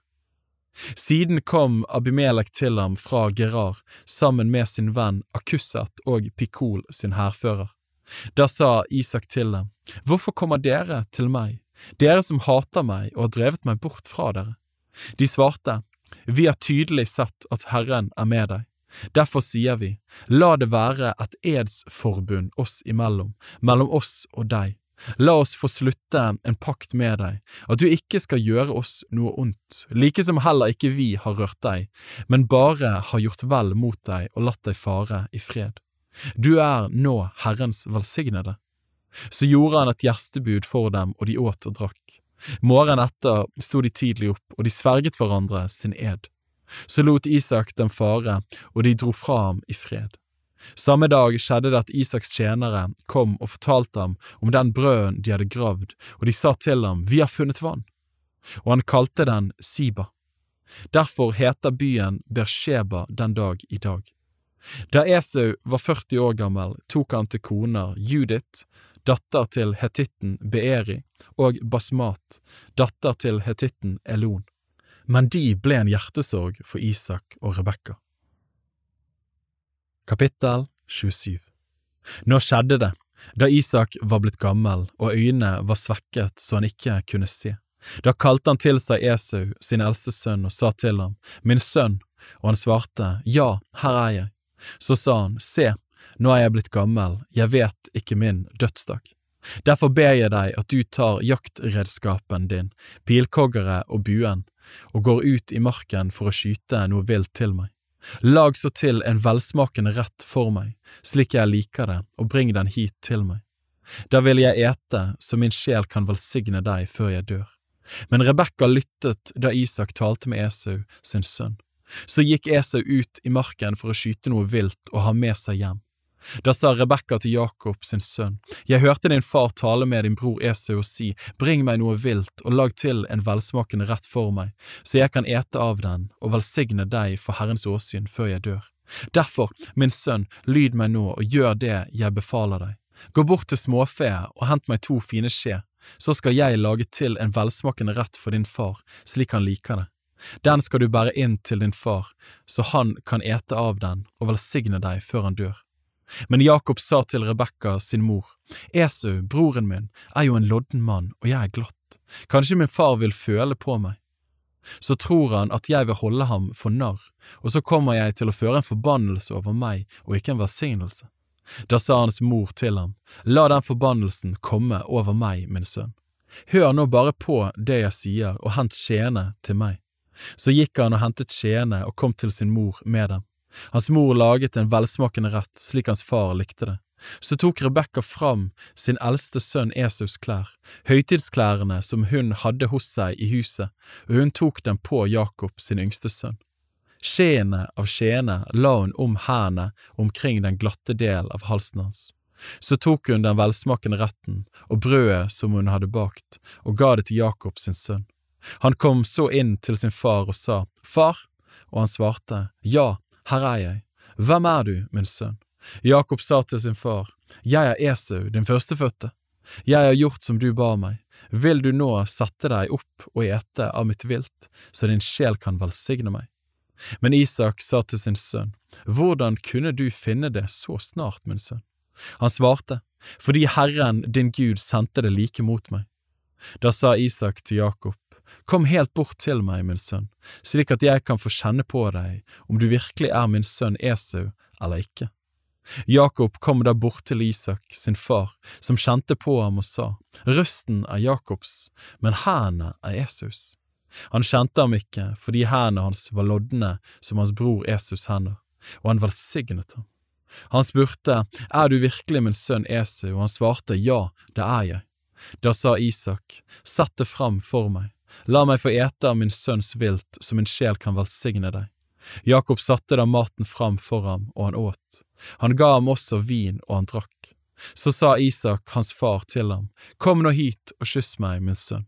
Siden kom Abimelek til ham fra Gerar sammen med sin venn Akusset og Pikol sin hærfører. Da sa Isak til dem, Hvorfor kommer dere til meg, dere som hater meg og har drevet meg bort fra dere? De svarte, Vi har tydelig sett at Herren er med deg. Derfor sier vi, la det være et edsforbund oss imellom, mellom oss og deg. La oss få slutte en pakt med deg, at du ikke skal gjøre oss noe ondt, like som heller ikke vi har rørt deg, men bare har gjort vel mot deg og latt deg fare i fred. Du er nå Herrens velsignede. Så gjorde han et gjestebud for dem, og de åt og drakk. Morgenen etter sto de tidlig opp, og de sverget hverandre sin ed. Så lot Isak dem fare, og de dro fra ham i fred. Samme dag skjedde det at Isaks tjenere kom og fortalte ham om den brøden de hadde gravd, og de sa til ham, Vi har funnet vann. Og han kalte den Siba. Derfor heter byen Bersheba den dag i dag. Da Esau var 40 år gammel, tok han til koner Judith, datter til hetitten Beeri, og Basmat, datter til hetitten Elon men de ble en hjertesorg for Isak og Rebekka. Kapittel 27 Nå skjedde det, da Isak var blitt gammel og øynene var svekket så han ikke kunne se. Da kalte han til seg Esau, sin eldste sønn, og sa til ham, Min sønn, og han svarte, Ja, her er jeg. Så sa han, Se, nå er jeg blitt gammel, jeg vet ikke min dødsdag. Derfor ber jeg deg at du tar jaktredskapen din, pilkoggere og buen, og går ut i marken for å skyte noe vilt til meg. Lag så til en velsmakende rett for meg, slik jeg liker det, og bring den hit til meg. Da vil jeg ete så min sjel kan velsigne deg før jeg dør. Men Rebekka lyttet da Isak talte med Esau, sin sønn. Så gikk Esau ut i marken for å skyte noe vilt og ha med seg hjem. Da sa Rebekka til Jakob sin sønn, Jeg hørte din far tale med din bror Esau og si, Bring meg noe vilt og lag til en velsmakende rett for meg, så jeg kan ete av den og velsigne deg for Herrens åsyn før jeg dør. Derfor, min sønn, lyd meg nå og gjør det jeg befaler deg. Gå bort til småfe og hent meg to fine skje, så skal jeg lage til en velsmakende rett for din far, slik han liker det. Den skal du bære inn til din far, så han kan ete av den og velsigne deg før han dør. Men Jakob sa til Rebekka, sin mor, Esau, broren min, er jo en lodden mann, og jeg er glatt, kanskje min far vil føle på meg. Så tror han at jeg vil holde ham for narr, og så kommer jeg til å føre en forbannelse over meg og ikke en velsignelse. Da sa hans mor til ham, La den forbannelsen komme over meg, min sønn. Hør nå bare på det jeg sier, og hent skjene til meg. Så gikk han og hentet skjene og kom til sin mor med dem. Hans mor laget en velsmakende rett slik hans far likte det. Så tok Rebekka fram sin eldste sønn Esaus klær, høytidsklærne som hun hadde hos seg i huset, og hun tok dem på Jakob sin yngste sønn. Skjeene av skjeene la hun om hendene omkring den glatte del av halsen hans. Så tok hun den velsmakende retten og brødet som hun hadde bakt, og ga det til Jakob sin sønn. Han kom så inn til sin far og sa, Far, og han svarte, Ja, her er jeg. Hvem er du, min sønn? Jakob sa til sin far, Jeg er Esau, din førstefødte. Jeg har gjort som du ba meg. Vil du nå sette deg opp og ete av mitt vilt, så din sjel kan velsigne meg? Men Isak sa til sin sønn, Hvordan kunne du finne det så snart, min sønn? Han svarte, Fordi Herren din Gud sendte det like mot meg. Da sa Isak til Jakob, Kom helt bort til meg, min sønn, slik at jeg kan få kjenne på deg om du virkelig er min sønn Esau eller ikke. Jakob kom da bort til Isak, sin far, som kjente på ham og sa, Røsten er Jakobs, men hendene er Esaus. Han kjente ham ikke fordi hendene hans var lodne som hans bror Esaus hender, og han velsignet ham. Han spurte, Er du virkelig min sønn Esau, og han svarte, Ja, det er jeg. Da sa Isak, Sett det fram for meg, la meg få ete av min sønns vilt, så min sjel kan velsigne deg. Jakob satte da maten fram for ham, og han åt. Han ga ham også vin, og han drakk. Så sa Isak, hans far, til ham, Kom nå hit og kyss meg, min sønn.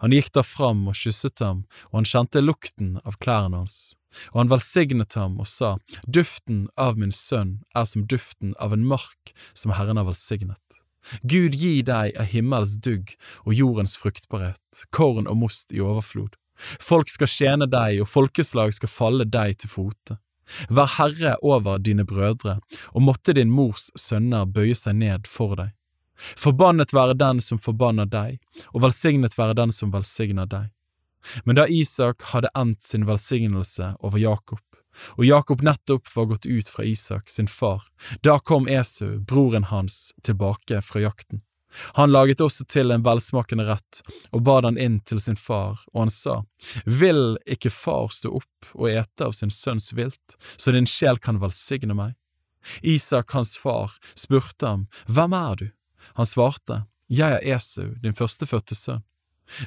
Han gikk da fram og kysset ham, og han kjente lukten av klærne hans. Og han velsignet ham og sa, Duften av min sønn er som duften av en mark som Herren har velsignet. Gud gi deg av himmels dugg og jordens fruktbarhet, korn og most i overflod. Folk skal tjene deg, og folkeslag skal falle deg til fote. Vær herre over dine brødre, og måtte din mors sønner bøye seg ned for deg. Forbannet være den som forbanner deg, og velsignet være den som velsigner deg. Men da Isak hadde endt sin velsignelse over Jakob, og Jakob nettopp var gått ut fra Isak sin far, da kom Esau, broren hans, tilbake fra jakten. Han laget også til en velsmakende rett og bad han inn til sin far, og han sa, Vil ikke far stå opp og ete av sin sønns vilt, så din sjel kan velsigne meg? Isak, hans far, spurte ham, Hvem er du? Han svarte, Jeg er Esau, din førstefødte sønn.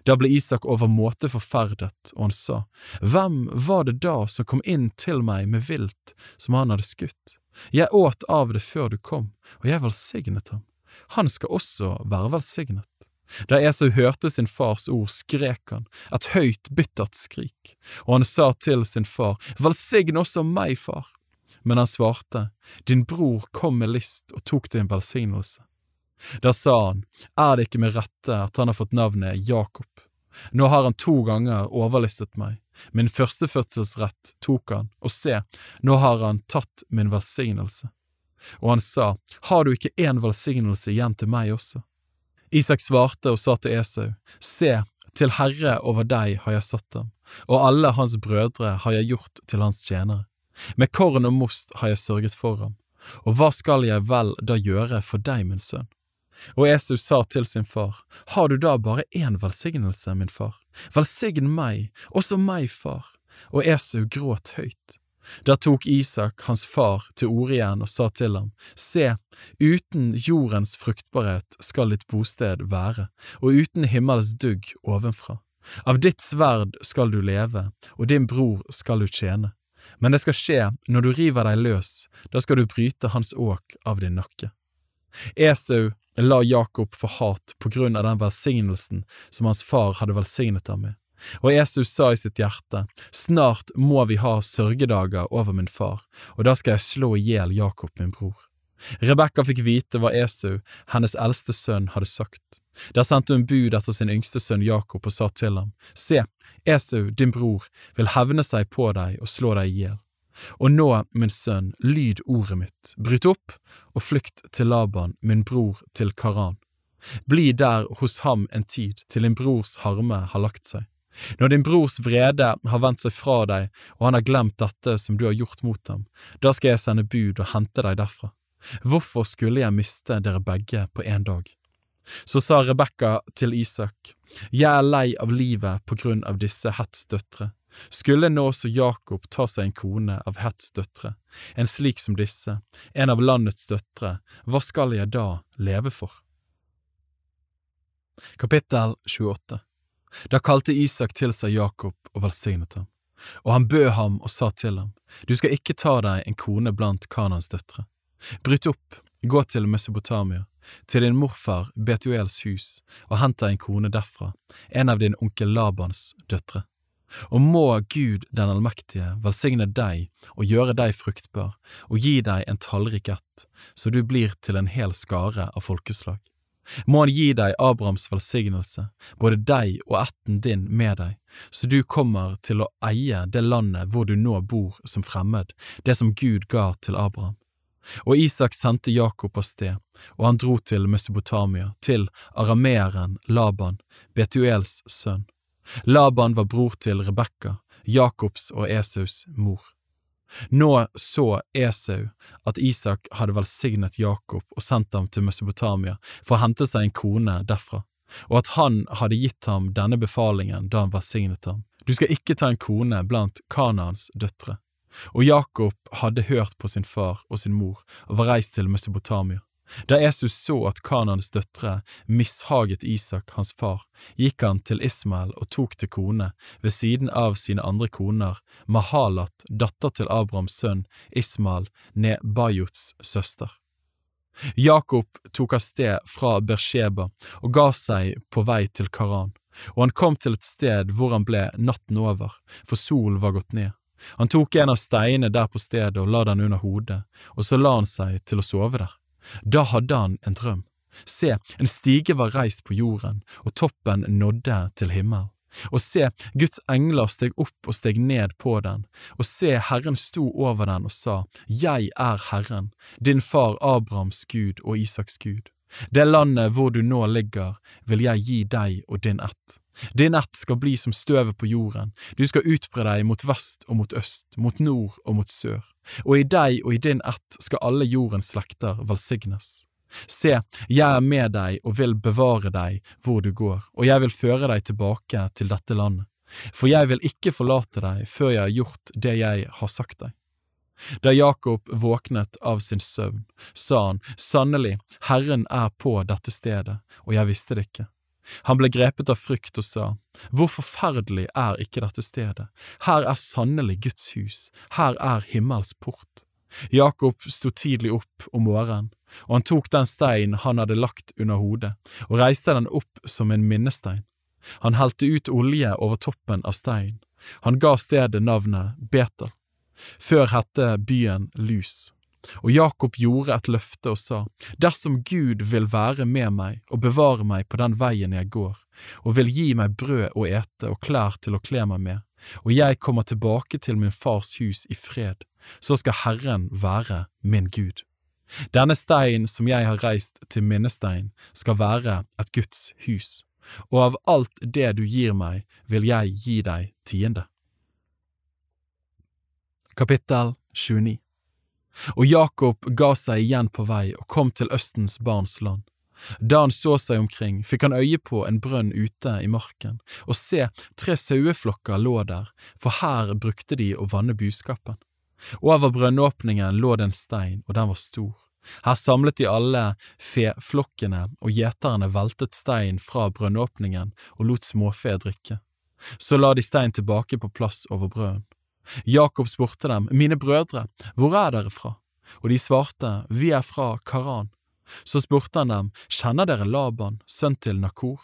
Da ble Isak overmåte forferdet, og han sa, Hvem var det da som kom inn til meg med vilt som han hadde skutt? Jeg åt av det før du kom, og jeg velsignet ham. Han skal også være velsignet. Da Esau hørte sin fars ord, skrek han, et høyt, bittert skrik, og han sa til sin far, Velsign også meg, far. Men han svarte, Din bror kom med list og tok din velsignelse. Da sa han, er det ikke med rette at han har fått navnet Jakob? Nå har han to ganger overlistet meg, min førstefødselsrett tok han, og se, nå har han tatt min velsignelse. Og han sa, har du ikke en velsignelse igjen til meg også? Isak svarte og sa til Esau, se, til herre over deg har jeg satt ham, og alle hans brødre har jeg gjort til hans tjenere. Med korn og most har jeg sørget for ham, og hva skal jeg vel da gjøre for deg, min sønn? Og Esau sa til sin far, Har du da bare én velsignelse, min far? Velsign meg, også meg, far. Og Esau gråt høyt. Da tok Isak, hans far, til orde igjen og sa til ham, Se, uten jordens fruktbarhet skal ditt bosted være, og uten himmels dugg ovenfra. Av ditt sverd skal du leve, og din bror skal du tjene. Men det skal skje når du river deg løs, da skal du bryte hans åk av din nakke. Esau la Jakob få hat på grunn av den velsignelsen som hans far hadde velsignet ham med. Og Esau sa i sitt hjerte, Snart må vi ha sørgedager over min far, og da skal jeg slå i hjel Jakob min bror. Rebekka fikk vite hva Esau, hennes eldste sønn, hadde sagt. Der sendte hun bud etter sin yngste sønn Jakob og sa til ham, Se, Esau, din bror, vil hevne seg på deg og slå deg i hjel. Og nå, min sønn, lyd ordet mitt, bryt opp og flykt til Laban, min bror, til Karan. Bli der hos ham en tid, til din brors harme har lagt seg. Når din brors vrede har vendt seg fra deg, og han har glemt dette som du har gjort mot ham, da skal jeg sende bud og hente deg derfra. Hvorfor skulle jeg miste dere begge på en dag? Så sa Rebekka til Isak, Jeg er lei av livet på grunn av disse Hets døtre. Skulle nå også Jakob ta seg en kone av Hets døtre, en slik som disse, en av landets døtre, hva skal jeg da leve for? Kapittel 28 Da kalte Isak til seg Jakob og velsignet ham, og han bød ham og sa til ham, Du skal ikke ta deg en kone blant Kanans døtre. Bryt opp, gå til Mesopotamia, til din morfar Betuels hus, og hent deg en kone derfra, en av din onkel Labans døtre. Og må Gud den allmektige velsigne deg og gjøre deg fruktbar, og gi deg en tallrik ett, så du blir til en hel skare av folkeslag. Må han gi deg Abrahams velsignelse, både deg og ætten din med deg, så du kommer til å eie det landet hvor du nå bor som fremmed, det som Gud ga til Abraham. Og Isak sendte Jakob av sted, og han dro til Mesopotamia, til arameeren Laban, Betuels sønn. Laban var bror til Rebekka, Jakobs og Esaus mor. Nå så Esau at Isak hadde velsignet Jakob og sendt ham til Mesopotamia for å hente seg en kone derfra, og at han hadde gitt ham denne befalingen da han velsignet ham. Du skal ikke ta en kone blant Kanaans døtre. Og Jakob hadde hørt på sin far og sin mor og var reist til Mesopotamia. Da Jesus så at Kanans døtre mishaget Isak, hans far, gikk han til Ismael og tok til kone, ved siden av sine andre koner, Mahalat, datter til Abrahams sønn Ismael, Nebajots søster. Jakob tok av sted fra Bersheba og ga seg på vei til Karan, og han kom til et sted hvor han ble natten over, for solen var gått ned. Han tok en av steinene der på stedet og la den under hodet, og så la han seg til å sove der. Da hadde han en drøm. Se, en stige var reist på jorden, og toppen nådde til himmelen. Og se, Guds engler steg opp og steg ned på den, og se, Herren sto over den og sa, Jeg er Herren, din far Abrahams Gud og Isaks Gud. Det landet hvor du nå ligger, vil jeg gi deg og din ett. Din ett skal bli som støvet på jorden, du skal utbre deg mot vest og mot øst, mot nord og mot sør, og i deg og i din ett skal alle jordens slekter velsignes. Se, jeg er med deg og vil bevare deg hvor du går, og jeg vil føre deg tilbake til dette landet, for jeg vil ikke forlate deg før jeg har gjort det jeg har sagt deg. Da Jakob våknet av sin søvn, sa han, sannelig, Herren er på dette stedet, og jeg visste det ikke. Han ble grepet av frykt og sa, Hvor forferdelig er ikke dette stedet, her er sannelig Guds hus, her er himmels port. Jakob sto tidlig opp om morgenen, og han tok den steinen han hadde lagt under hodet, og reiste den opp som en minnestein. Han helte ut olje over toppen av steinen. Han ga stedet navnet Betel. Før hette byen Lus. Og Jakob gjorde et løfte og sa, Dersom Gud vil være med meg og bevare meg på den veien jeg går, og vil gi meg brød å ete og klær til å kle meg med, og jeg kommer tilbake til min fars hus i fred, så skal Herren være min Gud. Denne stein som jeg har reist til minnestein, skal være et Guds hus, og av alt det du gir meg, vil jeg gi deg tiende. Kapittel 29 Og Jakob ga seg igjen på vei og kom til Østens barns land. Da han så seg omkring, fikk han øye på en brønn ute i marken, og se, tre saueflokker lå der, for her brukte de å vanne buskapen. Over brønnåpningen lå det en stein, og den var stor. Her samlet de alle feflokkene, og gjeterne veltet stein fra brønnåpningen og lot småfe drikke. Så la de stein tilbake på plass over brønnen. Jakob spurte dem, Mine brødre, hvor er dere fra? Og de svarte, Vi er fra Karan. Så spurte han dem, Kjenner dere Laban, sønn til Nakor?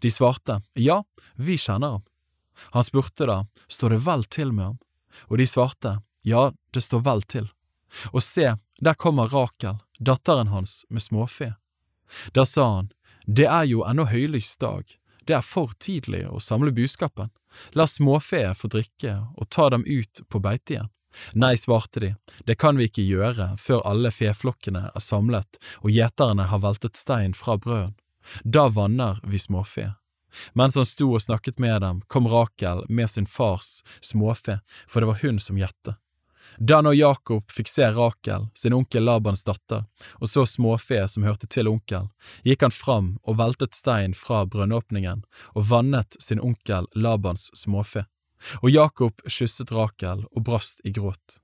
De svarte, Ja, vi kjenner ham. Han spurte da, Står det vel til med ham? Og de svarte, Ja, det står vel til. Og se, der kommer Rakel, datteren hans, med småfe. Da sa han, Det er jo ennå høylys dag, det er for tidlig å samle buskapen. La småfe få drikke og ta dem ut på beite igjen. Nei, svarte de, det kan vi ikke gjøre før alle feflokkene er samlet og gjeterne har veltet stein fra brøden. Da vanner vi småfe. Mens han sto og snakket med dem, kom Rakel med sin fars småfe, for det var hun som gjette. Da når Jakob fikk se Rakel, sin onkel Labans datter, og så småfe som hørte til onkel, gikk han fram og veltet stein fra brønnåpningen og vannet sin onkel Labans småfe. Og Jakob kysset Rakel og brast i gråt.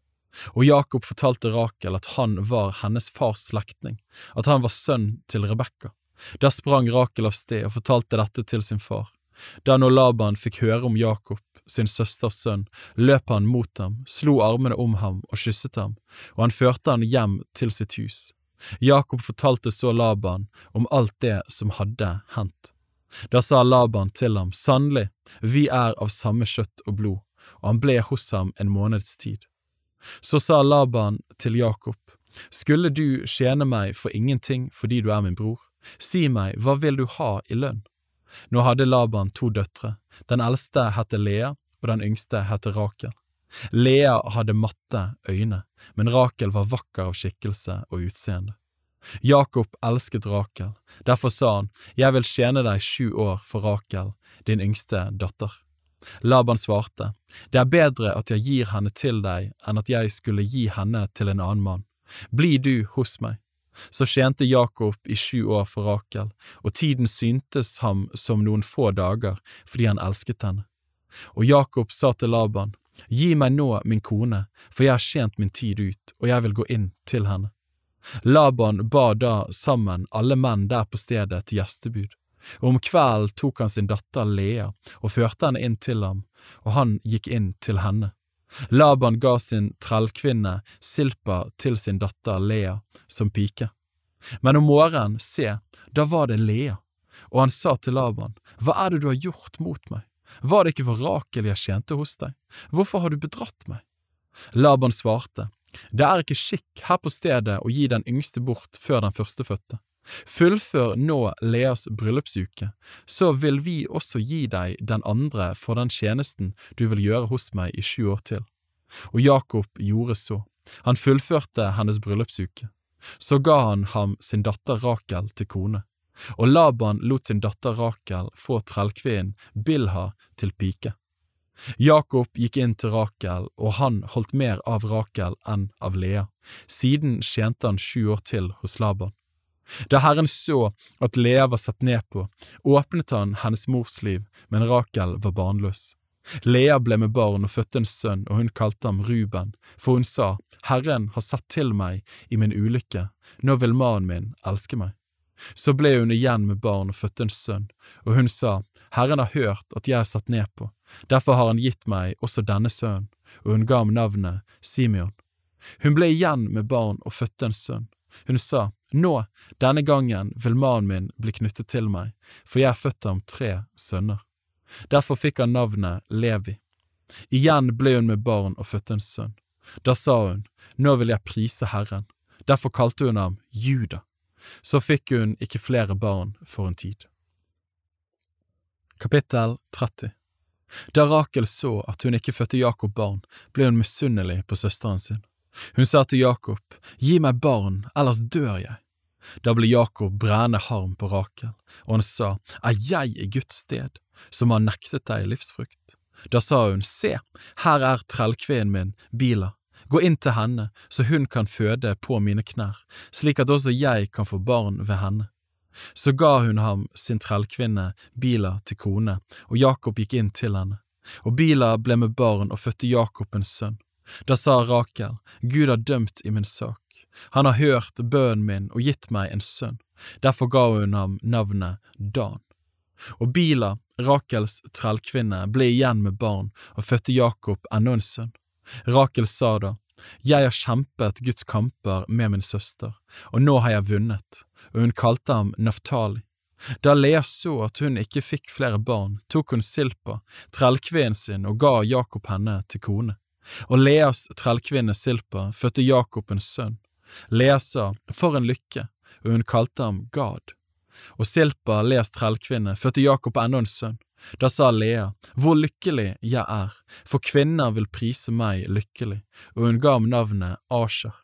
Og Jakob fortalte Rakel at han var hennes fars slektning, at han var sønn til Rebekka. Da sprang Rakel av sted og fortalte dette til sin far. Da når Laban fikk høre om Jakob, sin søsters sønn, løp han mot ham, slo armene om ham og kysset ham, og han førte han hjem til sitt hus. Jakob fortalte så Laban om alt det som hadde hendt. Da sa Laban til ham, sannelig, vi er av samme kjøtt og blod, og han ble hos ham en måneds tid. Så sa Laban til Jakob, skulle du tjene meg for ingenting fordi du er min bror, si meg, hva vil du ha i lønn? Nå hadde Laban to døtre, den eldste het Lea, og den yngste het Rakel. Lea hadde matte øyne, men Rakel var vakker av skikkelse og utseende. Jakob elsket Rakel, derfor sa han, Jeg vil tjene deg sju år for Rakel, din yngste datter. Laban svarte, Det er bedre at jeg gir henne til deg enn at jeg skulle gi henne til en annen mann. Bli du hos meg. Så tjente Jakob i sju år for Rakel, og tiden syntes ham som noen få dager fordi han elsket henne. Og Jakob sa til Laban, gi meg nå min kone, for jeg har tjent min tid ut, og jeg vil gå inn til henne. Laban ba da sammen alle menn der på stedet til gjestebud, og om kvelden tok han sin datter Lea og førte henne inn til ham, og han gikk inn til henne. Laban ga sin trellkvinne Silpa til sin datter Lea som pike. Men om morgenen, se, da var det Lea, og han sa til Laban, Hva er det du har gjort mot meg? Var det ikke for Rakel jeg tjente hos deg? Hvorfor har du bedratt meg? Laban svarte, Det er ikke skikk her på stedet å gi den yngste bort før den førstefødte. Fullfør nå Leas bryllupsuke, så vil vi også gi deg den andre for den tjenesten du vil gjøre hos meg i sju år til. Og Jakob gjorde så, han fullførte hennes bryllupsuke. Så ga han ham sin datter Rakel til kone, og Laban lot sin datter Rakel få trellkvinnen Bilha til pike. Jakob gikk inn til Rakel, og han holdt mer av Rakel enn av Lea, siden tjente han sju år til hos Laban. Da Herren så at Lea var sett ned på, åpnet han hennes mors liv, men Rakel var barnløs. Lea ble med barn og fødte en sønn, og hun kalte ham Ruben, for hun sa, Herren har sett til meg i min ulykke, nå vil mannen min elske meg. Så ble hun igjen med barn og fødte en sønn, og hun sa, Herren har hørt at jeg er satt ned på, derfor har han gitt meg også denne sønnen, og hun ga ham navnet Simeon. Hun ble igjen med barn og fødte en sønn. Hun sa, Nå, denne gangen vil mannen min bli knyttet til meg, for jeg er født ham tre sønner. Derfor fikk han navnet Levi. Igjen ble hun med barn og fødte en sønn. Da sa hun, Nå vil jeg prise Herren. Derfor kalte hun ham Juda. Så fikk hun ikke flere barn for en tid. Kapittel 30 Da Rakel så at hun ikke fødte Jakob barn, ble hun misunnelig på søsteren sin. Hun sa til Jakob, Gi meg barn, ellers dør jeg. Da ble Jakob brennende harm på Rakel, og han sa, Er jeg i Guds sted, som har nektet deg livsfrukt? Da sa hun, Se, her er trellkvinnen min, Bila, gå inn til henne, så hun kan føde på mine knær, slik at også jeg kan få barn ved henne. Så ga hun ham sin trellkvinne Bila til kone, og Jakob gikk inn til henne. Og Bila ble med barn og fødte Jakob en sønn. Da sa Rakel, Gud har dømt i min sak. Han har hørt bønnen min og gitt meg en sønn. Derfor ga hun ham navnet Dan. Og Bila, Rakels trellkvinne, ble igjen med barn og fødte Jakob enda en sønn. Rakel sa da, Jeg har kjempet Guds kamper med min søster, og nå har jeg vunnet, og hun kalte ham Naftali. Da Lea så at hun ikke fikk flere barn, tok hun Silpa, trellkvinnen sin, og ga Jakob henne til kone. Og Leas trellkvinne Silpa fødte Jakob en sønn. Lea sa, for en lykke, og hun kalte ham Gad. Og Silpa, Leas trellkvinne, fødte Jakob enda en sønn. Da sa Lea, hvor lykkelig jeg er, for kvinner vil prise meg lykkelig, og hun ga ham navnet Asher.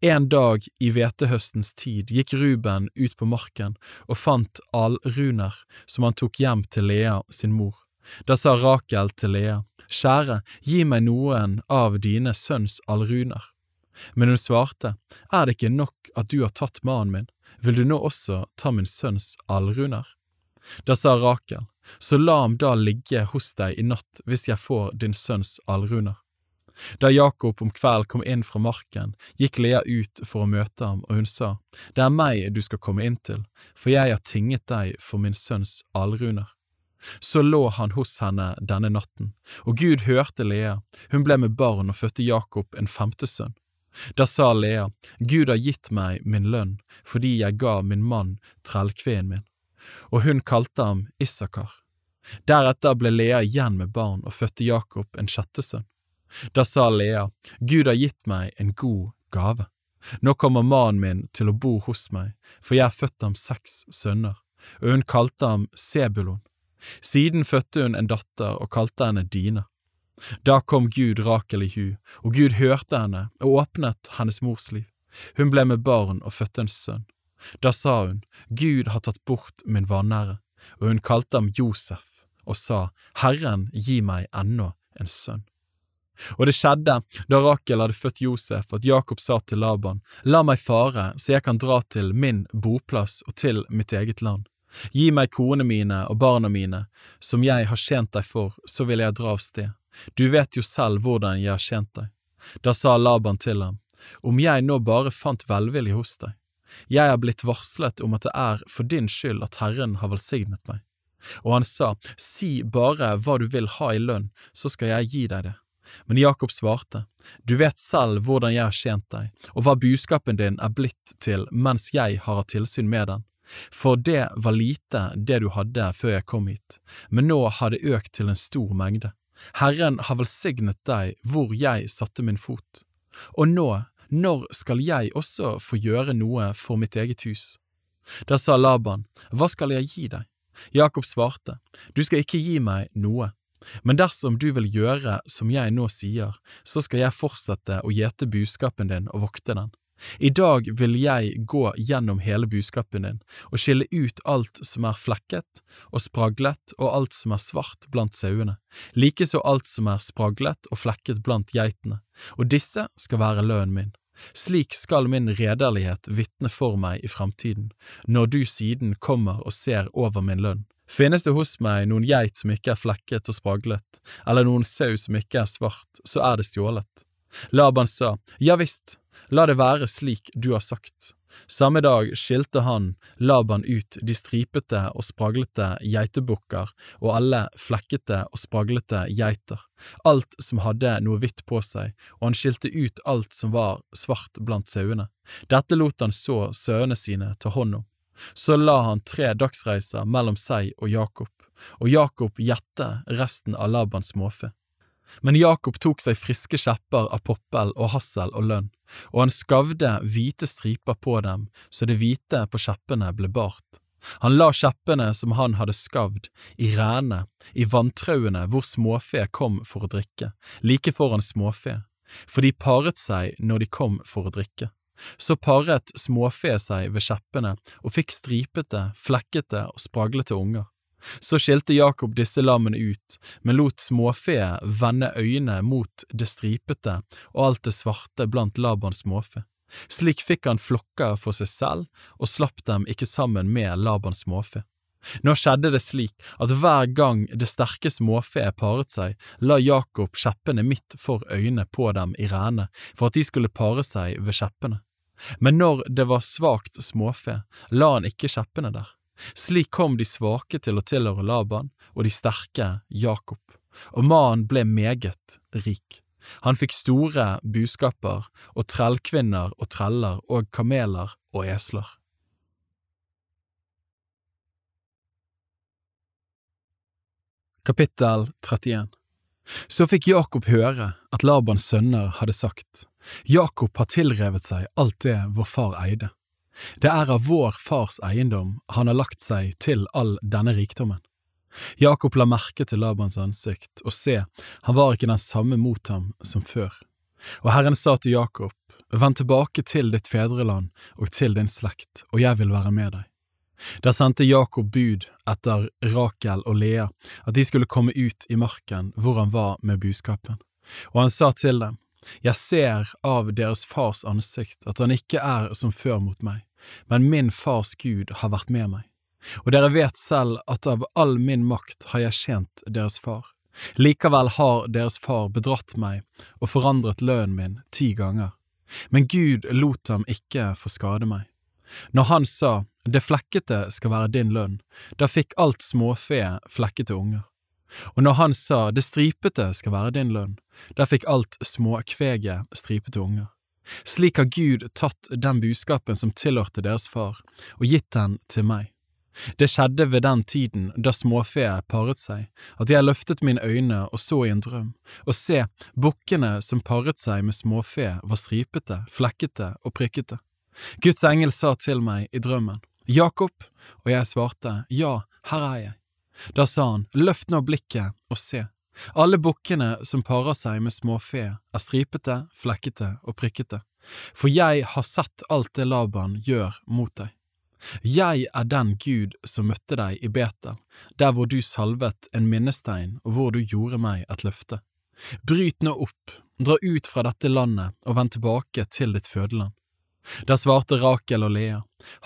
En dag i hvetehøstens tid gikk Ruben ut på marken og fant alruner som han tok hjem til Lea sin mor. Da sa Rakel til Lea, Kjære, gi meg noen av dine sønns alruner. Men hun svarte, Er det ikke nok at du har tatt mannen min, vil du nå også ta min sønns alruner? Da sa Rakel, Så la ham da ligge hos deg i natt hvis jeg får din sønns alruner. Da Jakob om kvelden kom inn fra marken, gikk Lea ut for å møte ham, og hun sa, Det er meg du skal komme inn til, for jeg har tinget deg for min sønns alruner. Så lå han hos henne denne natten, og Gud hørte Lea, hun ble med barn og fødte Jakob en femte sønn. Da sa Lea, Gud har gitt meg min lønn fordi jeg ga min mann trellkveen min, og hun kalte ham Issakar. Deretter ble Lea igjen med barn og fødte Jakob en sjette sønn. Da sa Lea, Gud har gitt meg en god gave. Nå kommer mannen min til å bo hos meg, for jeg har født ham seks sønner, og hun kalte ham Sebulon. Siden fødte hun en datter og kalte henne Dina. Da kom Gud Rakel i hu, og Gud hørte henne og åpnet hennes mors liv. Hun ble med barn og fødte en sønn. Da sa hun, Gud har tatt bort min vanære, og hun kalte ham Josef og sa, Herren gi meg ennå en sønn. Og det skjedde, da Rakel hadde født Josef, at Jakob sa til Laban, La meg fare, så jeg kan dra til min boplass og til mitt eget land. Gi meg kone mine og barna mine, som jeg har tjent deg for, så vil jeg dra av sted. du vet jo selv hvordan jeg har tjent deg. Da sa Laban til ham, om jeg nå bare fant velvilje hos deg. Jeg er blitt varslet om at det er for din skyld at Herren har velsignet meg. Og han sa, si bare hva du vil ha i lønn, så skal jeg gi deg det. Men Jakob svarte, du vet selv hvordan jeg har tjent deg, og hva buskapen din er blitt til mens jeg har hatt tilsyn med den. For det var lite det du hadde før jeg kom hit, men nå har det økt til en stor mengde. Herren har velsignet deg hvor jeg satte min fot. Og nå, når skal jeg også få gjøre noe for mitt eget hus? Da sa Laban, hva skal jeg gi deg? Jakob svarte, du skal ikke gi meg noe, men dersom du vil gjøre som jeg nå sier, så skal jeg fortsette å gjete buskapen din og vokte den. I dag vil jeg gå gjennom hele buskapen din og skille ut alt som er flekket og spraglet og alt som er svart blant sauene, likeså alt som er spraglet og flekket blant geitene, og disse skal være lønnen min. Slik skal min rederlighet vitne for meg i fremtiden, når du siden kommer og ser over min lønn. Finnes det hos meg noen geit som ikke er flekket og spraglet, eller noen sau som ikke er svart, så er det stjålet. Laban sa, ja visst, la det være slik du har sagt. Samme dag skilte han, Laban, ut de stripete og spraglete geitebukker og alle flekkete og spraglete geiter, alt som hadde noe hvitt på seg, og han skilte ut alt som var svart blant sauene. Dette lot han så sauene sine ta hånd om. Så la han tre dagsreiser mellom seg og Jakob, og Jakob gjette resten av Labans småfe. Men Jakob tok seg friske skjepper av poppel og hassel og lønn, og han skavde hvite striper på dem så det hvite på skjeppene ble bart. Han la skjeppene som han hadde skavd, i rene, i vanntrauene hvor småfe kom for å drikke, like foran småfe, for de paret seg når de kom for å drikke. Så paret småfe seg ved skjeppene og fikk stripete, flekkete og spraglete unger. Så skilte Jakob disse lammene ut, men lot småfe vende øynene mot det stripete og alt det svarte blant Labans småfe. Slik fikk han flokker for seg selv og slapp dem ikke sammen med Labans småfe. Nå skjedde det slik at hver gang det sterke småfeet paret seg, la Jakob skjeppene midt for øynene på dem i rene for at de skulle pare seg ved skjeppene. Men når det var svakt småfe, la han ikke skjeppene der. Slik kom de svake til å tilhøre Laban og de sterke Jakob, og mannen ble meget rik. Han fikk store buskaper og trellkvinner og treller og kameler og esler. Kapittel 31 Så fikk Jakob høre at Labans sønner hadde sagt, Jakob har tilrevet seg alt det vår far eide. Det er av vår fars eiendom han har lagt seg til all denne rikdommen. Jakob la merke til Labans ansikt, og se, han var ikke den samme mot ham som før. Og Herren sa til Jakob, Vend tilbake til ditt fedreland og til din slekt, og jeg vil være med deg. Da sendte Jakob bud etter Rakel og Lea at de skulle komme ut i marken hvor han var med buskapen, og han sa til dem, Jeg ser av deres fars ansikt at han ikke er som før mot meg, men min fars Gud har vært med meg. Og dere vet selv at av all min makt har jeg tjent deres far. Likevel har deres far bedratt meg og forandret lønnen min ti ganger. Men Gud lot ham ikke få skade meg. Når han sa det flekkete skal være din lønn, da fikk alt småfe flekkete unger. Og når han sa det stripete skal være din lønn, da fikk alt småkveget stripete unger. Slik har Gud tatt den buskapen som tilhørte deres far, og gitt den til meg. Det skjedde ved den tiden da småfe paret seg, at jeg løftet mine øyne og så i en drøm, og se, bukkene som paret seg med småfe var stripete, flekkete og prikkete. Guds engel sa til meg i drømmen, Jakob, og jeg svarte, ja, her er jeg. Da sa han, løft nå blikket og se. Alle bukkene som parer seg med småfe, er stripete, flekkete og prikkete, for jeg har sett alt det Laban gjør mot deg. Jeg er den Gud som møtte deg i Betel, der hvor du salvet en minnestein og hvor du gjorde meg et løfte. Bryt nå opp, dra ut fra dette landet og vend tilbake til ditt fødeland. Da svarte Rakel og Lea,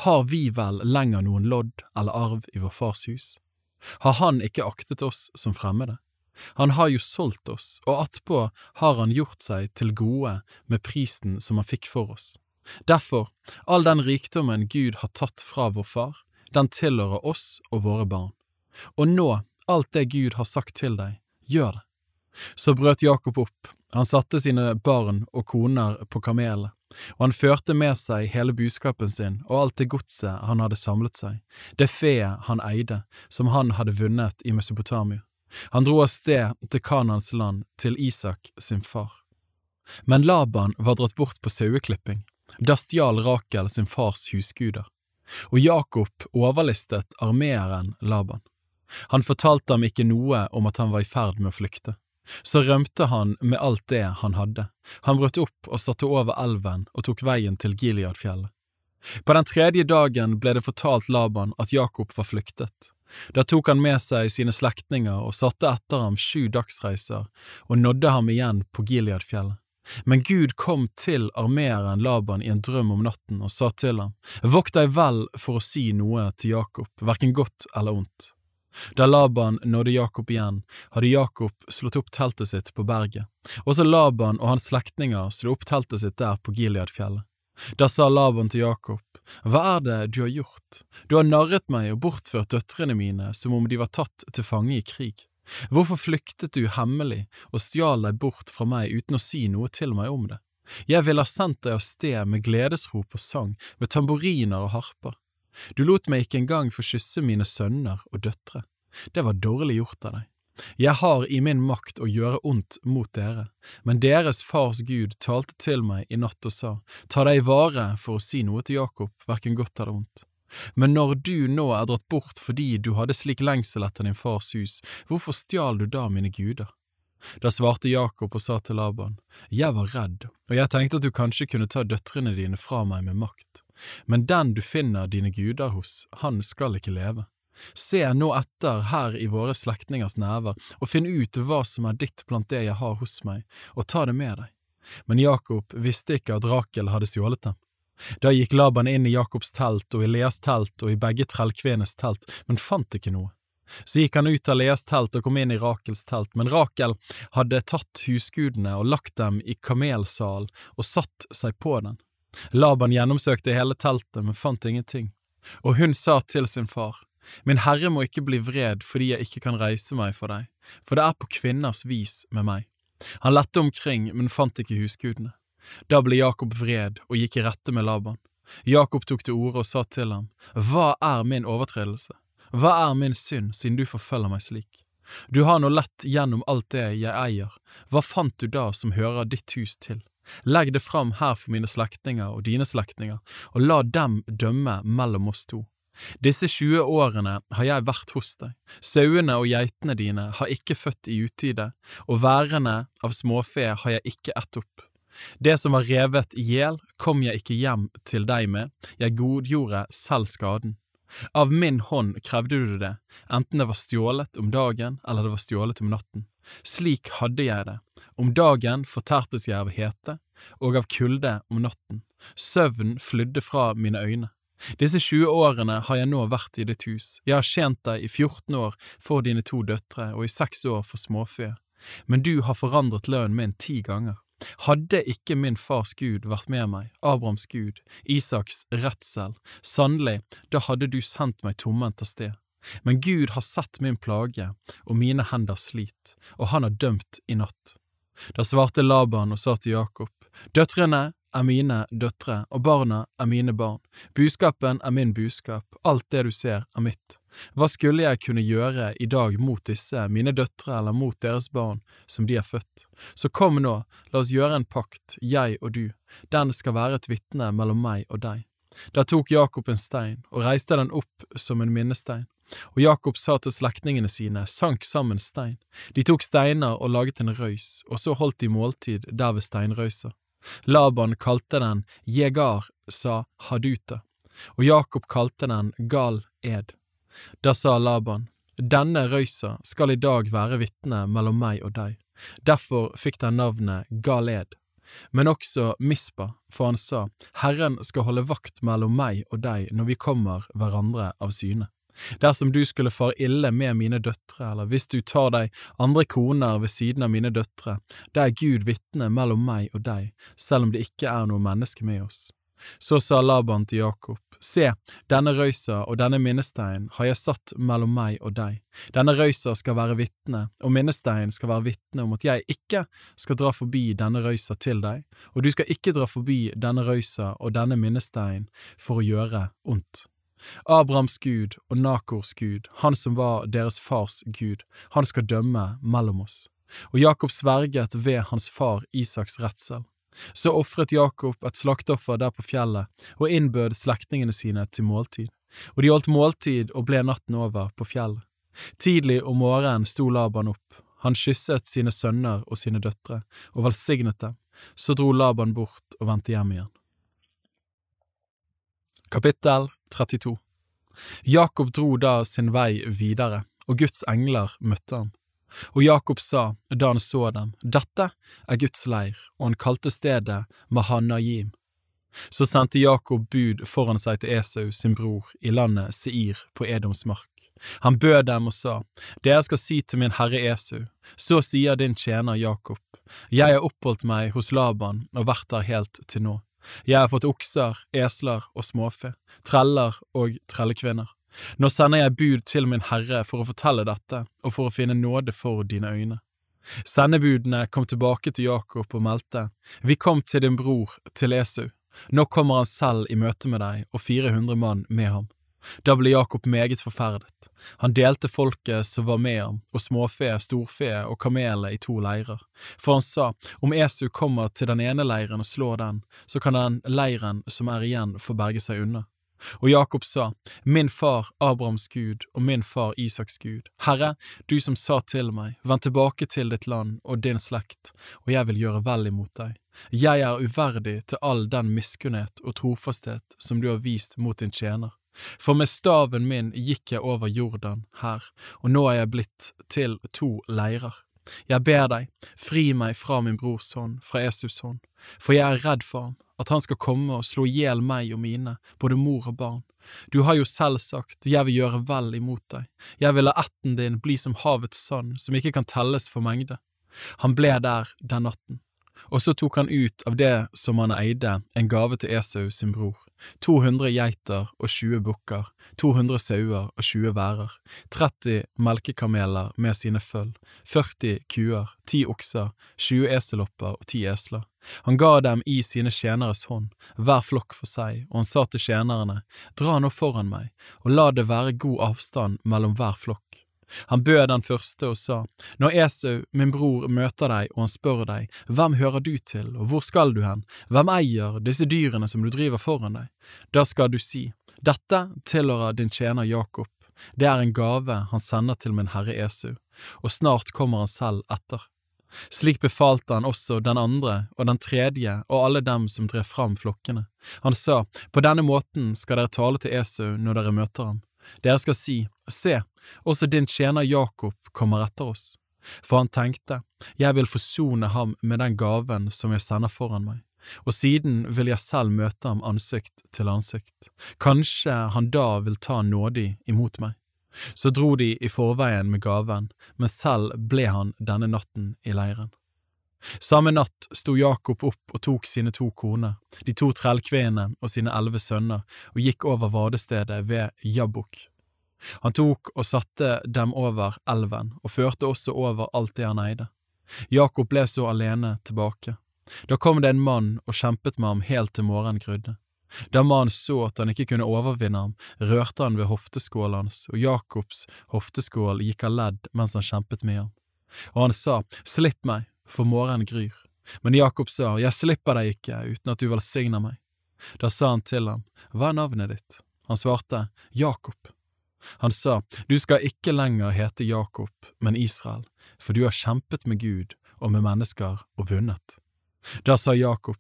har vi vel lenger noen lodd eller arv i vår fars hus? Har han ikke aktet oss som fremmede? Han har jo solgt oss, og attpå har han gjort seg til gode med prisen som han fikk for oss. Derfor, all den rikdommen Gud har tatt fra vår far, den tilhører oss og våre barn. Og nå, alt det Gud har sagt til deg, gjør det. Så brøt Jakob opp, han satte sine barn og koner på kamelene, og han førte med seg hele buskapen sin og alt det godset han hadde samlet seg, det feet han eide, som han hadde vunnet i Mesopotamia. Han dro av sted til Kanans land, til Isak sin far. Men Laban var dratt bort på saueklipping, da stjal Rakel sin fars husguder, og Jakob overlistet armeeren Laban. Han fortalte ham ikke noe om at han var i ferd med å flykte. Så rømte han med alt det han hadde. Han brøt opp og satte over elven og tok veien til Gileadfjellet. På den tredje dagen ble det fortalt Laban at Jakob var flyktet. Da tok han med seg sine slektninger og satte etter ham sju dagsreiser og nådde ham igjen på Gileadfjellet. Men Gud kom til armeeren Laban i en drøm om natten og sa til ham, Vokt deg vel for å si noe til Jakob, hverken godt eller ondt. Da Laban nådde Jakob igjen, hadde Jakob slått opp teltet sitt på berget. Også Laban og hans slektninger slo opp teltet sitt der på Gileadfjellet. Da sa Laban til Jakob, Hva er det du har gjort? Du har narret meg og bortført døtrene mine som om de var tatt til fange i krig. Hvorfor flyktet du hemmelig og stjal deg bort fra meg uten å si noe til meg om det? Jeg ville ha sendt deg av sted med gledesrop og sang, med tamburiner og harper. Du lot meg ikke engang få kysse mine sønner og døtre. Det var dårlig gjort av deg. Jeg har i min makt å gjøre ondt mot dere, men deres fars Gud talte til meg i natt og sa, ta deg i vare for å si noe til Jakob, hverken godt eller ondt. Men når du nå er dratt bort fordi du hadde slik lengsel etter din fars hus, hvorfor stjal du da mine guder? Da svarte Jakob og sa til Laban, Jeg var redd, og jeg tenkte at du kanskje kunne ta døtrene dine fra meg med makt, men den du finner dine guder hos, han skal ikke leve. Se nå etter her i våre slektningers never, og finn ut hva som er ditt blant det jeg har hos meg, og ta det med deg. Men Jakob visste ikke at Rakel hadde stjålet dem. Da gikk Laban inn i Jakobs telt og i Leas telt og i begge trellkvenes telt, men fant ikke noe. Så gikk han ut av Leas telt og kom inn i Rakels telt, men Rakel hadde tatt husgudene og lagt dem i kamelsal og satt seg på den. Laban gjennomsøkte hele teltet, men fant ingenting. Og hun sa til sin far, Min herre må ikke bli vred fordi jeg ikke kan reise meg for deg, for det er på kvinners vis med meg. Han lette omkring, men fant ikke husgudene. Da ble Jakob vred og gikk i rette med Laban. Jakob tok til orde og sa til ham, Hva er min overtredelse? Hva er min synd, siden du forfølger meg slik? Du har nå lett gjennom alt det jeg eier, hva fant du da som hører ditt hus til? Legg det fram her for mine slektninger og dine slektninger, og la dem dømme mellom oss to. Disse 20 årene har jeg vært hos deg, sauene og geitene dine har ikke født i utide, og værene av småfe har jeg ikke ett opp. Det som var revet i hjel, kom jeg ikke hjem til deg med, jeg godgjorde selv skaden. Av min hånd krevde du det, enten det var stjålet om dagen eller det var stjålet om natten. Slik hadde jeg det, om dagen fortærtes jeg av hete, og av kulde om natten, søvn flydde fra mine øyne. Disse 20 årene har jeg nå vært i ditt hus, jeg har tjent deg i 14 år for dine to døtre og i seks år for småfe, men du har forandret lønnen min ti ganger. Hadde ikke min fars Gud vært med meg, Abrahams Gud, Isaks redsel, sannelig, da hadde du sendt meg tomhendt av sted. Men Gud har sett min plage og mine hender slit, og han har dømt i natt. Da svarte Laban og sa til Jakob, Døtrene er mine døtre, og barna er mine barn. Buskapen er min buskap, alt det du ser er mitt. Hva skulle jeg kunne gjøre i dag mot disse, mine døtre eller mot deres barn, som de er født? Så kom nå, la oss gjøre en pakt, jeg og du, den skal være et vitne mellom meg og deg. Da tok Jakob en stein og reiste den opp som en minnestein. Og Jakob sa til slektningene sine, sank sammen stein. De tok steiner og laget en røys, og så holdt de måltid der ved steinrøysa. Laban kalte den Jegar sa Haduta, og Jakob kalte den Gal Ed. Da sa Laban, denne røysa skal i dag være vitne mellom meg og deg, derfor fikk den navnet Gal Ed. Men også Mispa, for han sa, Herren skal holde vakt mellom meg og deg når vi kommer hverandre av syne. Dersom du skulle fare ille med mine døtre, eller hvis du tar deg andre koner ved siden av mine døtre, det er Gud vitne mellom meg og deg, selv om det ikke er noe menneske med oss. Så sa Laban til Jakob, Se, denne røysa og denne minnesteinen har jeg satt mellom meg og deg. Denne røysa skal være vitne, og minnesteinen skal være vitne om at jeg ikke skal dra forbi denne røysa til deg, og du skal ikke dra forbi denne røysa og denne minnesteinen for å gjøre ondt. Abrahams Gud og Nakors Gud, han som var deres fars Gud, han skal dømme mellom oss. Og Jakob sverget ved hans far Isaks redsel. Så ofret Jakob et slakteoffer der på fjellet og innbød slektningene sine til måltid, og de holdt måltid og ble natten over på fjellet. Tidlig om morgenen sto Laban opp, han kysset sine sønner og sine døtre og velsignet dem, så dro Laban bort og vendte hjem igjen. Kapittel 32 Jakob dro da sin vei videre, og Guds engler møtte ham. Og Jakob sa, da han så dem, dette er Guds leir, og han kalte stedet Mahanajim. Så sendte Jakob bud foran seg til Esau sin bror i landet Seir på Edoms mark. Han bød dem og sa, Dere skal si til min herre Esau, så sier din tjener Jakob, Jeg har oppholdt meg hos Laban og vært der helt til nå. Jeg har fått okser, esler og småfe, treller og trellekvinner. Nå sender jeg bud til min Herre for å fortelle dette og for å finne nåde for dine øyne. Sendebudene kom tilbake til Jakob og meldte, Vi kom til din bror, til Esau. Nå kommer han selv i møte med deg og 400 mann med ham. Da ble Jakob meget forferdet. Han delte folket som var med ham, og småfe, storfe og kameler i to leirer. For han sa, om Esau kommer til den ene leiren og slår den, så kan den leiren som er igjen få berge seg unna. Og Jakob sa, Min far Abrahams Gud og min far Isaks Gud, Herre, du som sa til meg, vend tilbake til ditt land og din slekt, og jeg vil gjøre vel imot deg. Jeg er uverdig til all den miskunnhet og trofasthet som du har vist mot din tjener. For med staven min gikk jeg over Jordan her, og nå er jeg blitt til to leirer. Jeg ber deg, fri meg fra min brors hånd, fra Esus hånd, for jeg er redd for ham, at han skal komme og slå i hjel meg og mine, både mor og barn. Du har jo selv sagt, jeg vil gjøre vel imot deg, jeg vil la ætten din bli som havets sand, som ikke kan telles for mengde. Han ble der den natten. Og så tok han ut av det som han eide, en gave til Esau sin bror, 200 geiter og 20 bukker, 200 sauer og 20 værer, 30 melkekameler med sine føll, 40 kuer, 10 okser, 20 eselopper og 10 esler. Han ga dem i sine tjeneres hånd, hver flokk for seg, og han sa til tjenerne, dra nå foran meg, og la det være god avstand mellom hver flokk. Han bød den første og sa, Når Esau, min bror, møter deg og han spør deg, Hvem hører du til, og hvor skal du hen, hvem eier disse dyrene som du driver foran deg? Da skal du si, Dette tilhører din tjener Jakob, det er en gave han sender til min herre Esau, og snart kommer han selv etter. Slik befalte han også den andre og den tredje og alle dem som drev fram flokkene. Han sa, På denne måten skal dere tale til Esau når dere møter ham. Dere skal si, Se, også din tjener Jakob kommer etter oss. For han tenkte, Jeg vil forsone ham med den gaven som jeg sender foran meg, og siden vil jeg selv møte ham ansikt til ansikt. Kanskje han da vil ta nådig imot meg. Så dro de i forveien med gaven, men selv ble han denne natten i leiren. Samme natt sto Jakob opp og tok sine to koner, de to trellkvinnene og sine elleve sønner, og gikk over vadestedet ved Jabbok. Han tok og satte dem over elven, og førte også over alt det han eide. Jakob ble så alene tilbake. Da kom det en mann og kjempet med ham helt til morgenen grudde. Da mannen så at han ikke kunne overvinne ham, rørte han ved hofteskålen hans, og Jakobs hofteskål gikk av ledd mens han kjempet med ham. Og han sa, Slipp meg, for morgenen gryr. Men Jakob sa, Jeg slipper deg ikke uten at du velsigner meg. Da sa han til ham, Hva er navnet ditt? Han svarte, Jakob. Han sa, Du skal ikke lenger hete Jakob, men Israel, for du har kjempet med Gud og med mennesker og vunnet. Da sa Jakob,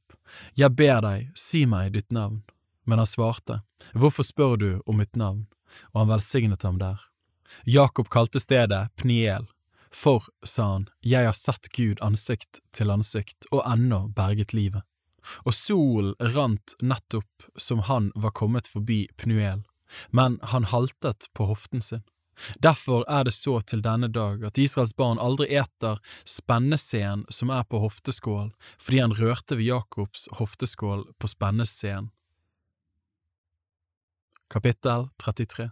Jeg ber deg, si meg ditt navn. Men han svarte, Hvorfor spør du om mitt navn? Og han velsignet ham der. Jakob kalte stedet Pniel, for, sa han, jeg har sett Gud ansikt til ansikt og ennå berget livet. Og solen rant nettopp som han var kommet forbi Pnuel. men han haltet på hoften sin. Derfor er det så til denne dag at Israels barn aldri eter spenneseen som er på hofteskål, fordi han rørte ved Jakobs hofteskål på spenneseen. Kapittel 33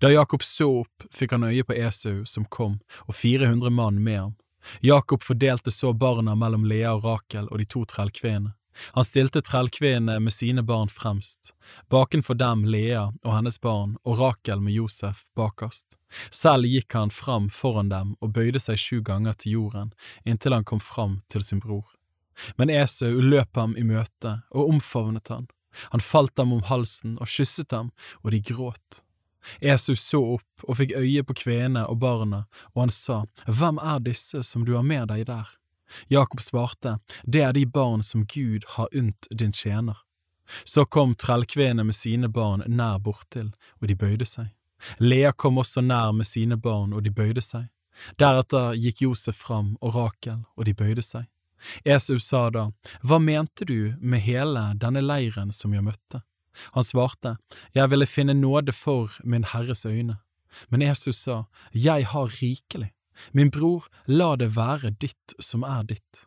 Da Jakob så opp, fikk han øye på Esau som kom, og 400 mann med ham. Jakob fordelte så barna mellom Lea og Rakel og de to trellkvinnene. Han stilte trellkvinnene med sine barn fremst, bakenfor dem Lea og hennes barn og Rakel med Josef bakerst. Selv gikk han fram foran dem og bøyde seg sju ganger til jorden inntil han kom fram til sin bror. Men Esau løp ham i møte og omfavnet han. Han falt ham om halsen og kysset ham, og de gråt. Esau så opp og fikk øye på kvenene og barna, og han sa, Hvem er disse som du har med deg der? Jakob svarte, Det er de barn som Gud har unnt din tjener. Så kom trellkvenene med sine barn nær bortil, og de bøyde seg. Lea kom også nær med sine barn, og de bøyde seg. Deretter gikk Josef fram og Rakel, og de bøyde seg. Esau sa da, Hva mente du med hele denne leiren som jeg møtte? Han svarte, Jeg ville finne nåde for min Herres øyne. Men Jesus sa, Jeg har rikelig. Min bror, la det være ditt som er ditt.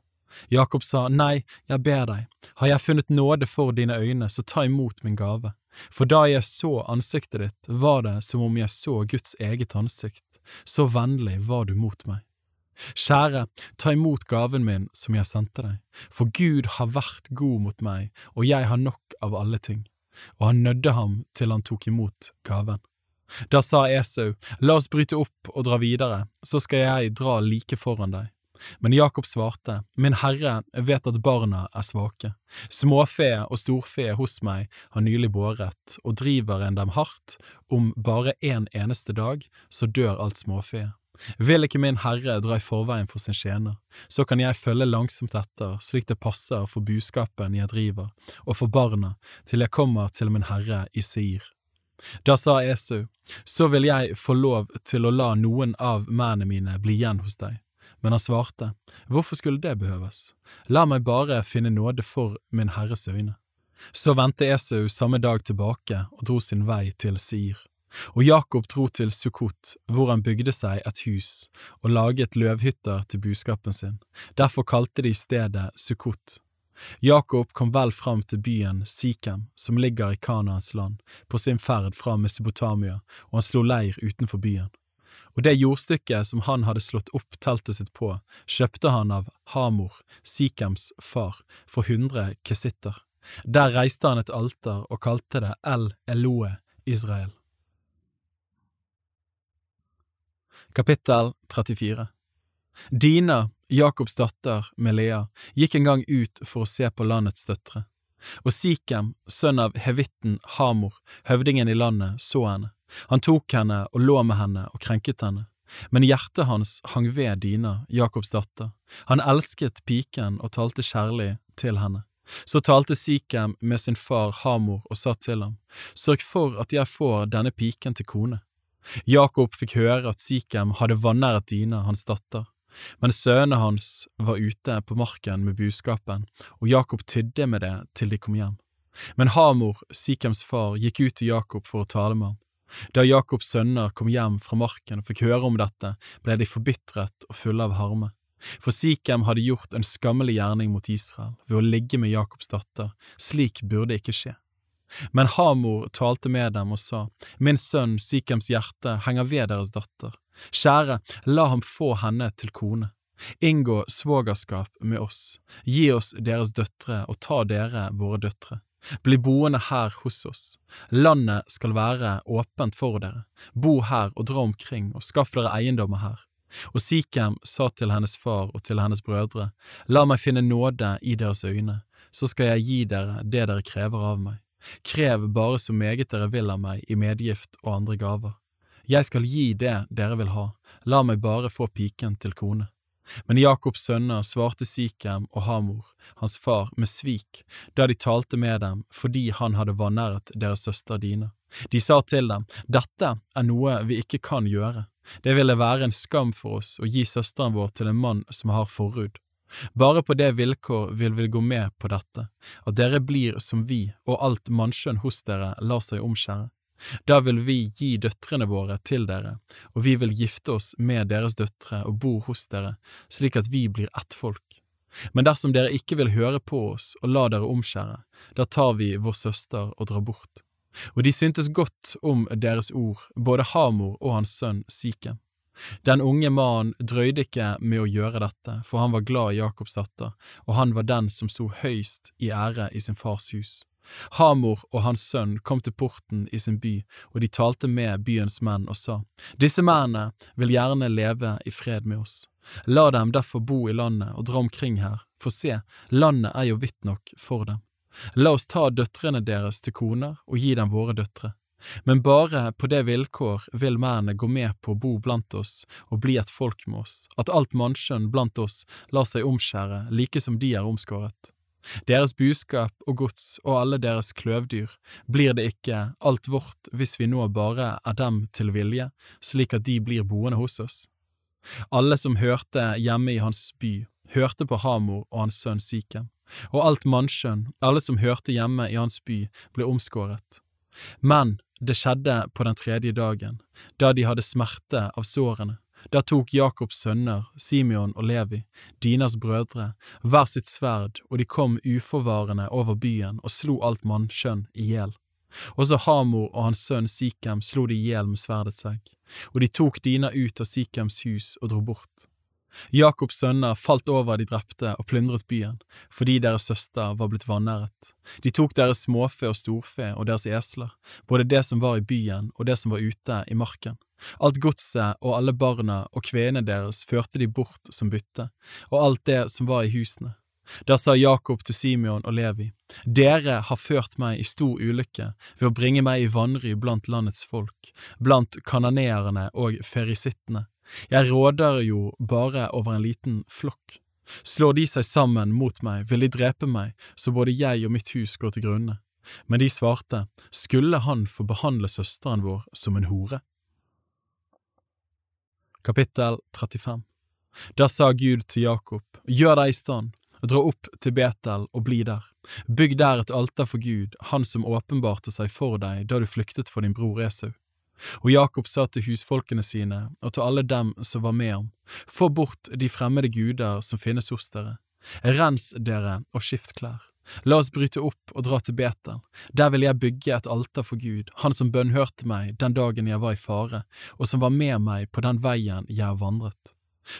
Jakob sa, Nei, jeg ber deg, har jeg funnet nåde for dine øyne, så ta imot min gave. For da jeg så ansiktet ditt, var det som om jeg så Guds eget ansikt, så vennlig var du mot meg. Kjære, ta imot gaven min som jeg sendte deg, for Gud har vært god mot meg, og jeg har nok av alle ting. Og han nødde ham til han tok imot gaven. Da sa Esau, la oss bryte opp og dra videre, så skal jeg dra like foran deg. Men Jakob svarte, Min Herre vet at barna er svake. Småfe og storfe hos meg har nylig båret, og driver en dem hardt, om bare en eneste dag, så dør alt småfe. Vil ikke min Herre dra i forveien for sin tjener, så kan jeg følge langsomt etter, slik det passer for buskapen jeg driver, og for barna, til jeg kommer til min Herre i Seir. Da sa Esau, så vil jeg få lov til å la noen av mennene mine bli igjen hos deg. Men han svarte, hvorfor skulle det behøves, la meg bare finne nåde for min Herres øyne. Så vendte Esau samme dag tilbake og dro sin vei til Sier. Og Jakob dro til Sukkot, hvor han bygde seg et hus og laget løvhytter til buskapen sin. Derfor kalte de stedet Sukkot. Jakob kom vel fram til byen Sikhem, som ligger i Kanaans land, på sin ferd fra Mesopotamia, og han slo leir utenfor byen. Og det jordstykket som han hadde slått opp teltet sitt på, kjøpte han av Hamor, Sikhems far, for hundre kesitter. Der reiste han et alter og kalte det El Eloe Israel. Kapittel 34 Dina, Jakobs datter med gikk en gang ut for å se på landets døtre. Og Sikem, sønn av hevitten Hamor, høvdingen i landet, så henne. Han tok henne og lå med henne og krenket henne. Men hjertet hans hang ved Dina, Jakobs datter. Han elsket piken og talte kjærlig til henne. Så talte Sikem med sin far Hamor og sa til ham, Sørg for at jeg får denne piken til kone. Jakob fikk høre at Sikhem hadde vanæret Dina, hans datter. Men sønnene hans var ute på marken med buskapen, og Jakob tydde med det til de kom hjem. Men Hamor, Sikhems far, gikk ut til Jakob for å tale med ham. Da Jakobs sønner kom hjem fra marken og fikk høre om dette, ble de forbitret og fulle av harme. For Sikhem hadde gjort en skammelig gjerning mot Israel ved å ligge med Jakobs datter, slik burde ikke skje. Men Hamor talte med dem og sa, Min sønn Sikhems hjerte henger ved deres datter. Kjære, la ham få henne til kone. Inngå svogerskap med oss, gi oss deres døtre og ta dere våre døtre. Bli boende her hos oss. Landet skal være åpent for dere. Bo her og dra omkring og skaff dere eiendommer her. Og Sikhem sa til hennes far og til hennes brødre, La meg finne nåde i deres øyne, så skal jeg gi dere det dere krever av meg. Krev bare så meget dere vil av meg i medgift og andre gaver. Jeg skal gi det dere vil ha, la meg bare få piken til kone. Men Jakobs sønner svarte Sikhem og Hamor, hans far, med svik da de talte med dem fordi han hadde vanæret deres søster Dine. De sa til dem, dette er noe vi ikke kan gjøre, det ville være en skam for oss å gi søsteren vår til en mann som har forhud. Bare på det vilkår vil vi gå med på dette, at dere blir som vi og alt mannskjønn hos dere lar seg omskjære. Da vil vi gi døtrene våre til dere, og vi vil gifte oss med deres døtre og bo hos dere, slik at vi blir ett folk. Men dersom dere ikke vil høre på oss og la dere omskjære, da tar vi vår søster og drar bort. Og de syntes godt om deres ord, både Hamor og hans sønn Sikem. Den unge mannen drøyde ikke med å gjøre dette, for han var glad i Jakobs datter, og han var den som sto høyst i ære i sin fars hus. Hamor og hans sønn kom til porten i sin by, og de talte med byens menn og sa, Disse mennene vil gjerne leve i fred med oss. La dem derfor bo i landet og dra omkring her, for se, landet er jo vidt nok for dem. La oss ta døtrene deres til koner og gi dem våre døtre. Men bare på det vilkår vil mennene gå med på å bo blant oss og bli et folk med oss, at alt mannskjønn blant oss lar seg omskjære like som de er omskåret. Deres buskap og gods og alle deres kløvdyr blir det ikke alt vårt hvis vi nå bare er dem til vilje, slik at de blir boende hos oss. Alle som hørte hjemme i hans by, hørte på Hamor og hans sønn Sikhem, og alt mannskjønn, alle som hørte hjemme i hans by, ble omskåret. Men det skjedde på den tredje dagen, da de hadde smerte av sårene, da tok Jakobs sønner, Simeon og Levi, Dinas brødre, hver sitt sverd, og de kom uforvarende over byen og slo alt mannskjønn i hjel. Også Hamor og hans sønn Sikhem slo de i hjel med sverdet seg, og de tok Dina ut av Sikhems hus og dro bort. Jakobs sønner falt over de drepte og plyndret byen, fordi deres søster var blitt vanæret. De tok deres småfe og storfe og deres esler, både det som var i byen og det som var ute i marken. Alt godset og alle barna og kvenene deres førte de bort som bytte, og alt det som var i husene. Da sa Jakob til Simeon og Levi, Dere har ført meg i stor ulykke ved å bringe meg i vanry blant landets folk, blant kananeerne og ferisittene. Jeg råder jo bare over en liten flokk. Slår de seg sammen mot meg, vil de drepe meg, så både jeg og mitt hus går til grunne. Men de svarte, skulle han få behandle søsteren vår som en hore? Kapittel 35 Da sa Gud til Jakob, gjør deg i stand, dra opp til Betel og bli der. Bygg der et alter for Gud, han som åpenbarte seg for deg da du flyktet for din bror Esau. Og Jakob sa til husfolkene sine og til alle dem som var med ham, få bort de fremmede guder som finnes hos dere, rens dere og skift klær. La oss bryte opp og dra til Betel. Der vil jeg bygge et alter for Gud, han som bønnhørte meg den dagen jeg var i fare, og som var med meg på den veien jeg vandret.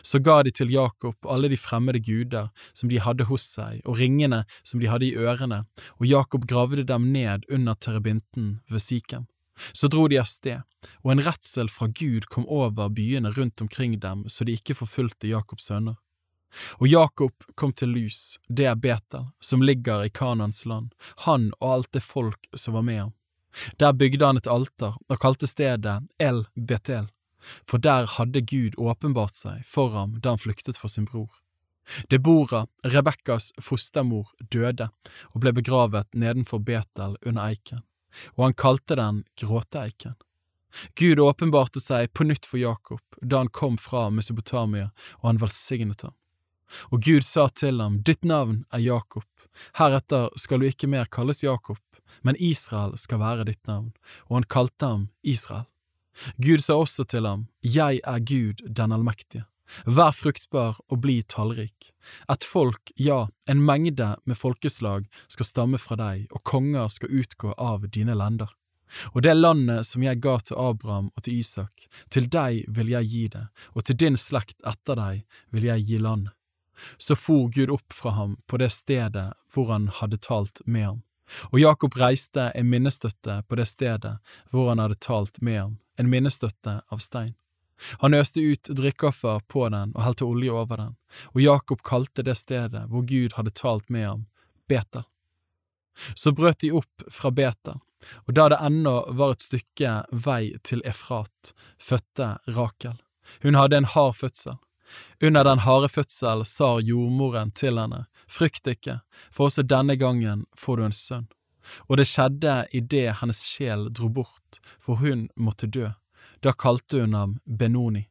Så ga de til Jakob alle de fremmede guder som de hadde hos seg, og ringene som de hadde i ørene, og Jakob gravde dem ned under terebinten ved Sikem. Så dro de av sted, og en redsel fra Gud kom over byene rundt omkring dem så de ikke forfulgte Jakobs sønner. Og Jakob kom til Lus, det er Betel, som ligger i Kanans land, han og alt det folk som var med ham. Der bygde han et alter og kalte stedet El Betel, for der hadde Gud åpenbart seg for ham da han flyktet for sin bror. Debora, Rebekkas fostermor, døde og ble begravet nedenfor Betel under eiken, og han kalte den Gråteeiken. Gud åpenbarte seg på nytt for Jakob da han kom fra Mesopotamia, og han velsignet ham. Og Gud sa til ham, Ditt navn er Jakob, heretter skal du ikke mer kalles Jakob, men Israel skal være ditt navn, og han kalte ham Israel. Gud sa også til ham, Jeg er Gud den allmektige. Vær fruktbar og bli tallrik. Et folk, ja, en mengde med folkeslag skal stamme fra deg, og konger skal utgå av dine lender. Og det landet som jeg ga til Abraham og til Isak, til deg vil jeg gi det, og til din slekt etter deg vil jeg gi land. Så for Gud opp fra ham på det stedet hvor han hadde talt med ham, og Jakob reiste en minnestøtte på det stedet hvor han hadde talt med ham, en minnestøtte av stein. Han øste ut drikkeoffer på den og helte olje over den, og Jakob kalte det stedet hvor Gud hadde talt med ham, Betel. Så brøt de opp fra Betel, og da det ennå var et stykke vei til Efrat, fødte Rakel. Hun hadde en hard fødsel, under den harde fødsel sa jordmoren til henne, frykt ikke, for også denne gangen får du en sønn. Og det skjedde idet hennes sjel dro bort, for hun måtte dø. Da kalte hun ham Benoni,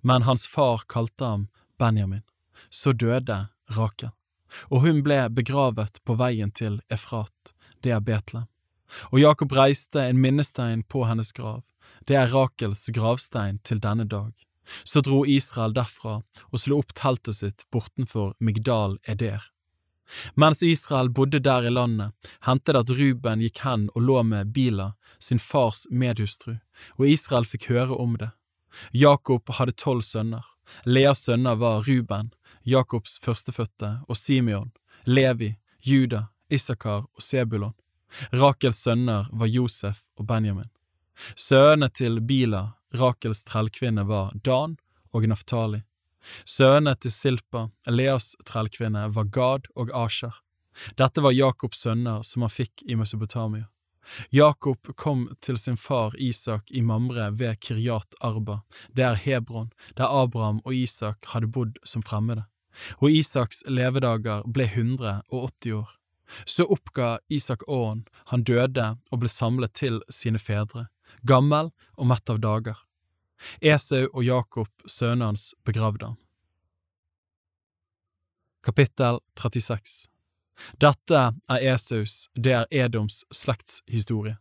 men hans far kalte ham Benjamin. Så døde Rakel, og hun ble begravet på veien til Efrat, det er Betlehem. Og Jakob reiste en minnestein på hennes grav, det er Rakels gravstein til denne dag. Så dro Israel derfra og slo opp teltet sitt bortenfor Migdal Eder. Mens Israel bodde der i landet, hendte det at Ruben gikk hen og lå med Bila, sin fars medhustru, og Israel fikk høre om det. Jakob hadde tolv sønner. Leas sønner var Ruben, Jakobs førstefødte, og Simeon, Levi, Juda, Isakar og Sebulon. Rakels sønner var Josef og Benjamin. Sønnene til Bila, Rakels trellkvinne, var Dan og Naftali. Sønnene til Silpa, Leas trellkvinne, var Gad og Asher. Dette var Jakobs sønner som han fikk i Mesopotamia. Jakob kom til sin far Isak i Mamre ved Kiryat Arba, det er Hebron, der Abraham og Isak hadde bodd som fremmede, og Isaks levedager ble 180 år. Så oppga Isak åren, han døde og ble samlet til sine fedre, gammel og mett av dager. Esau og Jakob, sønnen hans, begravde ham. Kapittel 36 Dette er Esaus, det er Edoms slektshistorie.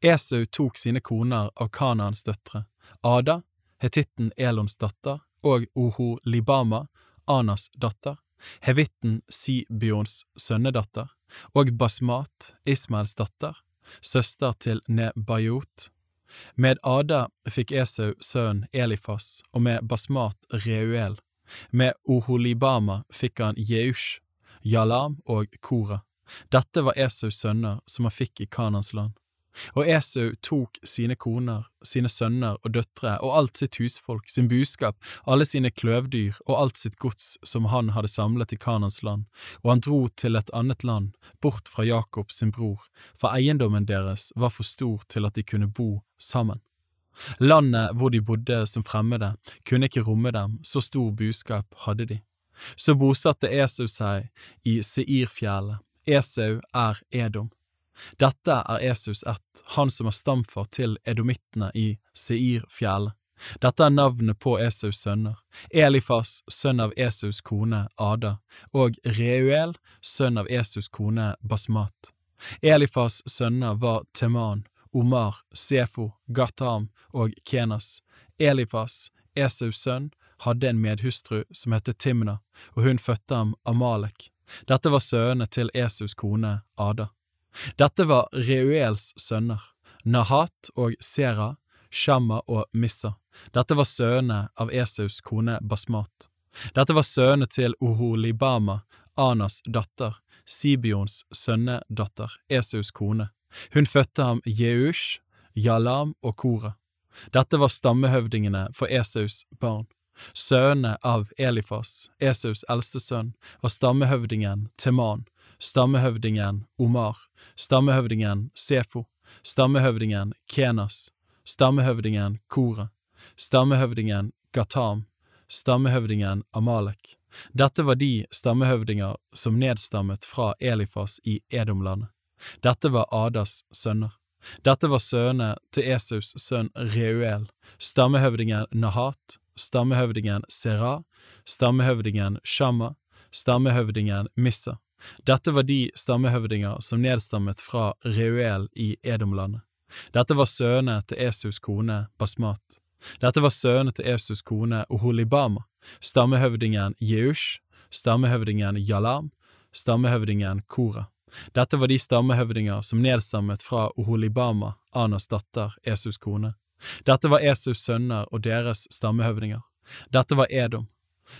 Esau tok sine koner av Kanaans døtre, Ada, hetitten Elons datter, og Oho Libama, Anas datter, hevitten Sibions sønnedatter, og Basmat, Ismaels datter, søster til Nebayot. Med Ada fikk Esau sønnen Elifas, og med Basmat Reuel. Med Oholibama fikk han Jeush, Jalam og Kora. Dette var Esaus sønner som han fikk i Kanans land. Og Esau tok sine koner, sine sønner og døtre og alt sitt husfolk, sin buskap, alle sine kløvdyr og alt sitt gods som han hadde samlet i Kanans land, og han dro til et annet land, bort fra Jakob sin bror, for eiendommen deres var for stor til at de kunne bo sammen. Landet hvor de bodde som fremmede, kunne ikke romme dem, så stor buskap hadde de. Så bosatte Esau seg i Seirfjellet. Esau er Edom. Dette er Esus ett, han som er stamfar til edomittene i Seirfjellet. Dette er navnet på Esaus sønner, Elifas, sønn av Esaus kone Ada, og Reuel, sønn av Esaus kone Basmat. Elifas sønner var Teman, Omar, Sefo, Gatam og Kenas. Elifas, Esaus sønn, hadde en medhustru som het Timna, og hun fødte ham Amalek. Dette var sønnene til Esaus kone Ada. Dette var Reuels sønner, Nahat og Sera, Shamma og Missa. Dette var sønnene av Esaus kone Basmat. Dette var sønnene til Oholibama, Anas datter, Sibions sønnedatter, Esaus kone. Hun fødte ham Jeush, Jalam og Kora. Dette var stammehøvdingene for Esaus barn. Sønnene av Elifas, Esaus eldste sønn, var stammehøvdingen Teman, stammehøvdingen Omar, stammehøvdingen Sefo, stammehøvdingen Kenas, stammehøvdingen Kora, stammehøvdingen Gatam, stammehøvdingen Amalek. Dette var de stammehøvdinger som nedstammet fra Elifas i Edomlandet. Dette var Adas sønner. Dette var sønnene til Esaus sønn Reuel, stammehøvdingen Nahat, stammehøvdingen Serah, stammehøvdingen Shamma, stammehøvdingen Missa. Dette var de stammehøvdinger som nedstammet fra Reuel i Edomlandet. Dette var sønnene til Esus kone Basmat. Dette var sønnene til Esus kone Oholibama, stammehøvdingen Jeush, stammehøvdingen Jalam, stammehøvdingen Kora. Dette var de stammehøvdinger som nedstammet fra Oholibama, Anas datter, Esus kone. Dette var Esaus sønner og deres stammehøvdinger. Dette var Edom.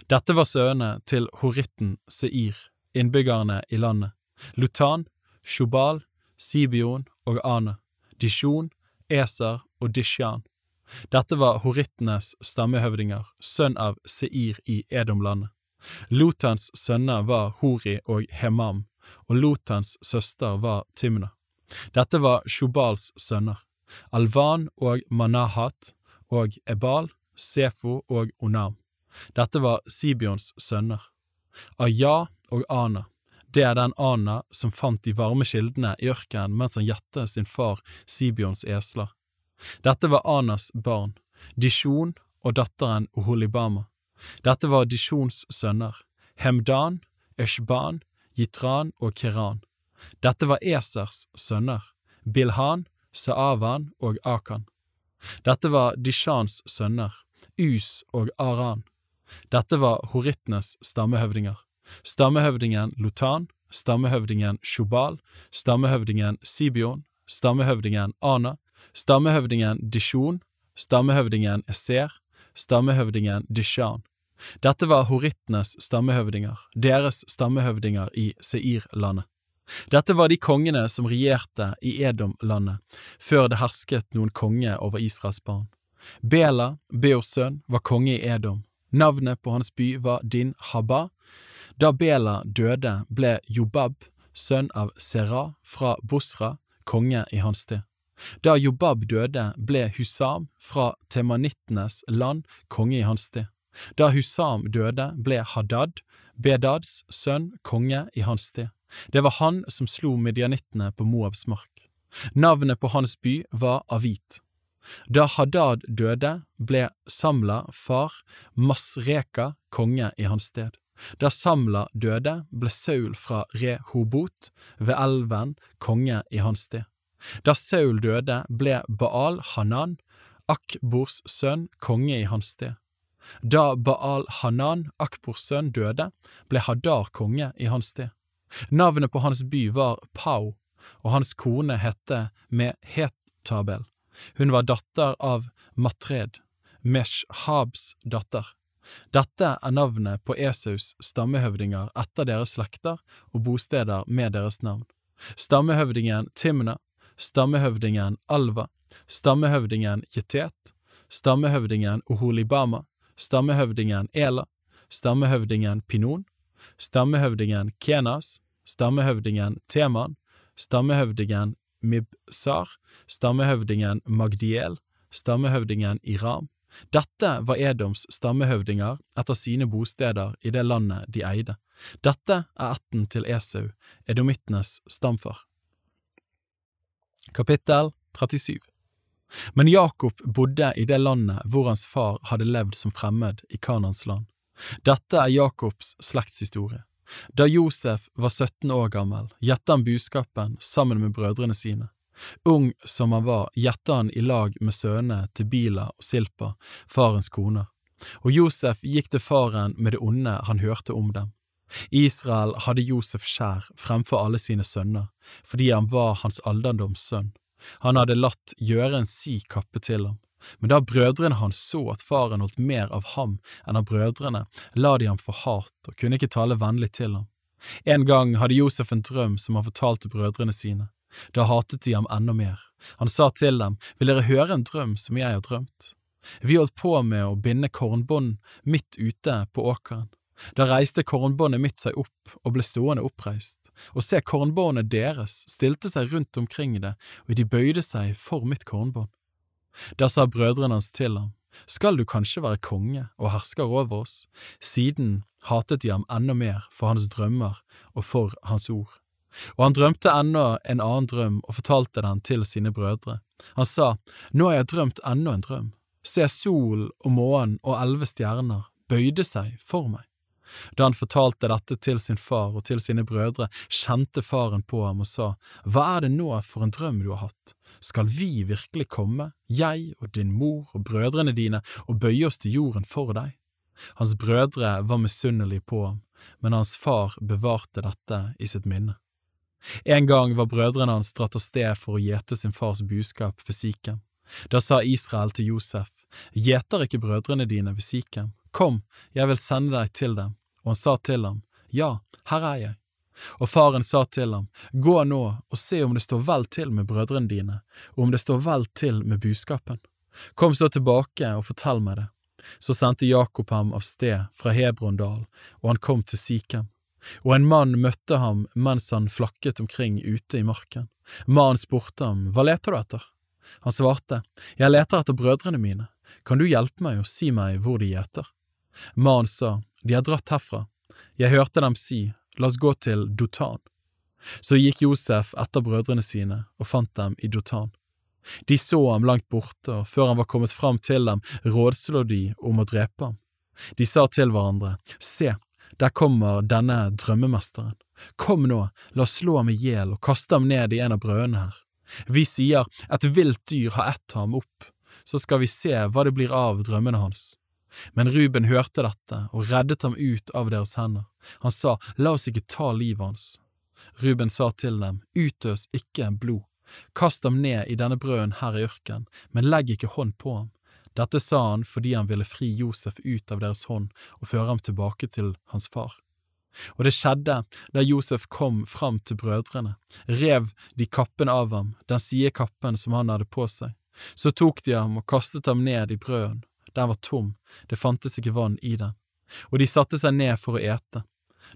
Dette var sønnene til Horitten Seir, innbyggerne i landet, Lutan, Shubal, Sibion og Ane, Dishon, Eser og Dishan. Dette var horittenes stammehøvdinger, sønn av Seir i Edomlandet. Lutans sønner var Hori og Hemam, og Lutans søster var Timna. Dette var Shubals sønner, Alvan og Manahat og Ebal, Sefo og Onam. Dette var Sibions sønner. Aya og Ana. Det er den Ana som fant de varme kildene i ørkenen mens han gjette sin far Sibions esler. Dette var Anas barn, Dishon og datteren Oholibama. Dette var Dishons sønner, Hemdan, Eshban, Jitran og Kiran. Dette var Esers sønner, Bilhan, Saavan og Akan. Dette var Dishans sønner, Us og Aran. Dette var horittenes stammehøvdinger. Stammehøvdingen Lutan, stammehøvdingen Shobal, stammehøvdingen Sibion, stammehøvdingen Ana, stammehøvdingen Dishon, stammehøvdingen Eser, stammehøvdingen Dishan. Dette var horittenes stammehøvdinger, deres stammehøvdinger i Seir-landet. Dette var de kongene som regjerte i Edom-landet, før det hersket noen konge over Israels barn. Bela, Beors sønn, var konge i Edom. Navnet på hans by var Din Haba. Da Bela døde, ble Jobab, sønn av Serah fra Bosra, konge i hans sted. Da Jobab døde, ble Husam fra temanittenes land konge i hans sted. Da Husam døde, ble Hadad, Bedads sønn, konge i hans sted. Det var han som slo medianittene på Moabs mark. Navnet på hans by var Avit. Da Hadad døde, ble Samla, far, Masreka, konge i hans sted. Da Samla døde, ble Saul fra Rehobot ved elven konge i hans sted. Da Saul døde, ble Baal Hanan, Akbors sønn, konge i hans sted. Da Baal Hanan, Akbors sønn, døde, ble Hadar konge i hans sted. Navnet på hans by var Pau, og hans kone hette Mehetabel. Hun var datter av Matred, Meshabs datter. Dette er navnet på Esaus stammehøvdinger etter deres slekter og bosteder med deres navn. Stammehøvdingen Timna, stammehøvdingen Alva, stammehøvdingen Jetet, stammehøvdingen Oholibama, stammehøvdingen Ela, stammehøvdingen Pinon, stammehøvdingen Kenas, stammehøvdingen Teman, stammehøvdingen Mibsar, stammehøvdingen Magdiel, stammehøvdingen Iram. Dette var Edoms stammehøvdinger etter sine bosteder i det landet de eide. Dette er ætten til Esau, edomittenes stamfar. Kapittel 37 Men Jakob bodde i det landet hvor hans far hadde levd som fremmed i Kanans land. Dette er Jakobs slektshistorie. Da Josef var 17 år gammel, gjette han buskapen sammen med brødrene sine. Ung som han var, gjette han i lag med sønnene til Bila og Silpa, farens koner, og Josef gikk til faren med det onde han hørte om dem. Israel hadde Josef skjær fremfor alle sine sønner, fordi han var hans alderdoms sønn. Han hadde latt gjøre en si kappe til ham. Men da brødrene hans så at faren holdt mer av ham enn av brødrene, la de ham for hat og kunne ikke tale vennlig til ham. En gang hadde Josef en drøm som han fortalte brødrene sine. Da hatet de ham enda mer. Han sa til dem, Vil dere høre en drøm som jeg har drømt? Vi holdt på med å binde kornbånd midt ute på åkeren. Da reiste kornbåndet mitt seg opp og ble stående oppreist, og se kornbåndet deres stilte seg rundt omkring det, og de bøyde seg for mitt kornbånd. Da sa brødrene hans til ham, Skal du kanskje være konge og hersker over oss? Siden hatet de ham enda mer for hans drømmer og for hans ord. Og han drømte enda en annen drøm og fortalte den til sine brødre. Han sa, Nå har jeg drømt enda en drøm. Se, sol og månen og elleve stjerner bøyde seg for meg. Da han fortalte dette til sin far og til sine brødre, kjente faren på ham og sa, Hva er det nå for en drøm du har hatt? Skal vi virkelig komme, jeg og din mor og brødrene dine, og bøye oss til jorden for deg? Hans brødre var misunnelige på ham, men hans far bevarte dette i sitt minne. En gang var brødrene hans dratt av sted for å gjete sin fars buskap ved Sikhem. Da sa Israel til Josef, Gjeter ikke brødrene dine ved Sikhem? Kom, jeg vil sende deg til dem. Og han sa til ham, Ja, her er jeg. Og faren sa til ham, Gå nå og se om det står vel til med brødrene dine, og om det står vel til med buskapen. Kom så tilbake og fortell meg det. Så sendte Jakob ham av sted fra Hebrondal, og han kom til Sikhem. Og en mann møtte ham mens han flakket omkring ute i marken. Mannen spurte ham, Hva leter du etter? Han svarte, Jeg leter etter brødrene mine. Kan du hjelpe meg og si meg hvor de gjeter? Mannen sa, De har dratt herfra. Jeg hørte dem si, La oss gå til Dotan. Så gikk Josef etter brødrene sine og fant dem i Dotan. De så ham langt borte, og før han var kommet fram til dem, rådslo de om å drepe ham. De sa til hverandre, Se, der kommer denne drømmemesteren. Kom nå, la oss slå ham i hjel og kaste ham ned i en av brødene her. Vi sier et vilt dyr har ett ham opp, så skal vi se hva det blir av drømmene hans. Men Ruben hørte dette og reddet ham ut av deres hender. Han sa, la oss ikke ta livet hans. Ruben sa til dem, utøs ikke blod. Kast ham ned i denne brøden her i ørkenen, men legg ikke hånd på ham. Dette sa han fordi han ville fri Josef ut av deres hånd og føre ham tilbake til hans far. Og det skjedde da Josef kom fram til brødrene, rev de kappen av ham, den side kappen som han hadde på seg. Så tok de ham og kastet ham ned i brøden. Den var tom, det fantes ikke vann i den. Og de satte seg ned for å ete.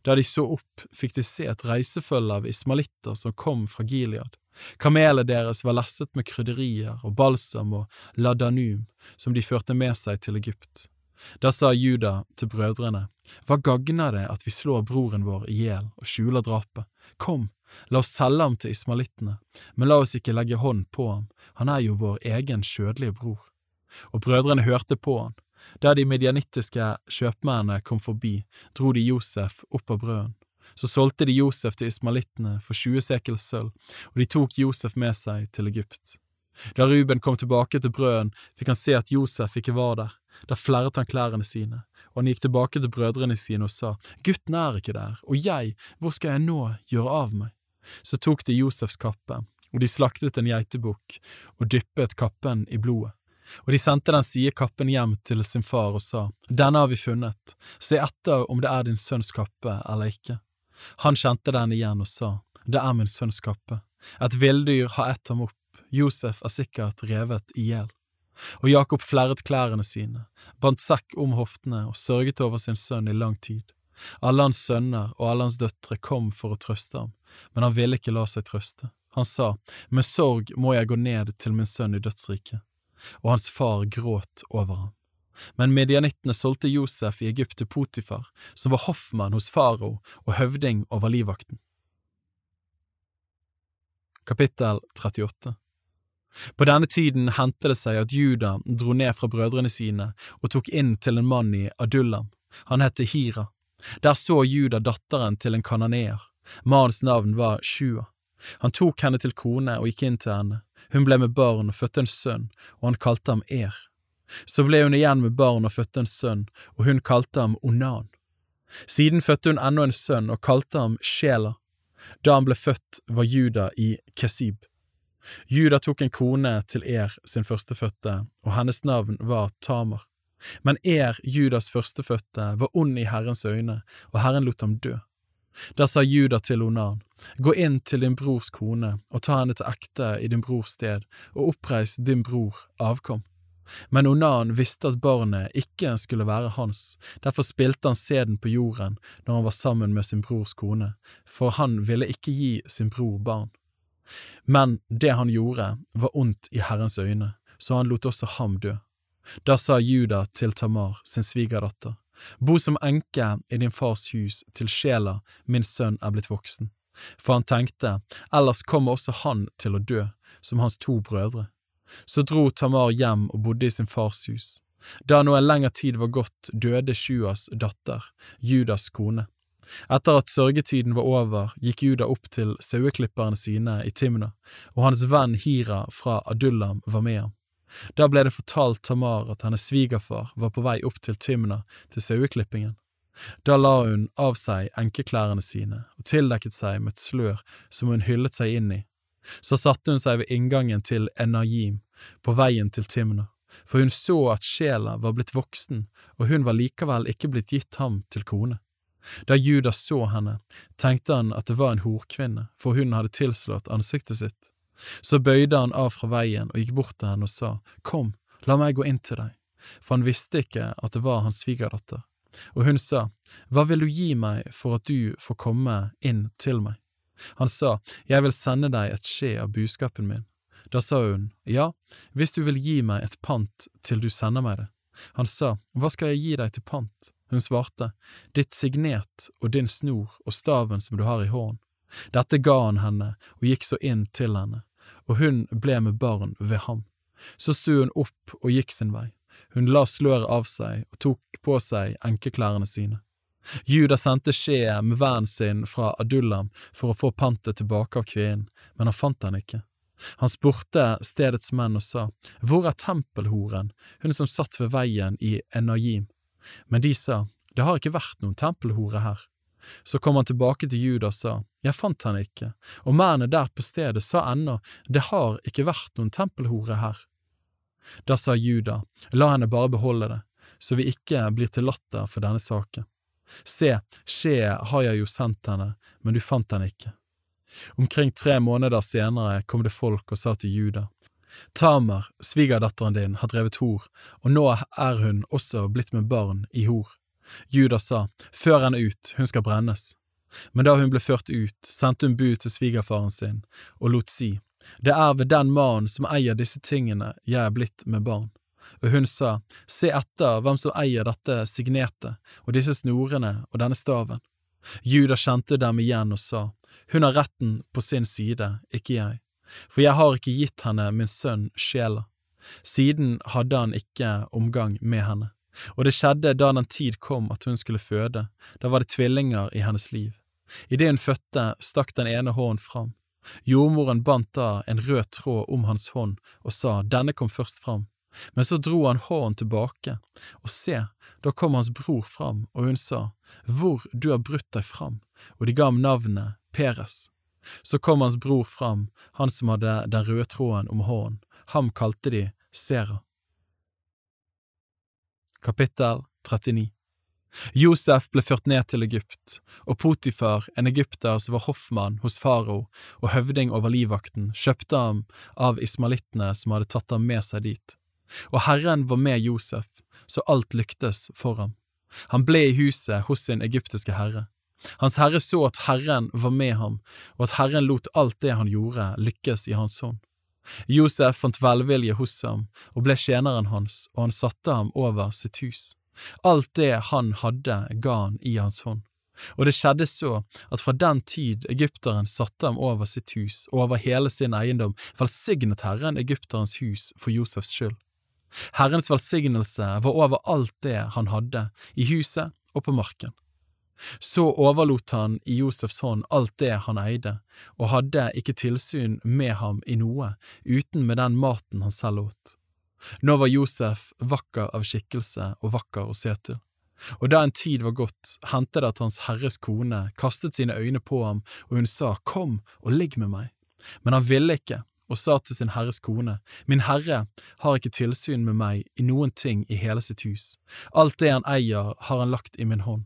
Da de så opp, fikk de se et reisefølge av ismalitter som kom fra Gilead. Kamelene deres var lesset med krydderier og balsam og ladanum som de førte med seg til Egypt. Da sa Juda til brødrene, Hva gagner det at vi slår broren vår i hjel og skjuler drapet? Kom, la oss selge ham til ismalittene, men la oss ikke legge hånd på ham, han er jo vår egen skjødelige bror. Og brødrene hørte på han. Da de medianittiske kjøpmennene kom forbi, dro de Josef opp av brøden. Så solgte de Josef til ismalittene for 20 sekels sølv, og de tok Josef med seg til Egypt. Da Ruben kom tilbake til brøden, fikk han se at Josef ikke var der. Da flerret han klærne sine, og han gikk tilbake til brødrene sine og sa, Gutten er ikke der, og jeg, hvor skal jeg nå gjøre av meg? Så tok de Josefs kappe, og de slaktet en geitebukk og dyppet kappen i blodet. Og de sendte den side kappen hjem til sin far og sa, Denne har vi funnet, se etter om det er din sønns kappe eller ikke. Han kjente den igjen og sa, Det er min sønns kappe, et villdyr har ett ham opp, Josef er sikkert revet i hjel. Og Jakob flerret klærne sine, bandt sekk om hoftene og sørget over sin sønn i lang tid. Alle hans sønner og alle hans døtre kom for å trøste ham, men han ville ikke la seg trøste. Han sa, Med sorg må jeg gå ned til min sønn i dødsriket. Og hans far gråt over ham. Men medianittene solgte Josef i Egypt til Potifar, som var hoffmann hos farao og høvding over livvakten. Kapittel 38 På denne tiden hendte det seg at Juda dro ned fra brødrene sine og tok inn til en mann i Adullam. Han het Hira. Der så Juda datteren til en kananeer. Mannens navn var Shua. Han tok henne til kone og gikk inn til henne. Hun ble med barn og fødte en sønn, og han kalte ham Er. Så ble hun igjen med barn og fødte en sønn, og hun kalte ham Onan. Siden fødte hun ennå en sønn og kalte ham Sjela. Da han ble født, var Juda i Kesib. Juda tok en kone til Er sin førstefødte, og hennes navn var Tamar. Men Er, Judas førstefødte, var ond i Herrens øyne, og Herren lot ham dø. Da sa Juda til Onan, Gå inn til din brors kone og ta henne til ekte i din brors sted, og oppreis din bror avkom. Men Onan visste at barnet ikke skulle være hans, derfor spilte han sæden på jorden når han var sammen med sin brors kone, for han ville ikke gi sin bror barn. Men det han gjorde, var ondt i Herrens øyne, så han lot også ham dø. Da sa Juda til Tamar, sin svigerdatter, Bo som enke i din fars hus til sjela min sønn er blitt voksen. For han tenkte, ellers kommer også han til å dø, som hans to brødre. Så dro Tamar hjem og bodde i sin fars hus. Da nå en lengre tid var gått, døde Sjuas datter, Judas kone. Etter at sørgetiden var over, gikk Juda opp til saueklipperne sine i Timna, og hans venn Hira fra Adullam var med ham. Da ble det fortalt Tamar at hennes svigerfar var på vei opp til Timna til saueklippingen. Da la hun av seg enkeklærne sine og tildekket seg med et slør som hun hyllet seg inn i. Så satte hun seg ved inngangen til Enajim, på veien til Timna, for hun så at sjela var blitt voksen, og hun var likevel ikke blitt gitt ham til kone. Da Judas så henne, tenkte han at det var en horkvinne, for hun hadde tilslått ansiktet sitt. Så bøyde han av fra veien og gikk bort til henne og sa, Kom, la meg gå inn til deg, for han visste ikke at det var hans svigerdatter. Og hun sa, Hva vil du gi meg for at du får komme inn til meg? Han sa, Jeg vil sende deg et skje av buskapen min. Da sa hun, Ja, hvis du vil gi meg et pant til du sender meg det. Han sa, Hva skal jeg gi deg til pant? Hun svarte, Ditt signet og din snor og staven som du har i hånden. Dette ga han henne og gikk så inn til henne, og hun ble med barn ved ham. Så sto hun opp og gikk sin vei. Hun la sløret av seg og tok på seg enkeklærne sine. Juda sendte skjeet med vennen sin fra Adullam for å få pantet tilbake av kvinnen, men han fant henne ikke. Han spurte stedets menn og sa, Hvor er tempelhoren, hun som satt ved veien i Enajim? Men de sa, Det har ikke vært noen tempelhore her. Så kom han tilbake til Juda og sa, Jeg fant henne ikke, og mennene der på stedet sa ennå, Det har ikke vært noen tempelhore her. Da sa Juda, La henne bare beholde det, så vi ikke blir til latter for denne saken. Se, skje har jeg jo sendt henne, men du fant henne ikke. Omkring tre måneder senere kom det folk og sa til Juda, Tamer, svigerdatteren din, har drevet hor, og nå er hun også blitt med barn i hor. Juda sa, Før henne ut, hun skal brennes. Men da hun ble ført ut, sendte hun bud til svigerfaren sin og lot si, Det er ved den mannen som eier disse tingene jeg er blitt med barn. Og hun sa, Se etter hvem som eier dette signetet og disse snorene og denne staven. Juda kjente dem igjen og sa, Hun har retten på sin side, ikke jeg, for jeg har ikke gitt henne min sønn sjela. Siden hadde han ikke omgang med henne. Og det skjedde da den tid kom at hun skulle føde, da var det tvillinger i hennes liv. Idet hun fødte, stakk den ene hånden fram. Jordmoren bandt da en rød tråd om hans hånd og sa, Denne kom først fram. Men så dro han hånden tilbake, og se, da kom hans bror fram, og hun sa, Hvor du har brutt deg fram, og de ga ham navnet Peres. Så kom hans bror fram, han som hadde den røde tråden om hånden, ham kalte de Sera. Kapittel 39 Josef ble ført ned til Egypt, og Potifar, en egypter som var hoffmann hos farao og høvding over livvakten, kjøpte ham av ismalittene som hadde tatt ham med seg dit. Og Herren var med Josef, så alt lyktes for ham. Han ble i huset hos sin egyptiske herre. Hans herre så at Herren var med ham, og at Herren lot alt det han gjorde, lykkes i hans hånd. Josef fant velvilje hos ham og ble tjeneren hans, og han satte ham over sitt hus. Alt det han hadde, ga han i hans hånd. Og det skjedde så at fra den tid egypteren satte ham over sitt hus og over hele sin eiendom, velsignet Herren egypterens hus for Josefs skyld. Herrens velsignelse var over alt det han hadde, i huset og på marken. Så overlot han i Josefs hånd alt det han eide, og hadde ikke tilsyn med ham i noe, uten med den maten han selv åt. Nå var Josef vakker av skikkelse og vakker å se til. Og da en tid var gått, hendte det at Hans Herres kone kastet sine øyne på ham, og hun sa, Kom og ligg med meg. Men han ville ikke, og sa til sin herres kone, Min herre har ikke tilsyn med meg i noen ting i hele sitt hus, alt det han eier har han lagt i min hånd.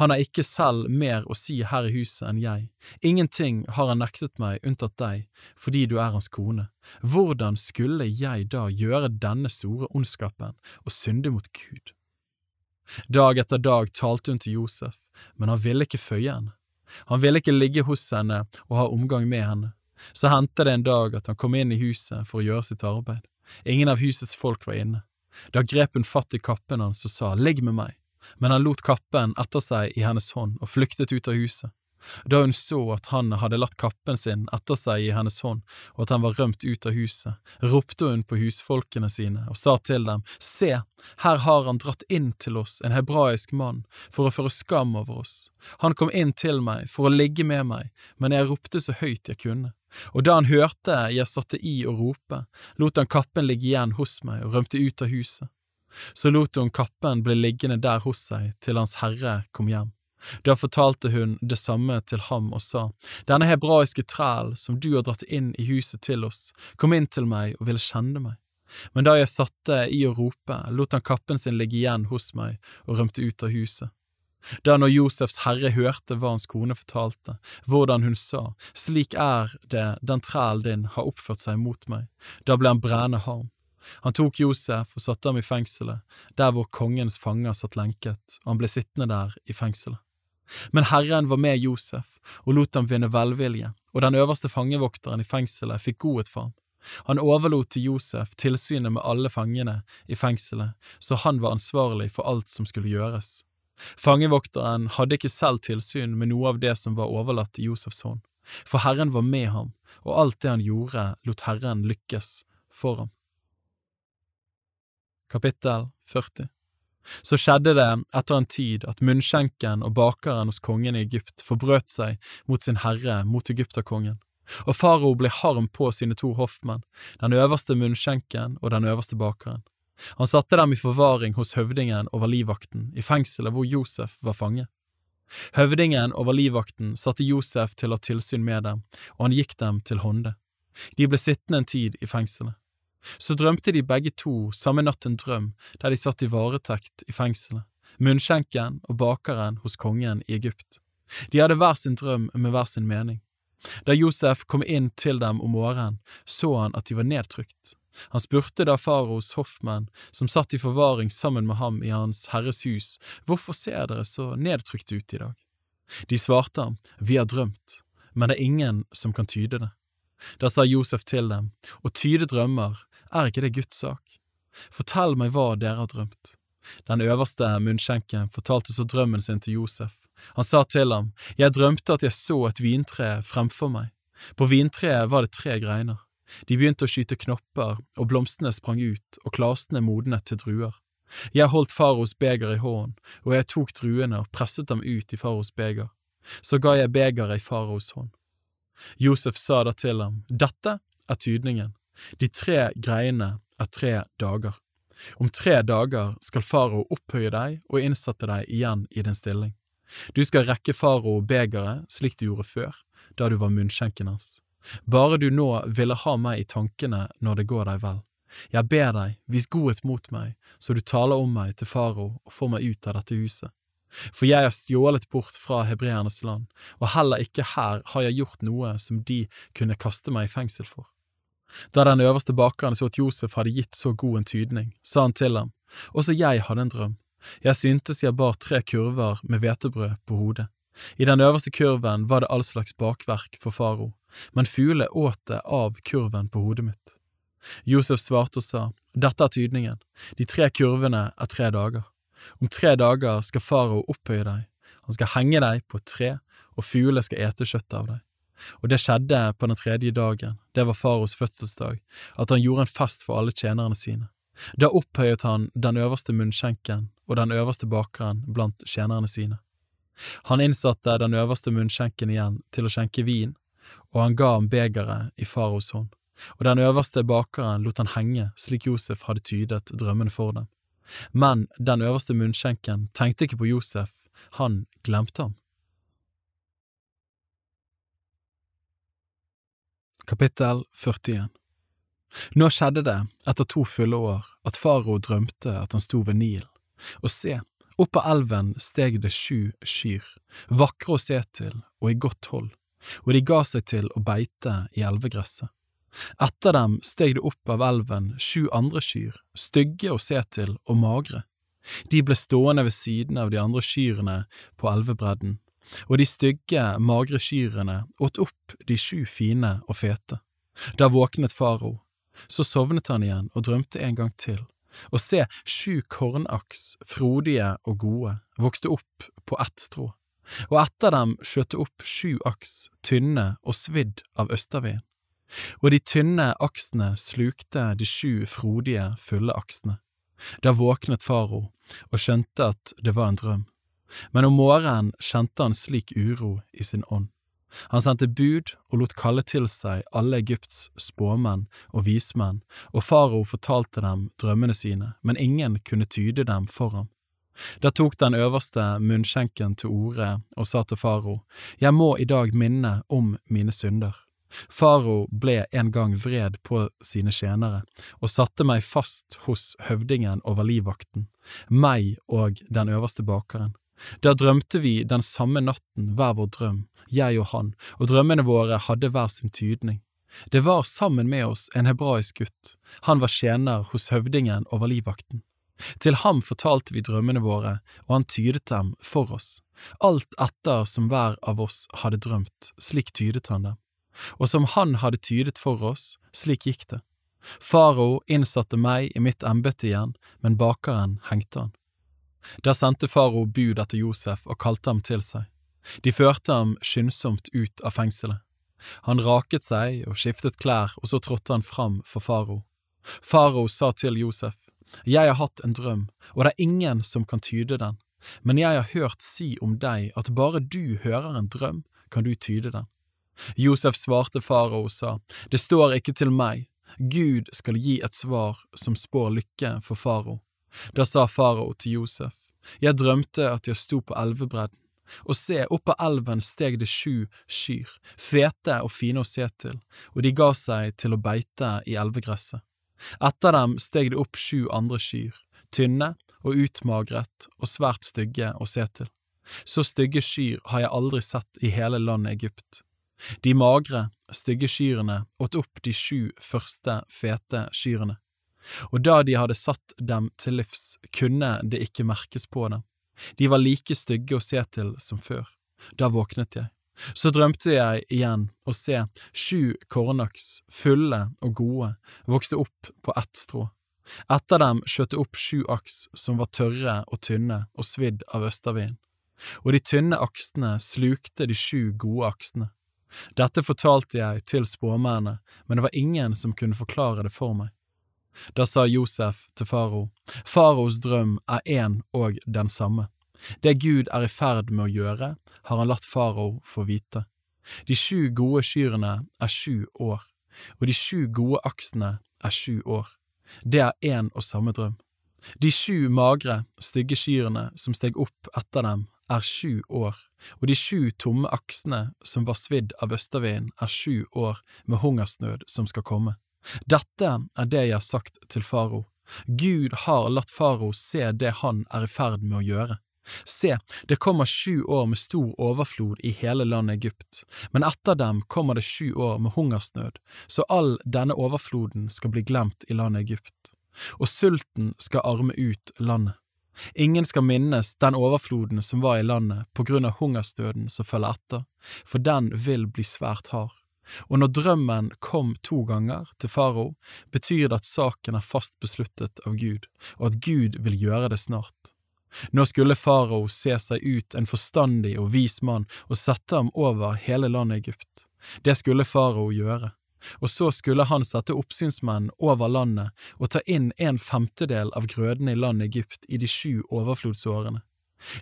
Han har ikke selv mer å si her i huset enn jeg, ingenting har han nektet meg unntatt deg, fordi du er hans kone. Hvordan skulle jeg da gjøre denne store ondskapen og synde mot Gud? Dag etter dag talte hun til Josef, men han ville ikke føye henne. Han ville ikke ligge hos henne og ha omgang med henne. Så hendte det en dag at han kom inn i huset for å gjøre sitt arbeid. Ingen av husets folk var inne. Da grep hun fatt i kappen hans og sa, Ligg med meg men han lot kappen etter seg i hennes hånd og flyktet ut av huset. Da hun så at han hadde latt kappen sin etter seg i hennes hånd, og at han var rømt ut av huset, ropte hun på husfolkene sine og sa til dem, Se, her har han dratt inn til oss en hebraisk mann for å føre skam over oss. Han kom inn til meg for å ligge med meg, men jeg ropte så høyt jeg kunne. Og da han hørte jeg satte i å rope, lot han kappen ligge igjen hos meg og rømte ut av huset. Så lot hun kappen bli liggende der hos seg til Hans Herre kom hjem. Da fortalte hun det samme til ham og sa, Denne hebraiske træl som du har dratt inn i huset til oss, kom inn til meg og ville kjenne meg. Men da jeg satte i å rope, lot han kappen sin ligge igjen hos meg og rømte ut av huset. Da når Josefs herre hørte hva hans kone fortalte, hvordan hun sa, slik er det den trælen din har oppført seg mot meg, da ble han brennende harm. Han tok Josef og satte ham i fengselet, der hvor kongens fanger satt lenket, og han ble sittende der i fengselet. Men Herren var med Josef og lot ham vinne velvilje, og den øverste fangevokteren i fengselet fikk godhet for ham. Han overlot til Josef tilsynet med alle fangene i fengselet, så han var ansvarlig for alt som skulle gjøres. Fangevokteren hadde ikke selv tilsyn med noe av det som var overlatt i Josefs hånd, for Herren var med ham, og alt det han gjorde, lot Herren lykkes for ham. Kapittel 40 Så skjedde det etter en tid at munnskjenken og bakeren hos kongen i Egypt forbrøt seg mot sin herre, mot egypterkongen. Og farao ble harm på sine to hoffmenn, den øverste munnskjenken og den øverste bakeren. Han satte dem i forvaring hos høvdingen over livvakten, i fengselet hvor Josef var fange. Høvdingen over livvakten satte Josef til å ha tilsyn med dem, og han gikk dem til hånde. De ble sittende en tid i fengselet. Så drømte de begge to samme natt en drøm der de satt i varetekt i fengselet, munnskjenken og bakeren hos kongen i Egypt. De hadde hver sin drøm med hver sin mening. Da Josef kom inn til dem om morgenen, så han at de var nedtrykt. Han spurte da faraos hoffmenn, som satt i forvaring sammen med ham i hans herres hus, hvorfor ser dere så nedtrykte ut i dag? De svarte ham, vi har drømt, men det er ingen som kan tyde det. Da sa Josef til dem, å tyde drømmer, er ikke det Guds sak? Fortell meg hva dere har drømt. Den øverste munnskjenken fortalte så drømmen sin til Josef. Han sa til ham, Jeg drømte at jeg så et vintre fremfor meg. På vintreet var det tre greiner. De begynte å skyte knopper, og blomstene sprang ut, og klasene modnet til druer. Jeg holdt faros beger i hånden, og jeg tok druene og presset dem ut i faros beger. Så ga jeg begeret i faros hånd. Josef sa da til ham, Dette er tydningen. De tre greiene er tre dager. Om tre dager skal farao opphøye deg og innsette deg igjen i din stilling. Du skal rekke farao begeret slik du gjorde før, da du var munnskjenken hans. Bare du nå ville ha meg i tankene når det går deg vel. Jeg ber deg, vis godhet mot meg, så du taler om meg til farao og får meg ut av dette huset. For jeg er stjålet bort fra hebreernes land, og heller ikke her har jeg gjort noe som de kunne kaste meg i fengsel for. Da den øverste bakeren så at Josef hadde gitt så god en tydning, sa han til ham, også jeg hadde en drøm. Jeg syntes jeg bar tre kurver med hvetebrød på hodet. I den øverste kurven var det all slags bakverk for faro, men fuglene åt det av kurven på hodet mitt. Josef svarte og sa, Dette er tydningen, de tre kurvene er tre dager. Om tre dager skal farao opphøye deg, han skal henge deg på et tre, og fuglene skal ete kjøttet av deg. Og det skjedde på den tredje dagen, det var faros fødselsdag, at han gjorde en fest for alle tjenerne sine. Da opphøyet han den øverste munnskjenken og den øverste bakeren blant tjenerne sine. Han innsatte den øverste munnskjenken igjen til å skjenke vin, og han ga ham begeret i faros hånd, og den øverste bakeren lot han henge slik Josef hadde tydet drømmene for dem. Men den øverste munnskjenken tenkte ikke på Josef, han glemte ham. Kapittel 41 Nå skjedde det, etter to fulle år, at farao drømte at han sto ved Nilen, og se, opp av elven steg det sju kyr, vakre å se til og i godt hold, og de ga seg til å beite i elvegresset. Etter dem steg det opp av elven sju andre kyr, stygge å se til og magre. De ble stående ved siden av de andre kyrne på elvebredden, og de stygge, magre kyrne åt opp de sju fine og fete. Da våknet farao, så sovnet han igjen og drømte en gang til, og se, sju kornaks, frodige og gode, vokste opp på ett strå, og etter dem skjøt opp sju aks, tynne og svidd av østerveden og de tynne aksene slukte de sju frodige, fulle aksene. Da våknet farao og skjønte at det var en drøm, men om morgenen kjente han slik uro i sin ånd. Han sendte bud og lot kalle til seg alle Egypts spåmenn og vismenn, og farao fortalte dem drømmene sine, men ingen kunne tyde dem for ham. Da tok den øverste munnskjenken til orde og sa til farao, Jeg må i dag minne om mine synder. Farao ble en gang vred på sine tjenere og satte meg fast hos høvdingen over livvakten, meg og den øverste bakeren. Da drømte vi den samme natten hver vår drøm, jeg og han, og drømmene våre hadde hver sin tydning. Det var sammen med oss en hebraisk gutt, han var tjener hos høvdingen over livvakten. Til ham fortalte vi drømmene våre, og han tydet dem for oss, alt etter som hver av oss hadde drømt, slik tydet han dem og som han hadde tydet for oss, slik gikk det. Farao innsatte meg i mitt embete igjen, men bakeren hengte han. Da sendte farao bud etter Josef og kalte ham til seg. De førte ham skyndsomt ut av fengselet. Han raket seg og skiftet klær, og så trådte han fram for farao. Farao sa til Josef, Jeg har hatt en drøm, og det er ingen som kan tyde den, men jeg har hørt si om deg at bare du hører en drøm, kan du tyde den. Josef svarte farao og sa, Det står ikke til meg, Gud skal gi et svar som spår lykke for farao. Da sa farao til Josef, Jeg drømte at jeg sto på elvebredden, og se, opp av elven steg det sju kyr, fete og fine å se til, og de ga seg til å beite i elvegresset. Etter dem steg det opp sju andre kyr, tynne og utmagret og svært stygge å se til. Så stygge kyr har jeg aldri sett i hele landet Egypt. De magre, stygge kyrne åt opp de sju første fete kyrne, og da de hadde satt dem til livs, kunne det ikke merkes på dem. De var like stygge å se til som før. Da våknet jeg. Så drømte jeg igjen å se sju kornaks, fulle og gode, vokste opp på ett strå. Etter dem skjøt det opp sju aks som var tørre og tynne og svidd av østavinden, og de tynne aksene slukte de sju gode aksene. Dette fortalte jeg til spåmennene, men det var ingen som kunne forklare det for meg. Da sa Josef til farao, faraos drøm er én og den samme. Det Gud er i ferd med å gjøre, har han latt farao få vite. De sju gode kyrne er sju år, og de sju gode aksene er sju år. Det er én og samme drøm. De sju magre, stygge kyrne som steg opp etter dem, er sju år, og de sju tomme aksene som var svidd av østavinden, er sju år med hungersnød som skal komme. Dette er det jeg har sagt til farao. Gud har latt farao se det han er i ferd med å gjøre. Se, det kommer sju år med stor overflod i hele landet Egypt, men etter dem kommer det sju år med hungersnød, så all denne overfloden skal bli glemt i landet Egypt, og sulten skal arme ut landet. Ingen skal minnes den overfloden som var i landet på grunn av hungersdøden som følger etter, for den vil bli svært hard. Og når drømmen kom to ganger til farao, betyr det at saken er fast besluttet av Gud, og at Gud vil gjøre det snart. Nå skulle farao se seg ut en forstandig og vis mann og sette ham over hele landet Egypt. Det skulle farao gjøre og så skulle han sette oppsynsmenn over landet og ta inn en femtedel av grøden i landet Egypt i de sju overflodsårene.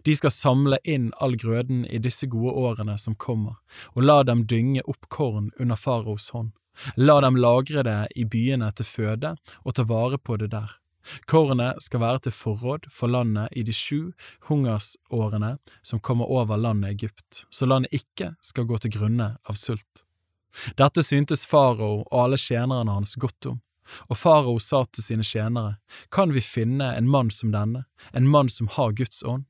De skal samle inn all grøden i disse gode årene som kommer, og la dem dynge opp korn under faraos hånd. La dem lagre det i byene til føde og ta vare på det der. Kornet skal være til forråd for landet i de sju hungersårene som kommer over landet Egypt, så landet ikke skal gå til grunne av sult. Dette syntes farao og alle tjenerne hans godt om, og farao sa til sine tjenere, Kan vi finne en mann som denne, en mann som har Guds ånd?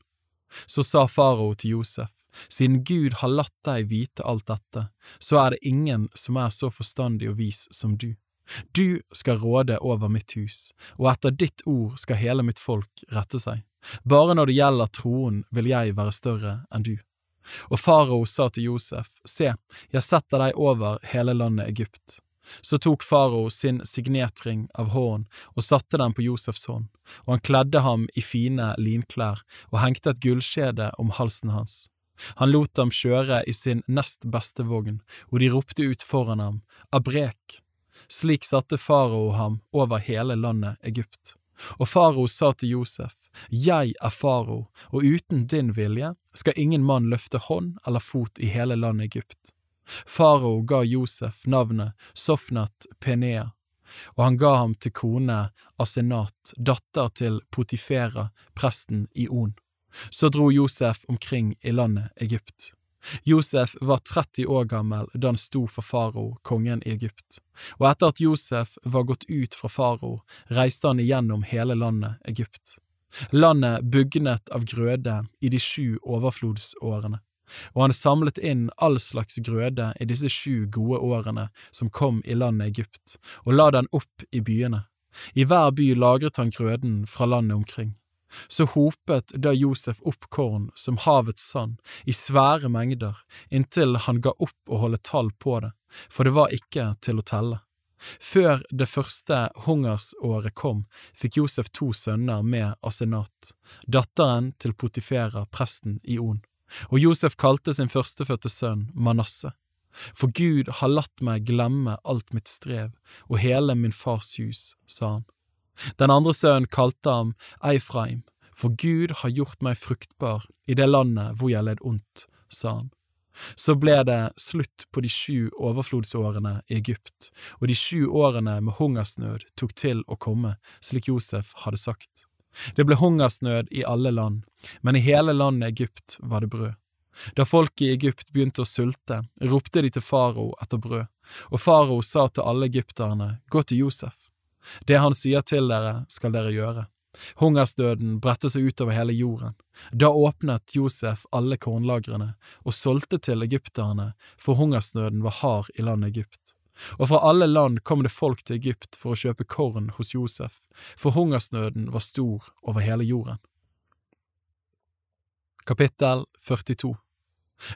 Så sa farao til Josef, Siden Gud har latt deg vite alt dette, så er det ingen som er så forstandig og vis som du. Du skal råde over mitt hus, og etter ditt ord skal hele mitt folk rette seg. Bare når det gjelder troen vil jeg være større enn du. Og farao sa til Josef, Se, jeg setter deg over hele landet Egypt. Så tok farao sin signetring av hånden og satte den på Josefs hånd, og han kledde ham i fine linklær og hengte et gullskjede om halsen hans. Han lot dem kjøre i sin nest beste vogn, og de ropte ut foran ham, Abrek! Slik satte farao ham over hele landet Egypt. Og farao sa til Josef, Jeg er farao, og uten din vilje skal ingen mann løfte hånd eller fot i hele landet Egypt. Farao ga Josef navnet Sofnat Penea, og han ga ham til kone Asenat, datter til Potifera, presten i On. Så dro Josef omkring i landet Egypt. Josef var 30 år gammel da han sto for farao, kongen i Egypt, og etter at Josef var gått ut fra farao, reiste han igjennom hele landet Egypt. Landet bugnet av grøde i de sju overflodsårene, og han samlet inn all slags grøde i disse sju gode årene som kom i landet Egypt, og la den opp i byene. I hver by lagret han grøden fra landet omkring. Så hopet da Josef opp korn som havets sand i svære mengder, inntil han ga opp å holde tall på det, for det var ikke til å telle. Før det første hungersåret kom, fikk Josef to sønner med Asenat, datteren til Potifera, presten i On, og Josef kalte sin førstefødte sønn Manasse. For Gud har latt meg glemme alt mitt strev og hele min fars hus, sa han. Den andre sønnen kalte ham Eifraim, for Gud har gjort meg fruktbar i det landet hvor jeg led ondt, sa han. Så ble det slutt på de sju overflodsårene i Egypt, og de sju årene med hungersnød tok til å komme, slik Josef hadde sagt. Det ble hungersnød i alle land, men i hele landet Egypt var det brød. Da folket i Egypt begynte å sulte, ropte de til farao etter brød, og farao sa til alle egypterne, gå til Josef. Det han sier til dere, skal dere gjøre. Hungersdøden bredte seg utover hele jorden. Da åpnet Josef alle kornlagrene og solgte til egypterne, for hungersnøden var hard i landet Egypt. Og fra alle land kom det folk til Egypt for å kjøpe korn hos Josef, for hungersnøden var stor over hele jorden. Kapittel 42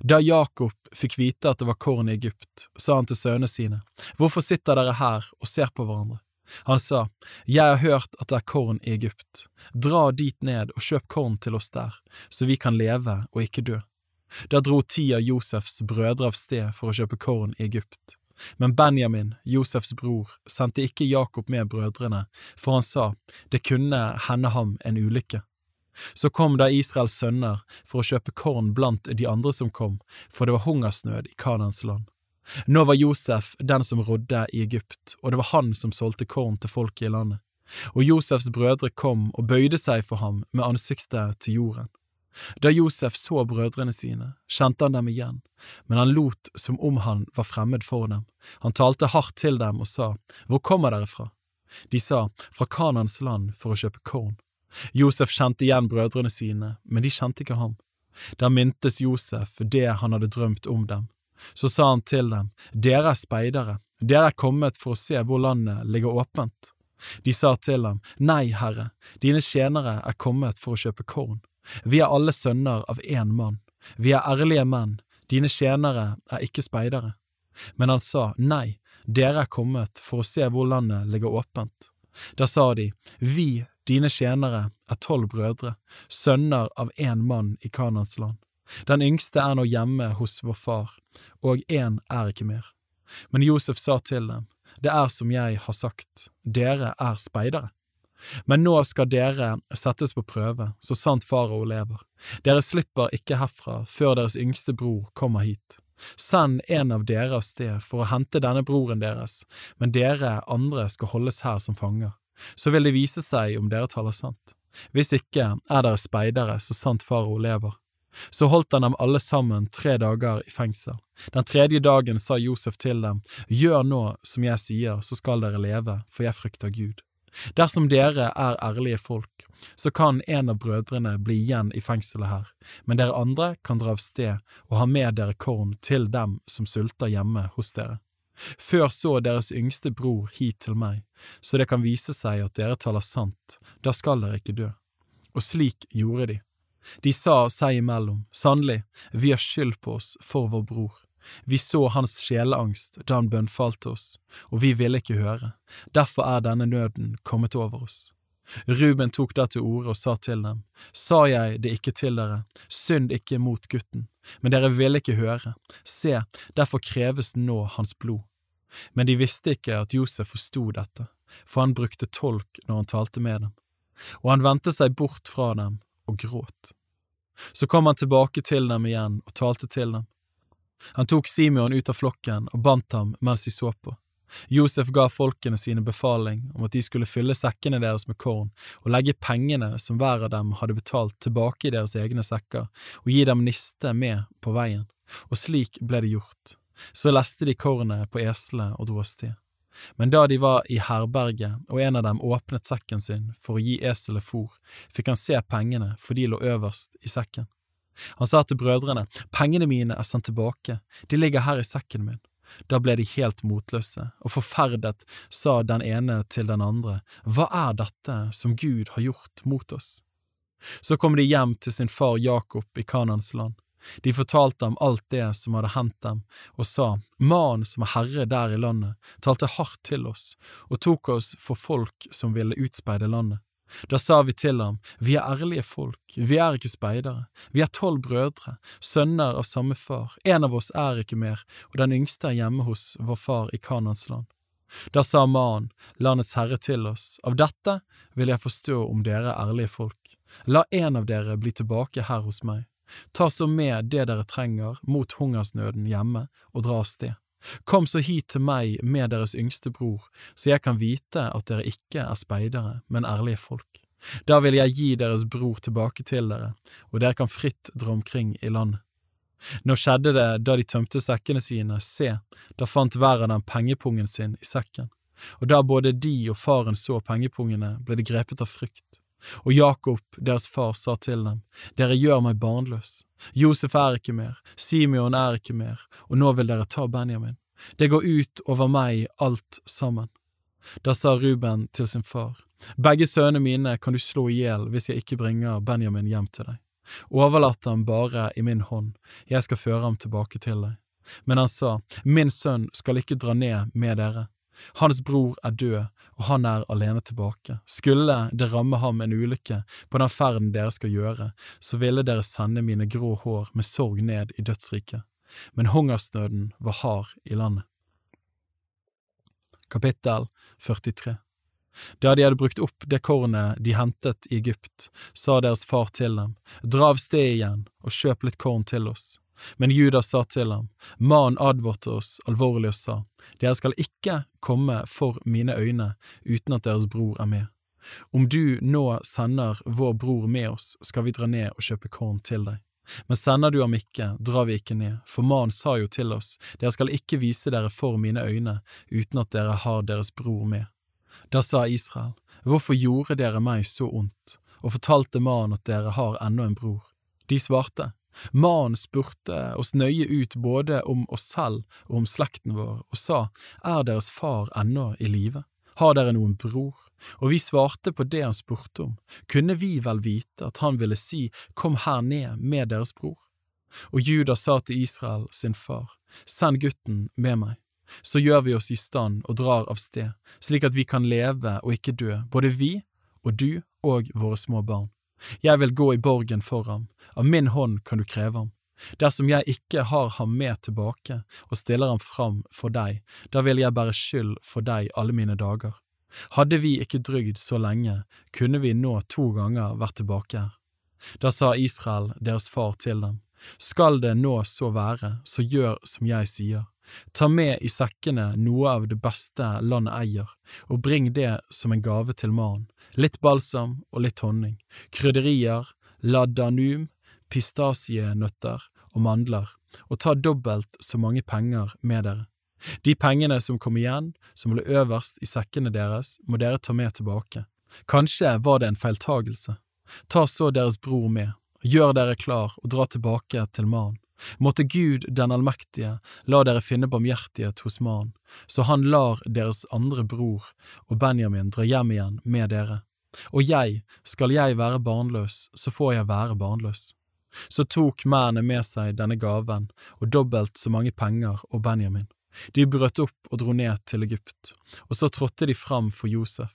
Da Jakob fikk vite at det var korn i Egypt, sa han til sønnene sine, Hvorfor sitter dere her og ser på hverandre? Han sa, Jeg har hørt at det er korn i Egypt, dra dit ned og kjøp korn til oss der, så vi kan leve og ikke dø. Da dro ti av Josefs brødre av sted for å kjøpe korn i Egypt. Men Benjamin, Josefs bror, sendte ikke Jakob med brødrene, for han sa, det kunne hende ham en ulykke. Så kom da Israels sønner for å kjøpe korn blant de andre som kom, for det var hungersnød i Kanans land. Nå var Josef den som rodde i Egypt, og det var han som solgte korn til folket i landet. Og Josefs brødre kom og bøyde seg for ham med ansiktet til jorden. Da Josef så brødrene sine, kjente han dem igjen, men han lot som om han var fremmed for dem. Han talte hardt til dem og sa, Hvor kommer dere fra? De sa, Fra Kanans land for å kjøpe korn. Josef kjente igjen brødrene sine, men de kjente ikke ham. Da mintes Josef det han hadde drømt om dem, så sa han til dem, Dere er speidere, dere er kommet for å se hvor landet ligger åpent. De sa til ham, Nei, Herre, dine tjenere er kommet for å kjøpe korn. Vi er alle sønner av én mann, vi er ærlige menn, dine tjenere er ikke speidere. Men han sa, Nei, dere er kommet for å se hvor landet ligger åpent. Da sa de, Vi, dine tjenere, er tolv brødre, sønner av én mann i Kanans land. Den yngste er nå hjemme hos vår far, og én er ikke mer. Men Josef sa til dem, Det er som jeg har sagt, dere er speidere. Men nå skal dere settes på prøve, så sant farao lever. Dere slipper ikke herfra før deres yngste bror kommer hit. Send en av dere av sted for å hente denne broren deres, men dere andre skal holdes her som fanger. Så vil det vise seg om dere taler sant. Hvis ikke er dere speidere så sant farao lever. Så holdt han dem alle sammen tre dager i fengsel. Den tredje dagen sa Josef til dem, Gjør nå som jeg sier, så skal dere leve, for jeg frykter Gud. Dersom dere er ærlige folk, så kan en av brødrene bli igjen i fengselet her, men dere andre kan dra av sted og ha med dere korn til dem som sulter hjemme hos dere. Før så deres yngste bror hit til meg, så det kan vise seg at dere taler sant, da skal dere ikke dø. Og slik gjorde de. De sa seg imellom, sannelig, vi har skyld på oss for vår bror. Vi så hans sjeleangst da han bønnfalte oss, og vi ville ikke høre, derfor er denne nøden kommet over oss. Ruben tok da til orde og sa til dem, sa jeg det ikke til dere, synd ikke mot gutten, men dere ville ikke høre, se, derfor kreves nå hans blod. Men de visste ikke at Josef forsto dette, for han brukte tolk når han talte med dem, og han vendte seg bort fra dem og gråt. Så kom han tilbake til dem igjen og talte til dem. Han tok Simeon ut av flokken og bandt ham mens de så på. Josef ga folkene sine befaling om at de skulle fylle sekkene deres med korn og legge pengene som hver av dem hadde betalt tilbake i deres egne sekker, og gi dem niste med på veien, og slik ble det gjort. Så leste de kornet på eselet og sted. Men da de var i herberget og en av dem åpnet sekken sin for å gi eselet fôr, fikk han se pengene for de lå øverst i sekken. Han sa til brødrene, pengene mine er sendt tilbake, de ligger her i sekken min. Da ble de helt motløse, og forferdet sa den ene til den andre, Hva er dette som Gud har gjort mot oss? Så kom de hjem til sin far Jakob i Kanans land. De fortalte ham alt det som hadde hendt dem, og sa, Mannen som er herre der i landet, talte hardt til oss og tok oss for folk som ville utspeide landet. Da sa vi til ham, Vi er ærlige folk, vi er ikke speidere, vi er tolv brødre, sønner av samme far, en av oss er ikke mer, og den yngste er hjemme hos vår far i Kanans land. Da sa mannen, landets herre til oss, Av dette vil jeg forstå om dere er ærlige folk. La en av dere bli tilbake her hos meg Ta så med det dere trenger mot hungersnøden hjemme, og dra av sted. Kom så hit til meg med deres yngste bror, så jeg kan vite at dere ikke er speidere, men ærlige folk. Da vil jeg gi deres bror tilbake til dere, og dere kan fritt dra omkring i landet. Nå skjedde det da de tømte sekkene sine, se, da fant hver av dem pengepungen sin i sekken, og da både de og faren så pengepungene, ble de grepet av frykt. Og Jakob, deres far, sa til dem, Dere gjør meg barnløs. Josef er ikke mer, Simeon er ikke mer, og nå vil dere ta Benjamin. Det går ut over meg alt sammen. Da sa Ruben til sin far, Begge sønnene mine kan du slå i hjel hvis jeg ikke bringer Benjamin hjem til deg. Overlat ham bare i min hånd, jeg skal føre ham tilbake til deg. Men han sa, Min sønn skal ikke dra ned med dere. Hans bror er død, og han er alene tilbake. Skulle det ramme ham en ulykke på den ferden dere skal gjøre, så ville dere sende mine grå hår med sorg ned i dødsriket. Men hungersnøden var hard i landet. Kapittel 43 Da de hadde brukt opp det kornet de hentet i Egypt, sa deres far til dem, dra av sted igjen og kjøp litt korn til oss. Men Judas sa til ham, mannen advarte oss alvorlig og sa, dere skal ikke komme for mine øyne uten at deres bror er med. Om du nå sender vår bror med oss, skal vi dra ned og kjøpe korn til deg. Men sender du ham ikke, drar vi ikke ned, for mannen sa jo til oss, dere skal ikke vise dere for mine øyne uten at dere har deres bror med. Da sa Israel, hvorfor gjorde dere meg så ondt, og fortalte mannen at dere har ennå en bror? De svarte, Mannen spurte oss nøye ut både om oss selv og om slekten vår, og sa, Er deres far ennå i live? Har dere noen bror? Og vi svarte på det han spurte om, kunne vi vel vite at han ville si, Kom her ned med deres bror? Og Judas sa til Israel sin far, Send gutten med meg, så gjør vi oss i stand og drar av sted, slik at vi kan leve og ikke dø, både vi og du og våre små barn. Jeg vil gå i borgen for ham, av min hånd kan du kreve ham. Dersom jeg ikke har ham med tilbake og stiller ham fram for deg, da vil jeg bære skyld for deg alle mine dager. Hadde vi ikke drygd så lenge, kunne vi nå to ganger vært tilbake her. Da sa Israel, deres far, til dem, skal det nå så være, så gjør som jeg sier. Ta med i sekkene noe av det beste landet eier, og bring det som en gave til mannen, litt balsam og litt honning, krydderier, ladanum, pistasienøtter og mandler, og ta dobbelt så mange penger med dere. De pengene som kom igjen, som ble øverst i sekkene deres, må dere ta med tilbake. Kanskje var det en feiltagelse. Ta så deres bror med, gjør dere klar og dra tilbake til mannen. Måtte Gud den allmektige la dere finne barmhjertighet hos mannen, så han lar deres andre bror og Benjamin dra hjem igjen med dere. Og jeg, skal jeg være barnløs, så får jeg være barnløs. Så tok mennene med seg denne gaven og dobbelt så mange penger og Benjamin. De brøt opp og dro ned til Egypt, og så trådte de fram for Josef.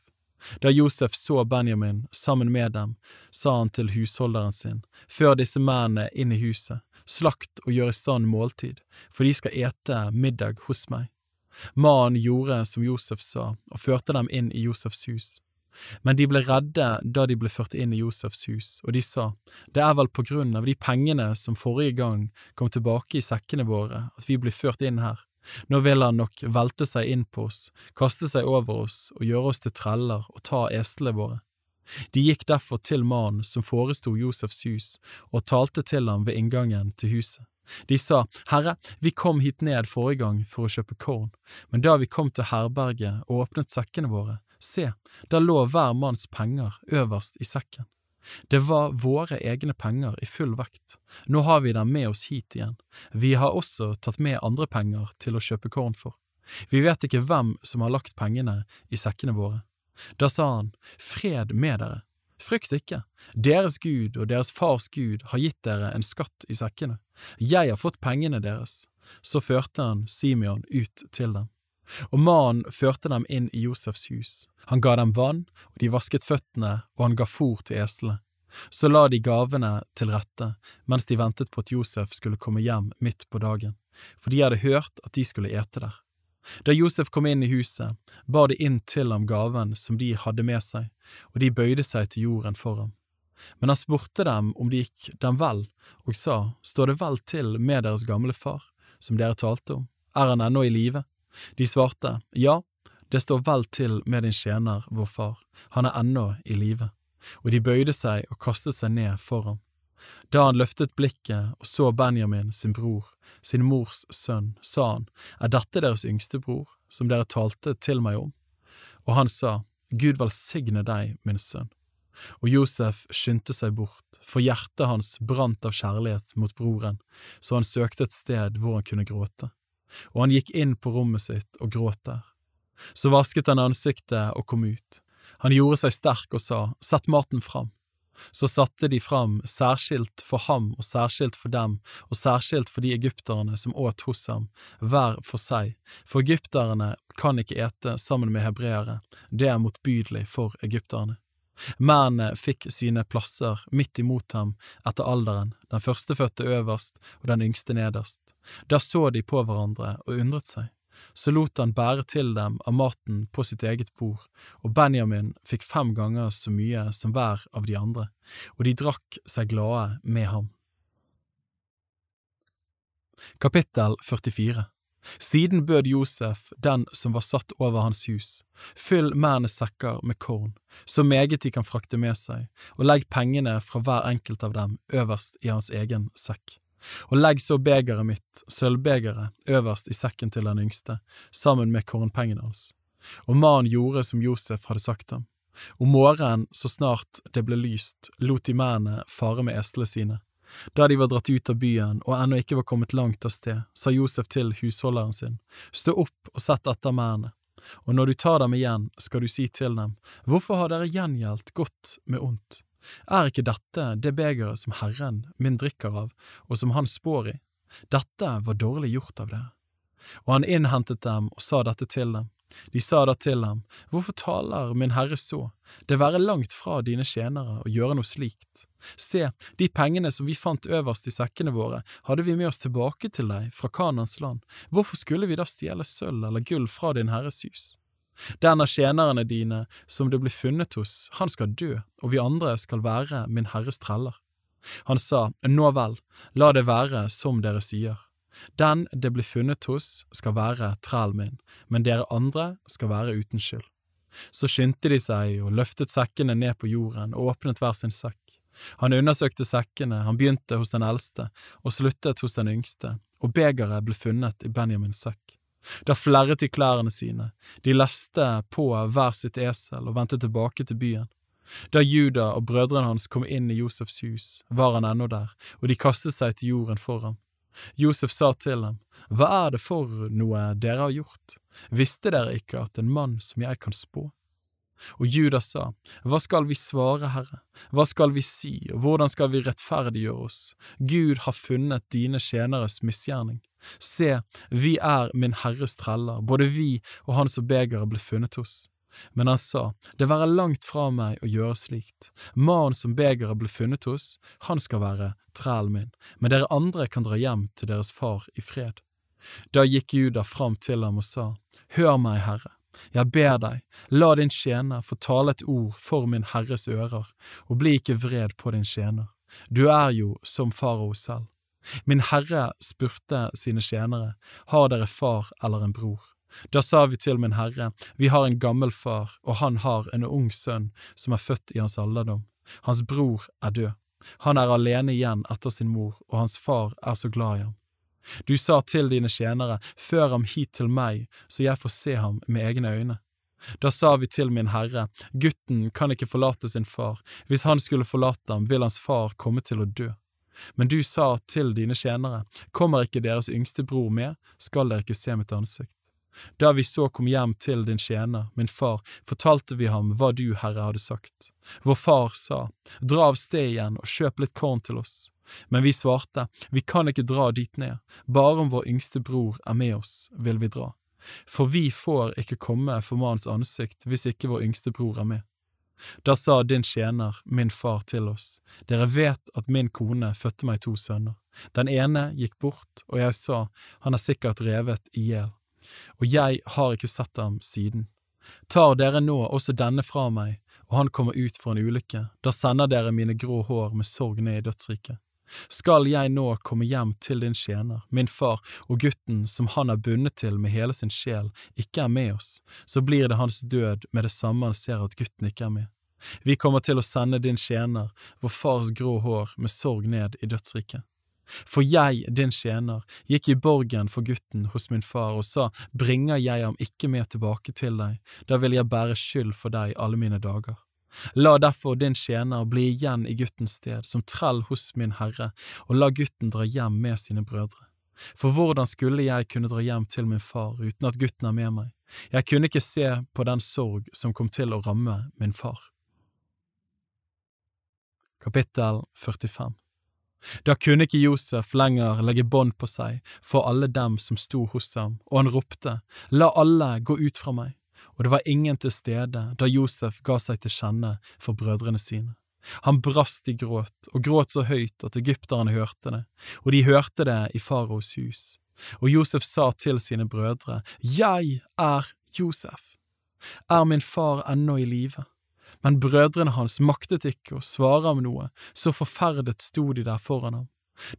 Da Josef så Benjamin sammen med dem, sa han til husholderen sin, før disse mennene inn i huset, slakt og gjør i stand måltid, for de skal ete middag hos meg. Mannen gjorde som Josef sa, og førte dem inn i Josefs hus. Men de ble redde da de ble ført inn i Josefs hus, og de sa, det er vel på grunn av de pengene som forrige gang kom tilbake i sekkene våre at vi ble ført inn her. Nå vil han nok velte seg inn på oss, kaste seg over oss og gjøre oss til treller og ta eslene våre. De gikk derfor til mannen som foresto Josefs hus, og talte til ham ved inngangen til huset. De sa, Herre, vi kom hit ned forrige gang for å kjøpe korn, men da vi kom til herberget og åpnet sekkene våre, se, der lå hver manns penger øverst i sekken. Det var våre egne penger i full vekt, nå har vi dem med oss hit igjen, vi har også tatt med andre penger til å kjøpe korn for. Vi vet ikke hvem som har lagt pengene i sekkene våre. Da sa han, Fred med dere, frykt ikke, deres Gud og deres fars Gud har gitt dere en skatt i sekkene, jeg har fått pengene deres. Så førte han Simeon ut til dem. Og mannen førte dem inn i Josefs hus. Han ga dem vann, og de vasket føttene, og han ga fôr til eslene. Så la de gavene til rette mens de ventet på at Josef skulle komme hjem midt på dagen, for de hadde hørt at de skulle ete der. Da Josef kom inn i huset, bar de inn til ham gaven som de hadde med seg, og de bøyde seg til jorden for ham. Men han spurte dem om det gikk dem vel, og sa, Står det vel til med deres gamle far, som dere talte om, er han ennå i live? De svarte, Ja, det står vel til med din tjener, vår far, han er ennå i live. Og de bøyde seg og kastet seg ned for ham. Da han løftet blikket og så Benjamin, sin bror, sin mors sønn, sa han, Er dette deres yngste bror, som dere talte til meg om? Og han sa, Gud velsigne deg, min sønn. Og Josef skyndte seg bort, for hjertet hans brant av kjærlighet mot broren, så han søkte et sted hvor han kunne gråte. Og han gikk inn på rommet sitt og gråt der. Så vasket han ansiktet og kom ut. Han gjorde seg sterk og sa, Sett maten fram. Så satte de fram, særskilt for ham og særskilt for dem, og særskilt for de egypterne som åt hos ham, hver for seg, for egypterne kan ikke ete sammen med hebreere, det er motbydelig for egypterne. Mennene fikk sine plasser midt imot ham etter alderen, den førstefødte øverst og den yngste nederst. Da så de på hverandre og undret seg. Så lot han bære til dem av maten på sitt eget bord, og Benjamin fikk fem ganger så mye som hver av de andre, og de drakk seg glade med ham. Kapittel 44 Siden bød Josef den som var satt over hans hus, fyll mennes sekker med korn, så meget de kan frakte med seg, og legg pengene fra hver enkelt av dem øverst i hans egen sekk. Og legg så begeret mitt, sølvbegeret, øverst i sekken til den yngste, sammen med kornpengene hans. Og mannen gjorde som Josef hadde sagt ham. Om morgenen, så snart det ble lyst, lot de mennene fare med eslene sine da de var dratt ut av byen og ennå ikke var kommet langt av sted, sa Josef til husholderen sin, Stå opp og sett etter mennene, og når du tar dem igjen, skal du si til dem, Hvorfor har dere gjengjeldt godt med ondt? Er ikke dette det begeret som Herren min drikker av, og som han spår i? Dette var dårlig gjort av dere. Og han innhentet dem og sa dette til dem. De sa da til ham, Hvorfor taler min herre så, det være langt fra dine tjenere å gjøre noe slikt. Se, de pengene som vi fant øverst i sekkene våre, hadde vi med oss tilbake til deg fra Kanans land, hvorfor skulle vi da stjele sølv eller gull fra din herres hus? Den av tjenerne dine som det blir funnet hos, han skal dø, og vi andre skal være min herres treller. Han sa, Nå vel, la det være som dere sier. Den det blir funnet hos, skal være trælen min, men dere andre skal være uten skyld. Så skyndte de seg og løftet sekkene ned på jorden og åpnet hver sin sekk. Han undersøkte sekkene, han begynte hos den eldste og sluttet hos den yngste, og begeret ble funnet i Benjamins sekk. Da flerret de klærne sine, de leste på hver sitt esel og vendte tilbake til byen. Da Juda og brødrene hans kom inn i Josefs hus, var han ennå der, og de kastet seg til jorden for ham. Josef sa til dem, Hva er det for noe dere har gjort? Visste dere ikke at en mann som jeg kan spå? Og Judas sa, Hva skal vi svare, Herre, hva skal vi si, og hvordan skal vi rettferdiggjøre oss? Gud har funnet dine tjeneres misgjerning. Se, vi er min Herres treller, både vi og han som begeret ble funnet hos. Men han sa, Det være langt fra meg å gjøre slikt. Mannen som begeret ble funnet hos, han skal være trælen min, men dere andre kan dra hjem til deres far i fred. Da gikk Juda fram til ham og sa, Hør meg, Herre, jeg ber deg, la din tjener få tale et ord for min Herres ører, og bli ikke vred på din tjener. Du er jo som farao selv. Min Herre spurte sine tjenere, Har dere far eller en bror? Da sa vi til min herre, vi har en gammel far, og han har en ung sønn som er født i hans alderdom. Hans bror er død. Han er alene igjen etter sin mor, og hans far er så glad i ham. Du sa til dine tjenere, før ham hit til meg, så jeg får se ham med egne øyne. Da sa vi til min herre, gutten kan ikke forlate sin far, hvis han skulle forlate ham, vil hans far komme til å dø. Men du sa til dine tjenere, kommer ikke deres yngste bror med, skal dere ikke se mitt ansikt. Da vi så kom hjem til din tjener, min far, fortalte vi ham hva du, Herre, hadde sagt. Vår far sa, Dra av sted igjen og kjøp litt korn til oss. Men vi svarte, Vi kan ikke dra dit ned, bare om vår yngste bror er med oss, vil vi dra. For vi får ikke komme for mannens ansikt hvis ikke vår yngste bror er med. Da sa din tjener, min far, til oss, Dere vet at min kone fødte meg to sønner. Den ene gikk bort, og jeg sa, Han er sikkert revet i hjel og jeg har ikke sett ham siden. tar dere nå også denne fra meg, og han kommer ut for en ulykke, da sender dere mine grå hår med sorg ned i dødsriket. Skal jeg nå komme hjem til din tjener, min far, og gutten som han er bundet til med hele sin sjel, ikke er med oss, så blir det hans død med det samme han ser at gutten ikke er med. Vi kommer til å sende din tjener, vår fars grå hår, med sorg ned i dødsriket. For jeg, din tjener, gikk i borgen for gutten hos min far og sa, bringer jeg ham ikke med tilbake til deg, da vil jeg bære skyld for deg alle mine dager. La derfor din tjener bli igjen i guttens sted, som trell hos min herre, og la gutten dra hjem med sine brødre. For hvordan skulle jeg kunne dra hjem til min far uten at gutten er med meg? Jeg kunne ikke se på den sorg som kom til å ramme min far. Kapittel 45 Da kunne ikke Josef lenger legge bånd på seg for alle dem som sto hos ham, og han ropte, La alle gå ut fra meg, og det var ingen til stede da Josef ga seg til kjenne for brødrene sine. Han brast i gråt, og gråt så høyt at egypterne hørte det, og de hørte det i faraos hus. Og Josef sa til sine brødre, Jeg er Josef. Er min far ennå i live? Men brødrene hans maktet ikke å svare ham noe, så forferdet sto de der foran ham.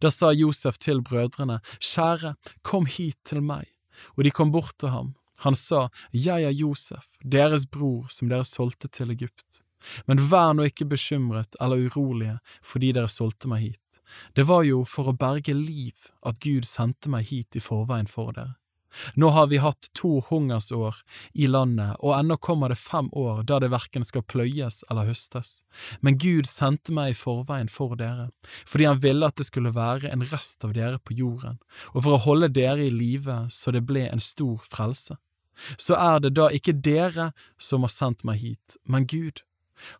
Da sa Josef til brødrene, Kjære, kom hit til meg, og de kom bort til ham. Han sa, Jeg er Josef, deres bror som dere solgte til Egypt. Men vær nå ikke bekymret eller urolige fordi dere solgte meg hit. Det var jo for å berge liv at Gud sendte meg hit i forveien for dere. Nå har vi hatt to hungersår i landet, og ennå kommer det fem år da det verken skal pløyes eller høstes. Men Gud sendte meg i forveien for dere, fordi han ville at det skulle være en rest av dere på jorden, og for å holde dere i live så det ble en stor frelse. Så er det da ikke dere som har sendt meg hit, men Gud.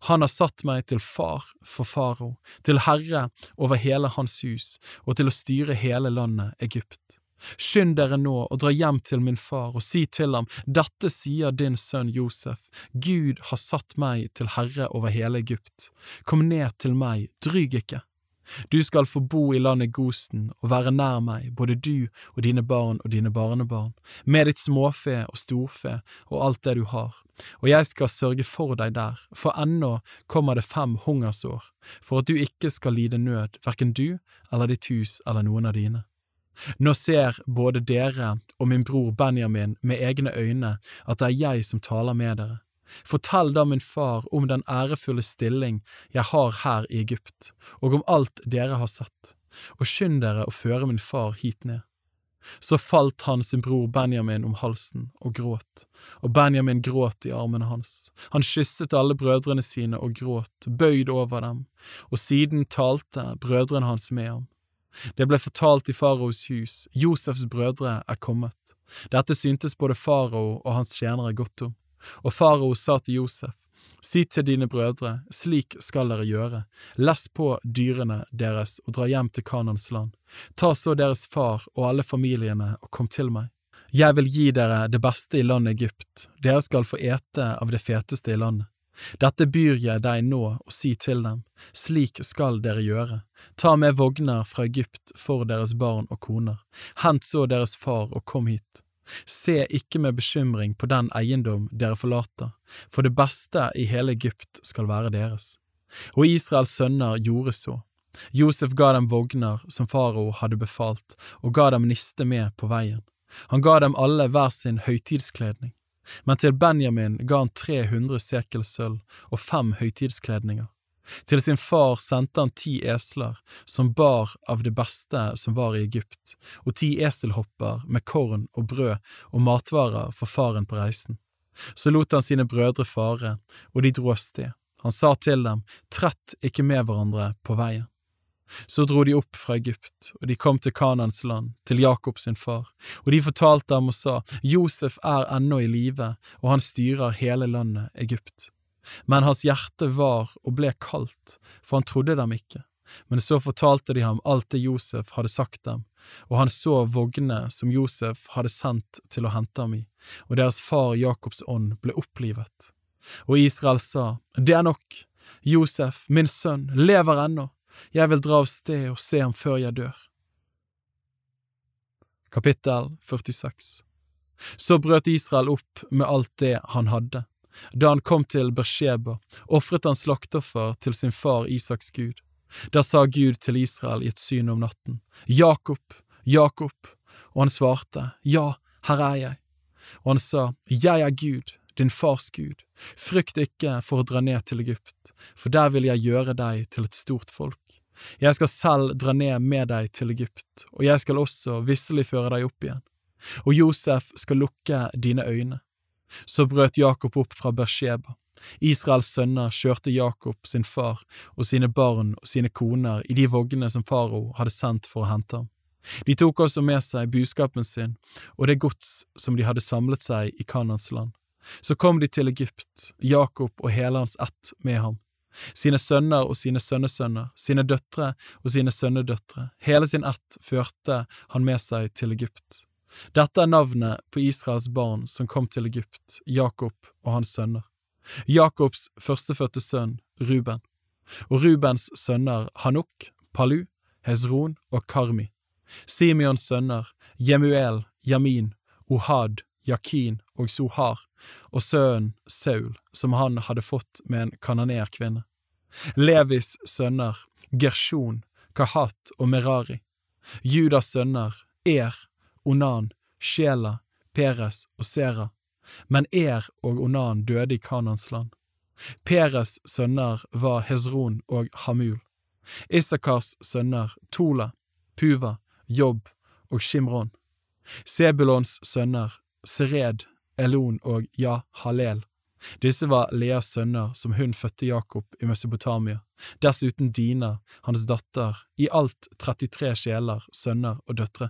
Han har satt meg til far for farao, til herre over hele hans hus, og til å styre hele landet Egypt. Skynd dere nå og dra hjem til min far og si til ham, dette sier din sønn Josef, Gud har satt meg til herre over hele Egypt, kom ned til meg, dryg ikke. Du skal få bo i landet Gosen og være nær meg, både du og dine barn og dine barnebarn, med ditt småfe og storfe og alt det du har, og jeg skal sørge for deg der, for ennå kommer det fem hungersår, for at du ikke skal lide nød, hverken du eller ditt hus eller noen av dine. Nå ser både dere og min bror Benjamin med egne øyne at det er jeg som taler med dere. Fortell da min far om den ærefulle stilling jeg har her i Egypt, og om alt dere har sett, og skynd dere å føre min far hit ned. Så falt han sin bror Benjamin om halsen og gråt, og Benjamin gråt i armene hans. Han kysset alle brødrene sine og gråt, bøyd over dem, og siden talte brødrene hans med ham. Det ble fortalt i faraos hus, Josefs brødre er kommet. Dette syntes både farao og hans tjenere godt om, og farao sa til Josef, Si til dine brødre, slik skal dere gjøre, les på dyrene deres og dra hjem til Kanans land. Ta så deres far og alle familiene og kom til meg. Jeg vil gi dere det beste i landet Egypt, dere skal få ete av det feteste i landet. Dette byr jeg deg nå og si til dem, slik skal dere gjøre, ta med vogner fra Egypt for deres barn og koner, hent så deres far og kom hit. Se ikke med bekymring på den eiendom dere forlater, for det beste i hele Egypt skal være deres. Og Israels sønner gjorde så. Josef ga dem vogner som farao hadde befalt, og ga dem niste med på veien. Han ga dem alle hver sin høytidskledning men til Benjamin ga han 300 sekel sølv og fem høytidskledninger. Til sin far sendte han ti esler som bar av det beste som var i Egypt, og ti eselhopper med korn og brød og matvarer for faren på reisen. Så lot han sine brødre fare, og de dro av sted. Han sa til dem, trett ikke med hverandre på veien. Så dro de opp fra Egypt, og de kom til Kanans land, til Jakob sin far, og de fortalte ham og sa, Josef er ennå i live, og han styrer hele landet Egypt. Men hans hjerte var og ble kaldt, for han trodde dem ikke. Men så fortalte de ham alt det Josef hadde sagt dem, og han så vognene som Josef hadde sendt til å hente ham i, og deres far Jakobs ånd ble opplivet. Og Israel sa, Det er nok, Josef, min sønn, lever ennå jeg vil dra av sted og se ham før jeg dør. Kapittel 46 Så brøt Israel opp med alt det han hadde. Da han kom til Bersheba, ofret han slaktoffer til sin far Isaks Gud. Da sa Gud til Israel i et syn om natten, Jakob, Jakob, og han svarte, Ja, her er jeg. Og han sa, Jeg er Gud, din fars Gud, frykt ikke for å dra ned til Egypt, for der vil jeg gjøre deg til et stort folk. Jeg skal selv dra ned med deg til Egypt, og jeg skal også visselig føre deg opp igjen. Og Josef skal lukke dine øyne. Så brøt Jakob opp fra Bersheba. Israels sønner kjørte Jakob, sin far, og sine barn og sine koner i de vognene som farao hadde sendt for å hente ham. De tok også med seg buskapen sin og det gods som de hadde samlet seg i Kanans land. Så kom de til Egypt, Jakob og hele hans ett med ham, sine sønner og sine sønnesønner, sine døtre og sine sønnedøtre, hele sin ett førte han med seg til Egypt. Dette er navnet på Israels barn som kom til Egypt, Jakob og hans sønner. Jakobs førstefødte sønn, Ruben, og Rubens sønner Hanuk, Palu, Hezron og Karmi. Simeons sønner, Jemuel, Jamin, Ohad, Yakin og Sohar, og sønnen Saul, som han hadde fått med en kanonerkvinne. Levis sønner, Gershon, Kahat og Merari. Judas sønner, Er, Onan, Sjela, Peres og Sera, men Er og Onan døde i Kanans land. Peres sønner var Hezron og Hamul. Isakars sønner Tola, Puva, Jobb og Shimron. Sebulons sønner Sered, Elon og Ja-Halel. Disse var Leas sønner som hun fødte Jakob i Mesopotamia, dessuten Dina, hans datter, i alt 33 sjeler, sønner og døtre.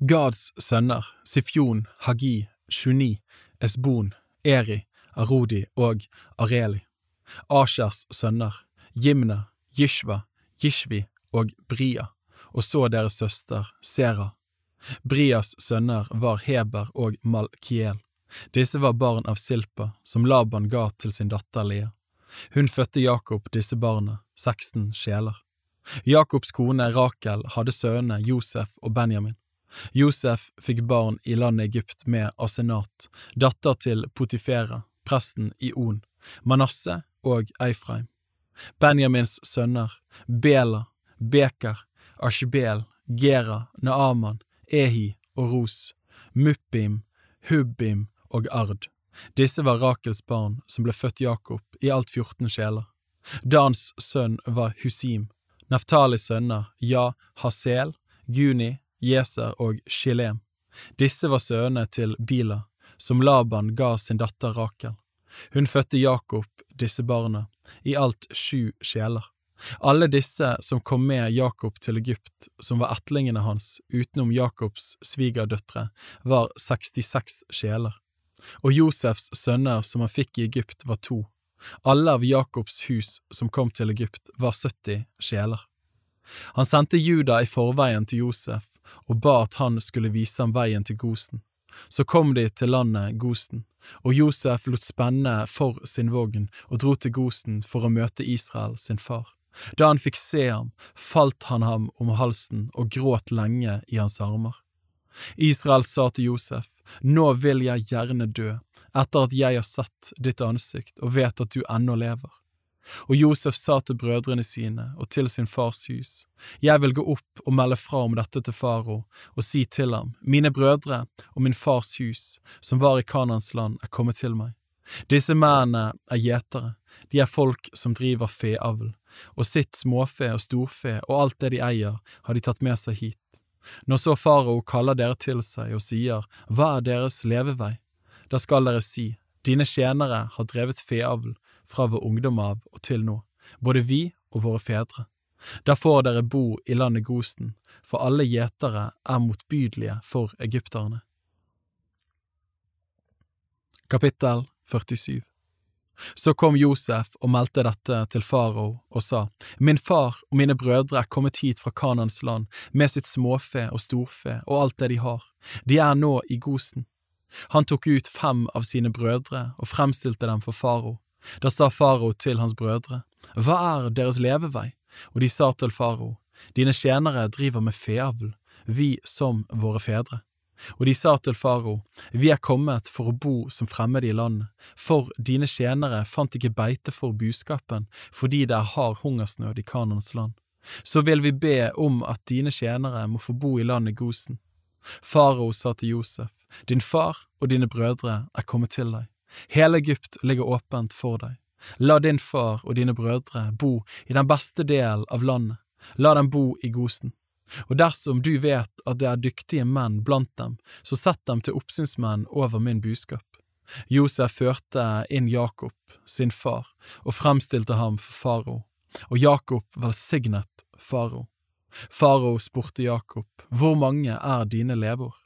Gads sønner, Sifjon, Hagi, Shuni, Esbon, Eri, Arodi og Areli. Ashers sønner, Jimna, Jishva, Jishvi og Bria, og så deres søster, Sera. Brias sønner var Heber og Malkiel. Disse var barn av Silpa, som Laban ga til sin datter Lea. Hun fødte Jakob disse barna, 16 sjeler. Jakobs kone Rakel hadde sønnene Josef og Benjamin. Josef fikk barn i landet Egypt med Asenat, datter til Potifera, presten i On, Manasseh og Eifreim. Benjamins sønner, Bela, Beker, Ashbel, Gera, Naaman, Ehi og Ros, Muppim, Hubbim og Ard. Disse var Rakels barn som ble født Jakob, i alt 14 sjeler. Dans sønn var Husim. Naftalis sønner, ja, Hasel, Guni, Jeser og Shilem. Disse var sønnene til Bila, som Laban ga sin datter Rakel. Hun fødte Jakob disse barna, i alt sju sjeler. Alle disse som kom med Jakob til Egypt, som var ettlingene hans utenom Jakobs svigerdøtre, var 66 sjeler. Og Josefs sønner som han fikk i Egypt, var to. Alle av Jakobs hus som kom til Egypt, var 70 sjeler. Han sendte Juda i forveien til Josef og ba at han skulle vise ham veien til Gosen. Så kom de til landet Gosen, og Josef lot spenne for sin vogn og dro til Gosen for å møte Israel sin far. Da han fikk se ham, falt han ham om halsen og gråt lenge i hans armer. Israel sa til Josef, Nå vil jeg gjerne dø, etter at jeg har sett ditt ansikt og vet at du ennå lever. Og Josef sa til brødrene sine og til sin fars hus, Jeg vil gå opp og melde fra om dette til faro, og si til ham, Mine brødre og min fars hus, som var i Kanans land, er kommet til meg. Disse mennene er gjetere, de er folk som driver feavl, og sitt småfe og storfe og alt det de eier, har de tatt med seg hit. Når så farao kaller dere til seg og sier, Hva er deres levevei? Da skal dere si, Dine tjenere har drevet feavl fra vår ungdom av og til nå, både vi og våre fedre. Da får dere bo i landet Gosten, for alle gjetere er motbydelige for egypterne. Kapittel 47 så kom Josef og meldte dette til farao og sa, Min far og mine brødre er kommet hit fra Kanans land med sitt småfe og storfe og alt det de har, de er nå i Gosen. Han tok ut fem av sine brødre og fremstilte dem for farao. Da sa farao til hans brødre, Hva er deres levevei? Og de sa til farao, Dine tjenere driver med feavl, vi som våre fedre. Og de sa til farao, Vi er kommet for å bo som fremmede i landet, for dine tjenere fant ikke beite for buskapen, fordi det er hard hungersnød i Kanons land. Så vil vi be om at dine tjenere må få bo i landet Gosen. Farao sa til Josef, Din far og dine brødre er kommet til deg. Hele Egypt ligger åpent for deg. La din far og dine brødre bo i den beste del av landet. La dem bo i Gosen. Og dersom du vet at det er dyktige menn blant dem, så sett dem til oppsynsmenn over min buskap. Josef førte inn Jakob, sin far, og fremstilte ham for farao, og Jakob velsignet farao. Farao spurte Jakob, Hvor mange er dine leveår?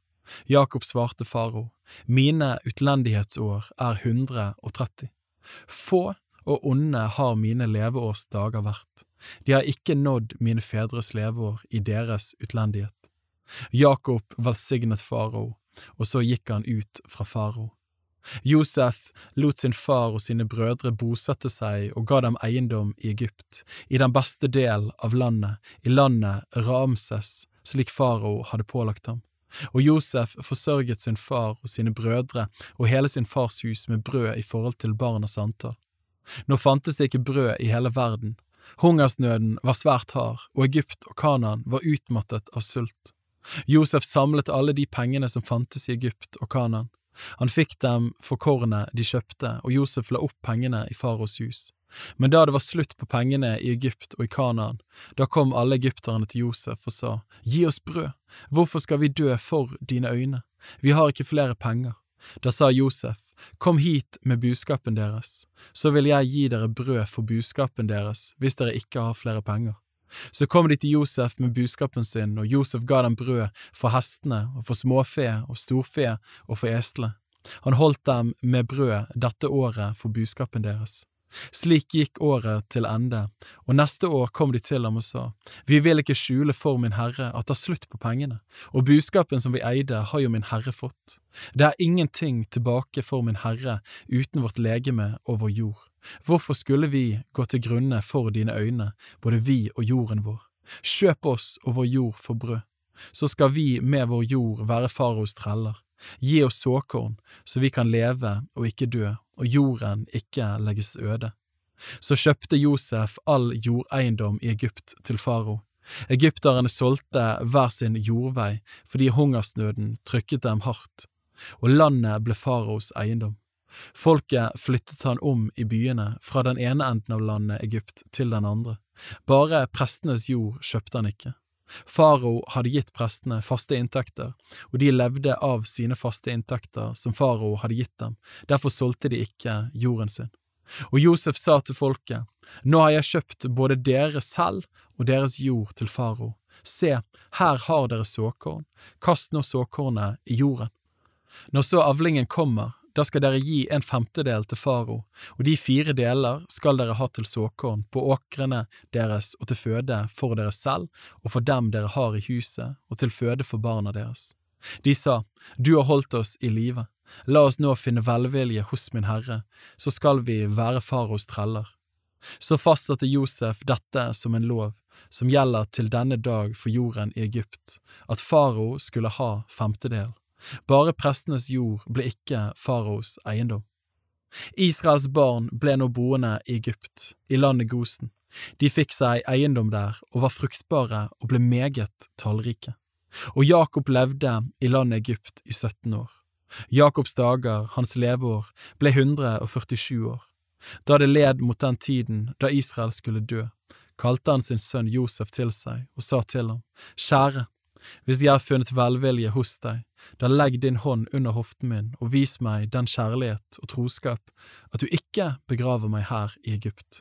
Jakob svarte farao, Mine utlendighetsår er 130. Få og onde har mine leveårsdager vært. De har ikke nådd mine fedres leveår i deres utlendighet. Jakob velsignet farao, og så gikk han ut fra farao. Josef lot sin far og sine brødre bosette seg og ga dem eiendom i Egypt, i den beste del av landet, i landet Ramses, slik farao hadde pålagt ham. Og Josef forsørget sin far og sine brødre og hele sin fars hus med brød i forhold til barnas antall. Nå fantes det ikke brød i hele verden, hungersnøden var svært hard, og Egypt og Kanaan var utmattet av sult. Josef samlet alle de pengene som fantes i Egypt og Kanaan. Han fikk dem for kornet de kjøpte, og Josef la opp pengene i faros hus. Men da det var slutt på pengene i Egypt og i Kanaan, da kom alle egypterne til Josef og sa, Gi oss brød, hvorfor skal vi dø for dine øyne, vi har ikke flere penger. Da sa Josef, Kom hit med buskapen deres, så vil jeg gi dere brød for buskapen deres hvis dere ikke har flere penger. Så kom de til Josef med buskapen sin, og Josef ga dem brød for hestene og for småfe og storfe og for eslene. Han holdt dem med brød dette året for buskapen deres. Slik gikk året til ende, og neste år kom de til ham og sa, Vi vil ikke skjule for min herre at det er slutt på pengene, og budskapen som vi eide har jo min herre fått. Det er ingenting tilbake for min herre uten vårt legeme og vår jord. Hvorfor skulle vi gå til grunne for dine øyne, både vi og jorden vår? Kjøp oss og vår jord for brød, så skal vi med vår jord være faraos treller. Gi oss såkorn, så vi kan leve og ikke dø, og jorden ikke legges øde. Så kjøpte Josef all jordeiendom i Egypt til farao. Egypterne solgte hver sin jordvei fordi hungersnøden trykket dem hardt, og landet ble faraos eiendom. Folket flyttet han om i byene fra den ene enden av landet Egypt til den andre. Bare prestenes jord kjøpte han ikke. Farao hadde gitt prestene faste inntekter, og de levde av sine faste inntekter som farao hadde gitt dem, derfor solgte de ikke jorden sin. Og Josef sa til folket, Nå har jeg kjøpt både dere selv og deres jord til farao. Se, her har dere såkorn, kast nå såkornet i jorden. Når så avlingen kommer, da skal dere gi en femtedel til faro, og de fire deler skal dere ha til såkorn på åkrene deres og til føde for dere selv og for dem dere har i huset, og til føde for barna deres. De sa, Du har holdt oss i live, la oss nå finne velvilje hos min herre, så skal vi være faros treller. Så fastsatte Josef dette som en lov, som gjelder til denne dag for jorden i Egypt, at faro skulle ha femtedel. Bare prestenes jord ble ikke faraos eiendom. Israels barn ble nå boende i Egypt, i landet Gosen. De fikk seg eiendom der og var fruktbare og ble meget tallrike. Og Jakob levde i landet Egypt i 17 år. Jakobs dager, hans leveår, ble 147 år. Da det led mot den tiden da Israel skulle dø, kalte han sin sønn Josef til seg og sa til ham, Kjære, hvis jeg har funnet velvilje hos deg, da legg din hånd under hoften min og vis meg den kjærlighet og troskap at du ikke begraver meg her i Egypt.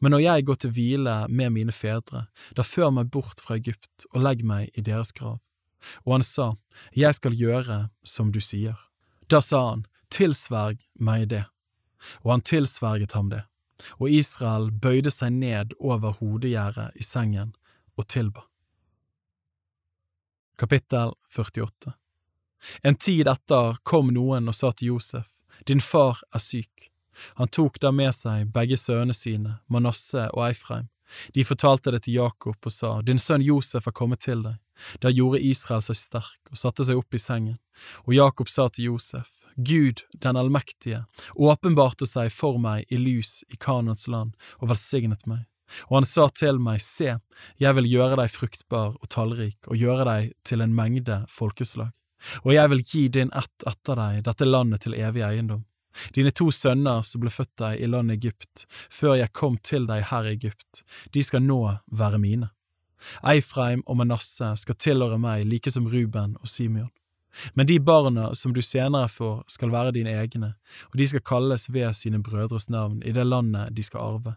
Men når jeg går til hvile med mine fedre, da før meg bort fra Egypt og legg meg i deres grav. Og han sa, Jeg skal gjøre som du sier. Da sa han, Tilsverg meg det. Og han tilsverget ham det, og Israel bøyde seg ned over hodegjerdet i sengen og tilba. Kapittel 48 En tid etter kom noen og sa til Josef, Din far er syk. Han tok da med seg begge sønnene sine, Manasseh og Eifreim. De fortalte det til Jakob og sa, Din sønn Josef er kommet til deg. Da gjorde Israel seg sterk og satte seg opp i sengen, og Jakob sa til Josef, Gud den allmektige åpenbarte seg for meg i lys i Kanans land og velsignet meg. Og han sa til meg, Se, jeg vil gjøre deg fruktbar og tallrik og gjøre deg til en mengde folkeslag, og jeg vil gi din ett etter deg dette landet til evig eiendom. Dine to sønner som ble født deg i landet Egypt, før jeg kom til deg her i Egypt, de skal nå være mine. Eifreim og Manasseh skal tilhøre meg like som Ruben og Simeon. Men de barna som du senere får, skal være dine egne, og de skal kalles ved sine brødres navn i det landet de skal arve.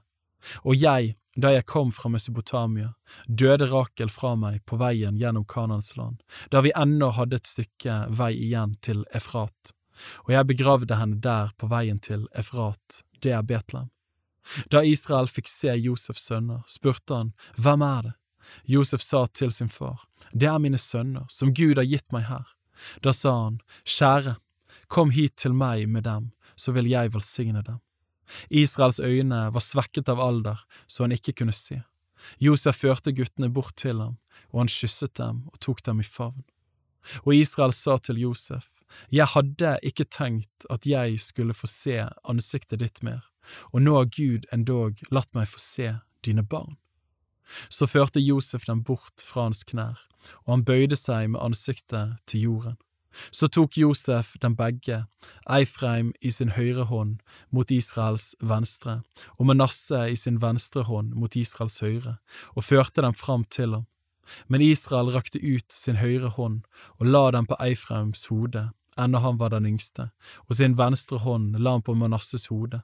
Og jeg, da jeg kom fra Mesopotamia, døde Rakel fra meg på veien gjennom Kanans land, da vi ennå hadde et stykke vei igjen til Efrat og jeg begravde henne der på veien til Efrat, det er Betlehem. Da Israel fikk se Josefs sønner, spurte han, Hvem er det? Josef sa til sin far, Det er mine sønner, som Gud har gitt meg her. Da sa han, Kjære, kom hit til meg med dem, så vil jeg velsigne dem. Israels øyne var svekket av alder, så han ikke kunne se. Josef førte guttene bort til ham, og han kysset dem og tok dem i favn. Og Israel sa til Josef, jeg hadde ikke tenkt at jeg skulle få se ansiktet ditt mer, og nå har Gud endog latt meg få se dine barn. Så førte Josef dem bort fra hans knær, og han bøyde seg med ansiktet til jorden. Så tok Josef dem begge, Eifreim i sin høyre hånd mot Israels venstre, og Manasseh i sin venstre hånd mot Israels høyre, og førte dem fram til ham. Men Israel rakte ut sin høyre hånd og la dem på Eifreims hode, enda han var den yngste, og sin venstre hånd la han på Manasses hode.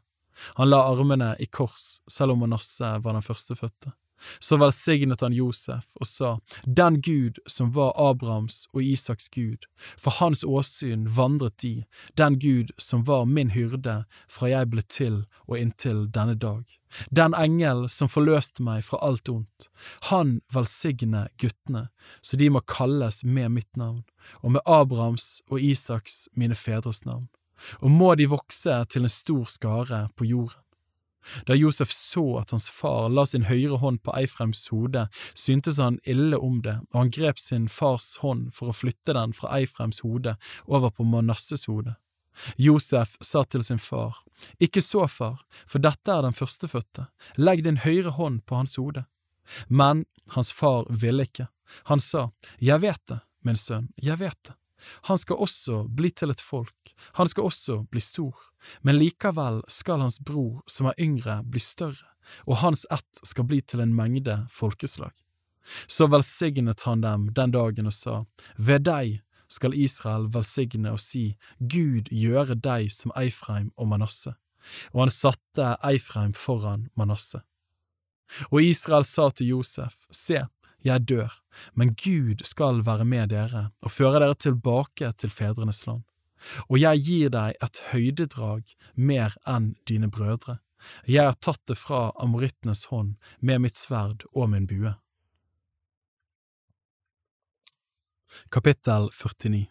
Han la armene i kors, selv om Manasse var den førstefødte. Så velsignet han Josef og sa, Den Gud som var Abrahams og Isaks Gud, for hans åsyn vandret de, den Gud som var min hyrde fra jeg ble til og inntil denne dag. Den engel som forløste meg fra alt ondt, han velsigne guttene, så de må kalles med mitt navn, og med Abrahams og Isaks mine fedres navn, og må de vokse til en stor skare på jorden. Da Josef så at hans far la sin høyre hånd på Eifrems hode, syntes han ille om det, og han grep sin fars hånd for å flytte den fra Eifrems hode over på Manasses hode. Josef sa til sin far, Ikke så, far, for dette er den førstefødte, legg din høyre hånd på hans hode. Men hans far ville ikke, han sa, Jeg vet det, min sønn, jeg vet det. Han skal også bli til et folk, han skal også bli stor, men likevel skal hans bror som er yngre, bli større, og hans ett skal bli til en mengde folkeslag. Så velsignet han dem den dagen og sa, Ved deg skal Israel velsigne og si, Gud gjøre deg som Eifreim og Manasse. Og han satte Eifreim foran Manasse. Og Israel sa til Josef, Se, jeg dør, men Gud skal være med dere og føre dere tilbake til fedrenes land. Og jeg gir deg et høydedrag mer enn dine brødre. Jeg har tatt det fra amorittenes hånd med mitt sverd og min bue. Kapittel 49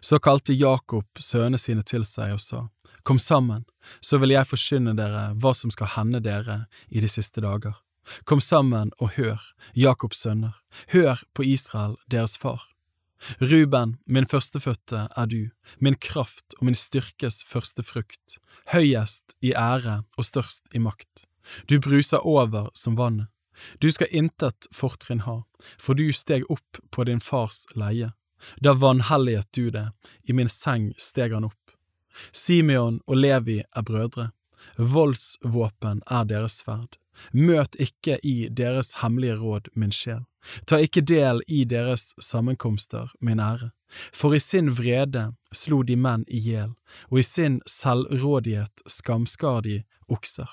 Så kalte Jakob sønnene sine til seg og sa, Kom sammen, så vil jeg forkynne dere hva som skal hende dere i de siste dager. Kom sammen og hør, Jakobs sønner, hør på Israel, deres far. Ruben, min førstefødte er du, min kraft og min styrkes første frukt, høyest i ære og størst i makt. Du bruser over som vannet. Du skal intet fortrinn ha, for du steg opp på din fars leie. Da vanhelliget du det, i min seng steg han opp. Simeon og Levi er brødre, voldsvåpen er deres sverd. Møt ikke i deres hemmelige råd, min sjel. Ta ikke del i deres sammenkomster, min ære. For i sin vrede slo de menn i hjel, og i sin selvrådighet skamskar de okser.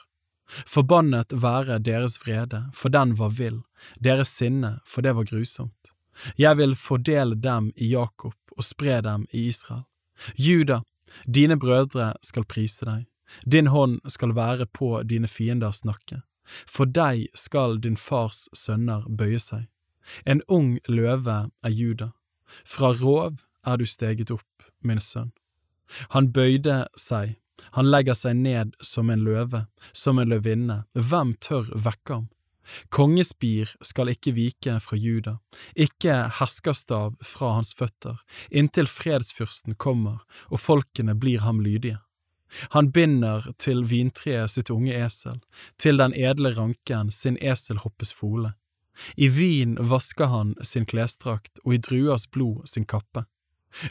Forbannet være deres vrede, for den var vill, deres sinne, for det var grusomt. Jeg vil fordele dem i Jakob og spre dem i Israel. Juda, dine brødre skal prise deg, din hånd skal være på dine fienders nakke. For deg skal din fars sønner bøye seg. En ung løve er Juda. Fra rov er du steget opp, min sønn. Han bøyde seg, han legger seg ned som en løve, som en løvinne, hvem tør vekke ham? Kongespir skal ikke vike fra Juda, ikke herskerstav fra hans føtter, inntil fredsfyrsten kommer og folkene blir ham lydige. Han binder til vintreet sitt unge esel, til den edle ranken sin eselhoppes fole. I vin vasker han sin klesdrakt og i druers blod sin kappe.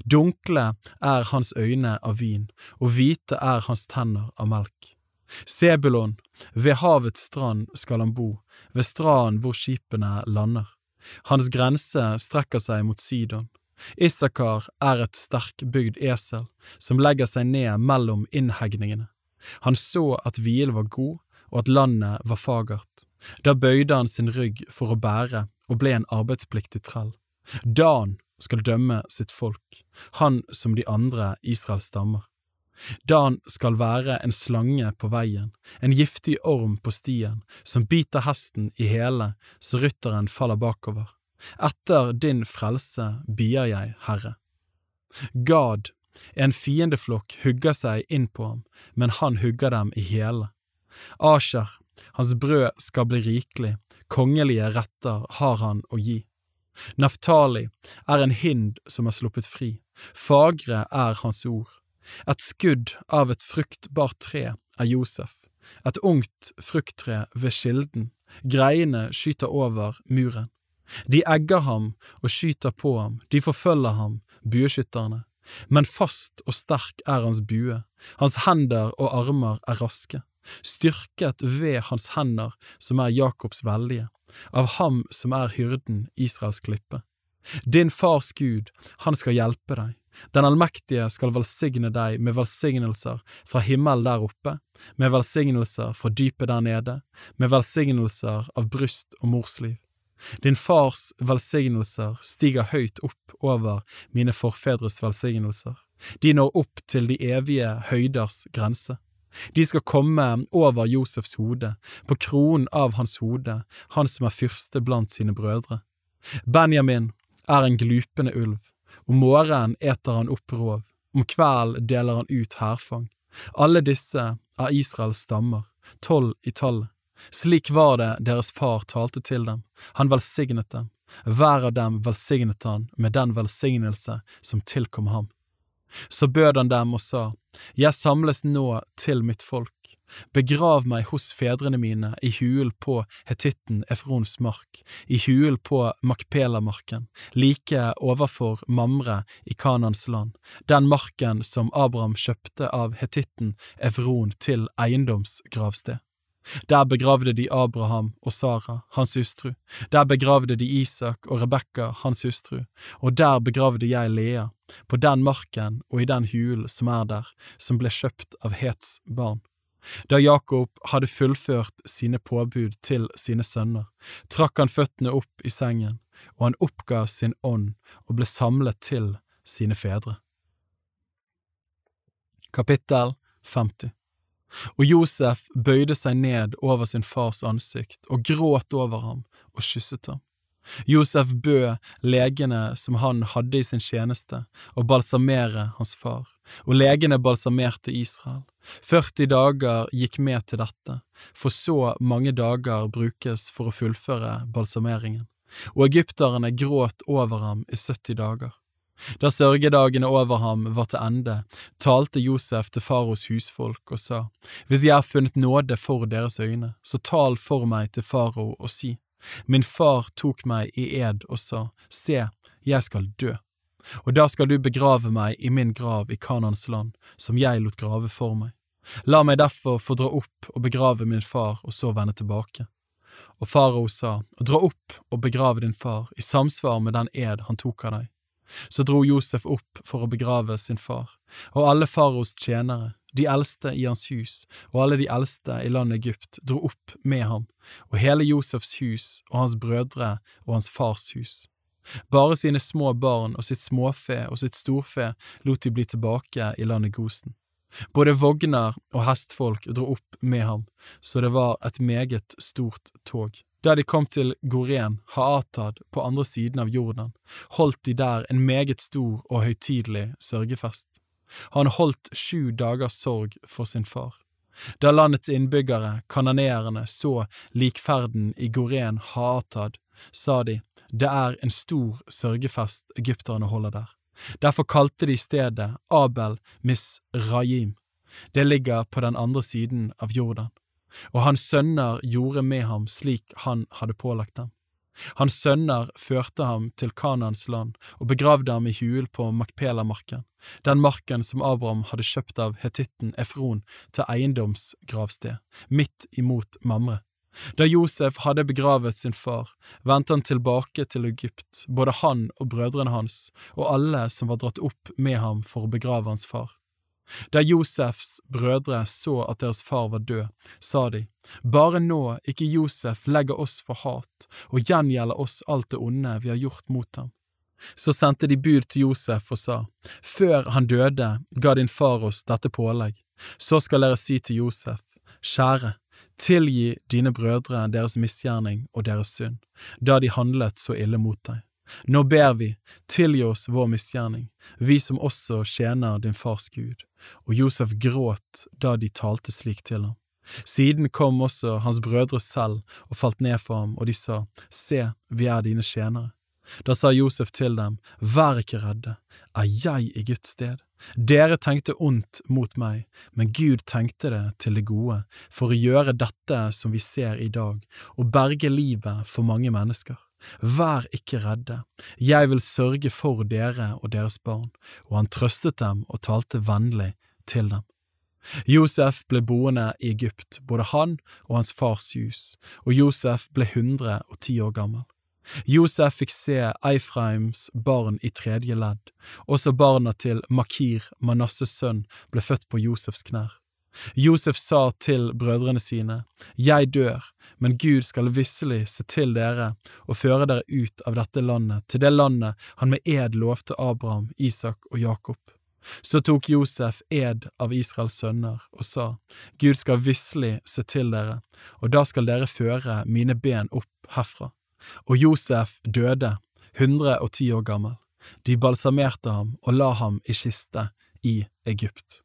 Dunkle er hans øyne av vin, og hvite er hans tenner av melk. Sebulon, ved havets strand skal han bo, ved stranden hvor skipene lander. Hans grense strekker seg mot Sidon. Issakar er et sterkbygd esel som legger seg ned mellom innhegningene. Han så at hvilen var god og at landet var fagert. Da bøyde han sin rygg for å bære og ble en arbeidspliktig trell. Dan skal dømme sitt folk, han som de andre Israels stammer. Dan skal være en slange på veien, en giftig orm på stien, som biter hesten i hele så rytteren faller bakover. Etter din frelse bier jeg, Herre. Gad, en fiendeflokk hugger seg inn på ham, men han hugger dem i hele. Asher, hans brød skal bli rikelig, kongelige retter har han å gi. Naftali er en hind som er sluppet fri, fagre er hans ord. Et skudd av et fruktbart tre er Josef, et ungt frukttre ved kilden, greiene skyter over muren. De egger ham og skyter på ham, de forfølger ham, bueskytterne. Men fast og sterk er hans bue, hans hender og armer er raske, styrket ved hans hender som er Jakobs veldige, av ham som er hyrden Israels klippe. Din fars Gud, han skal hjelpe deg, den allmektige skal velsigne deg med velsignelser fra himmelen der oppe, med velsignelser fra dypet der nede, med velsignelser av bryst og morsliv. Din fars velsignelser stiger høyt opp over mine forfedres velsignelser. De når opp til de evige høyders grense. De skal komme over Josefs hode, på kronen av hans hode, han som er fyrste blant sine brødre. Benjamin er en glupende ulv, om morgenen eter han opp rov, om kvelden deler han ut hærfang. Alle disse er Israels stammer, tolv i tallet. Slik var det deres far talte til dem, han velsignet dem, hver av dem velsignet han med den velsignelse som tilkom ham. Så bød han dem og sa, Jeg samles nå til mitt folk, Begrav meg hos fedrene mine i hulen på hetitten Efrons mark, i hulen på Makpelamarken, like overfor Mamre i Kanans land, den marken som Abraham kjøpte av hetitten Efron til eiendomsgravsted. Der begravde de Abraham og Sara, hans hustru, der begravde de Isak og Rebekka, hans hustru, og der begravde jeg Lea, på den marken og i den hulen som er der, som ble kjøpt av Hets barn. Da Jakob hadde fullført sine påbud til sine sønner, trakk han føttene opp i sengen, og han oppga sin ånd og ble samlet til sine fedre. Kapittel 50 Og Josef bøyde seg ned over sin fars ansikt og gråt over ham og kysset ham. Josef bød legene som han hadde i sin tjeneste, å balsamere hans far, og legene balsamerte Israel. 40 dager gikk med til dette, for så mange dager brukes for å fullføre balsameringen, og egypterne gråt over ham i 70 dager. Da sørgedagene over ham var til ende, talte Josef til faros husfolk og sa, Hvis jeg har funnet nåde for deres øyne, så tal for meg til faro og si, Min far tok meg i ed og sa, Se, jeg skal dø, og da skal du begrave meg i min grav i Kanans land, som jeg lot grave for meg. La meg derfor få dra opp og begrave min far og så vende tilbake. Og farao sa, Dra opp og begrave din far i samsvar med den ed han tok av deg. Så dro Josef opp for å begrave sin far, og alle faraos tjenere, de eldste i hans hus og alle de eldste i landet Egypt dro opp med ham, og hele Josefs hus og hans brødre og hans fars hus. Bare sine små barn og sitt småfe og sitt storfe lot de bli tilbake i landet Gosen. Både vogner og hestfolk dro opp med ham, så det var et meget stort tog. Da de kom til Goren, Haatad, på andre siden av Jordan, holdt de der en meget stor og høytidelig sørgefest. Han holdt sju dagers sorg for sin far. Da landets innbyggere, kanoneerne, så likferden i Goren Haatad, sa de, det er en stor sørgefest egypterne holder der. Derfor kalte de stedet Abel Misrayim. Det ligger på den andre siden av Jordan. Og hans sønner gjorde med ham slik han hadde pålagt dem. Hans sønner førte ham til Kanans land og begravde ham i hul på Makpela-marken, den marken som Abraham hadde kjøpt av hetitten Efron til eiendomsgravsted, midt imot Mamre. Da Josef hadde begravet sin far, vendte han tilbake til Egypt, både han og brødrene hans, og alle som var dratt opp med ham for å begrave hans far. Da Josefs brødre så at deres far var død, sa de, bare nå ikke Josef legger oss for hat og gjengjelder oss alt det onde vi har gjort mot ham. Så sendte de bud til Josef og sa, før han døde ga din far oss dette pålegg, så skal dere si til Josef, kjære, tilgi dine brødre deres misgjerning og deres synd, da de handlet så ille mot deg. Nå ber vi, tilgi oss vår misgjerning, vi som også tjener din fars Gud. Og Josef gråt da de talte slik til ham. Siden kom også hans brødre selv og falt ned for ham, og de sa, Se, vi er dine tjenere. Da sa Josef til dem, Vær ikke redde, er jeg i Guds sted? Dere tenkte ondt mot meg, men Gud tenkte det til det gode, for å gjøre dette som vi ser i dag, og berge livet for mange mennesker. Vær ikke redde, jeg vil sørge for dere og deres barn, og han trøstet dem og talte vennlig til dem. Josef ble boende i Egypt, både han og hans fars hus, og Josef ble hundre og ti år gammel. Josef fikk se Eifraims barn i tredje ledd, også barna til Makir, Manasses sønn, ble født på Josefs knær. Josef sa til brødrene sine, Jeg dør, men Gud skal visselig se til dere og føre dere ut av dette landet, til det landet han med ed lovte Abraham, Isak og Jakob. Så tok Josef ed av Israels sønner og sa, Gud skal visselig se til dere, og da skal dere føre mine ben opp herfra. Og Josef døde, hundre og ti år gammel. De balsamerte ham og la ham i kiste i Egypt.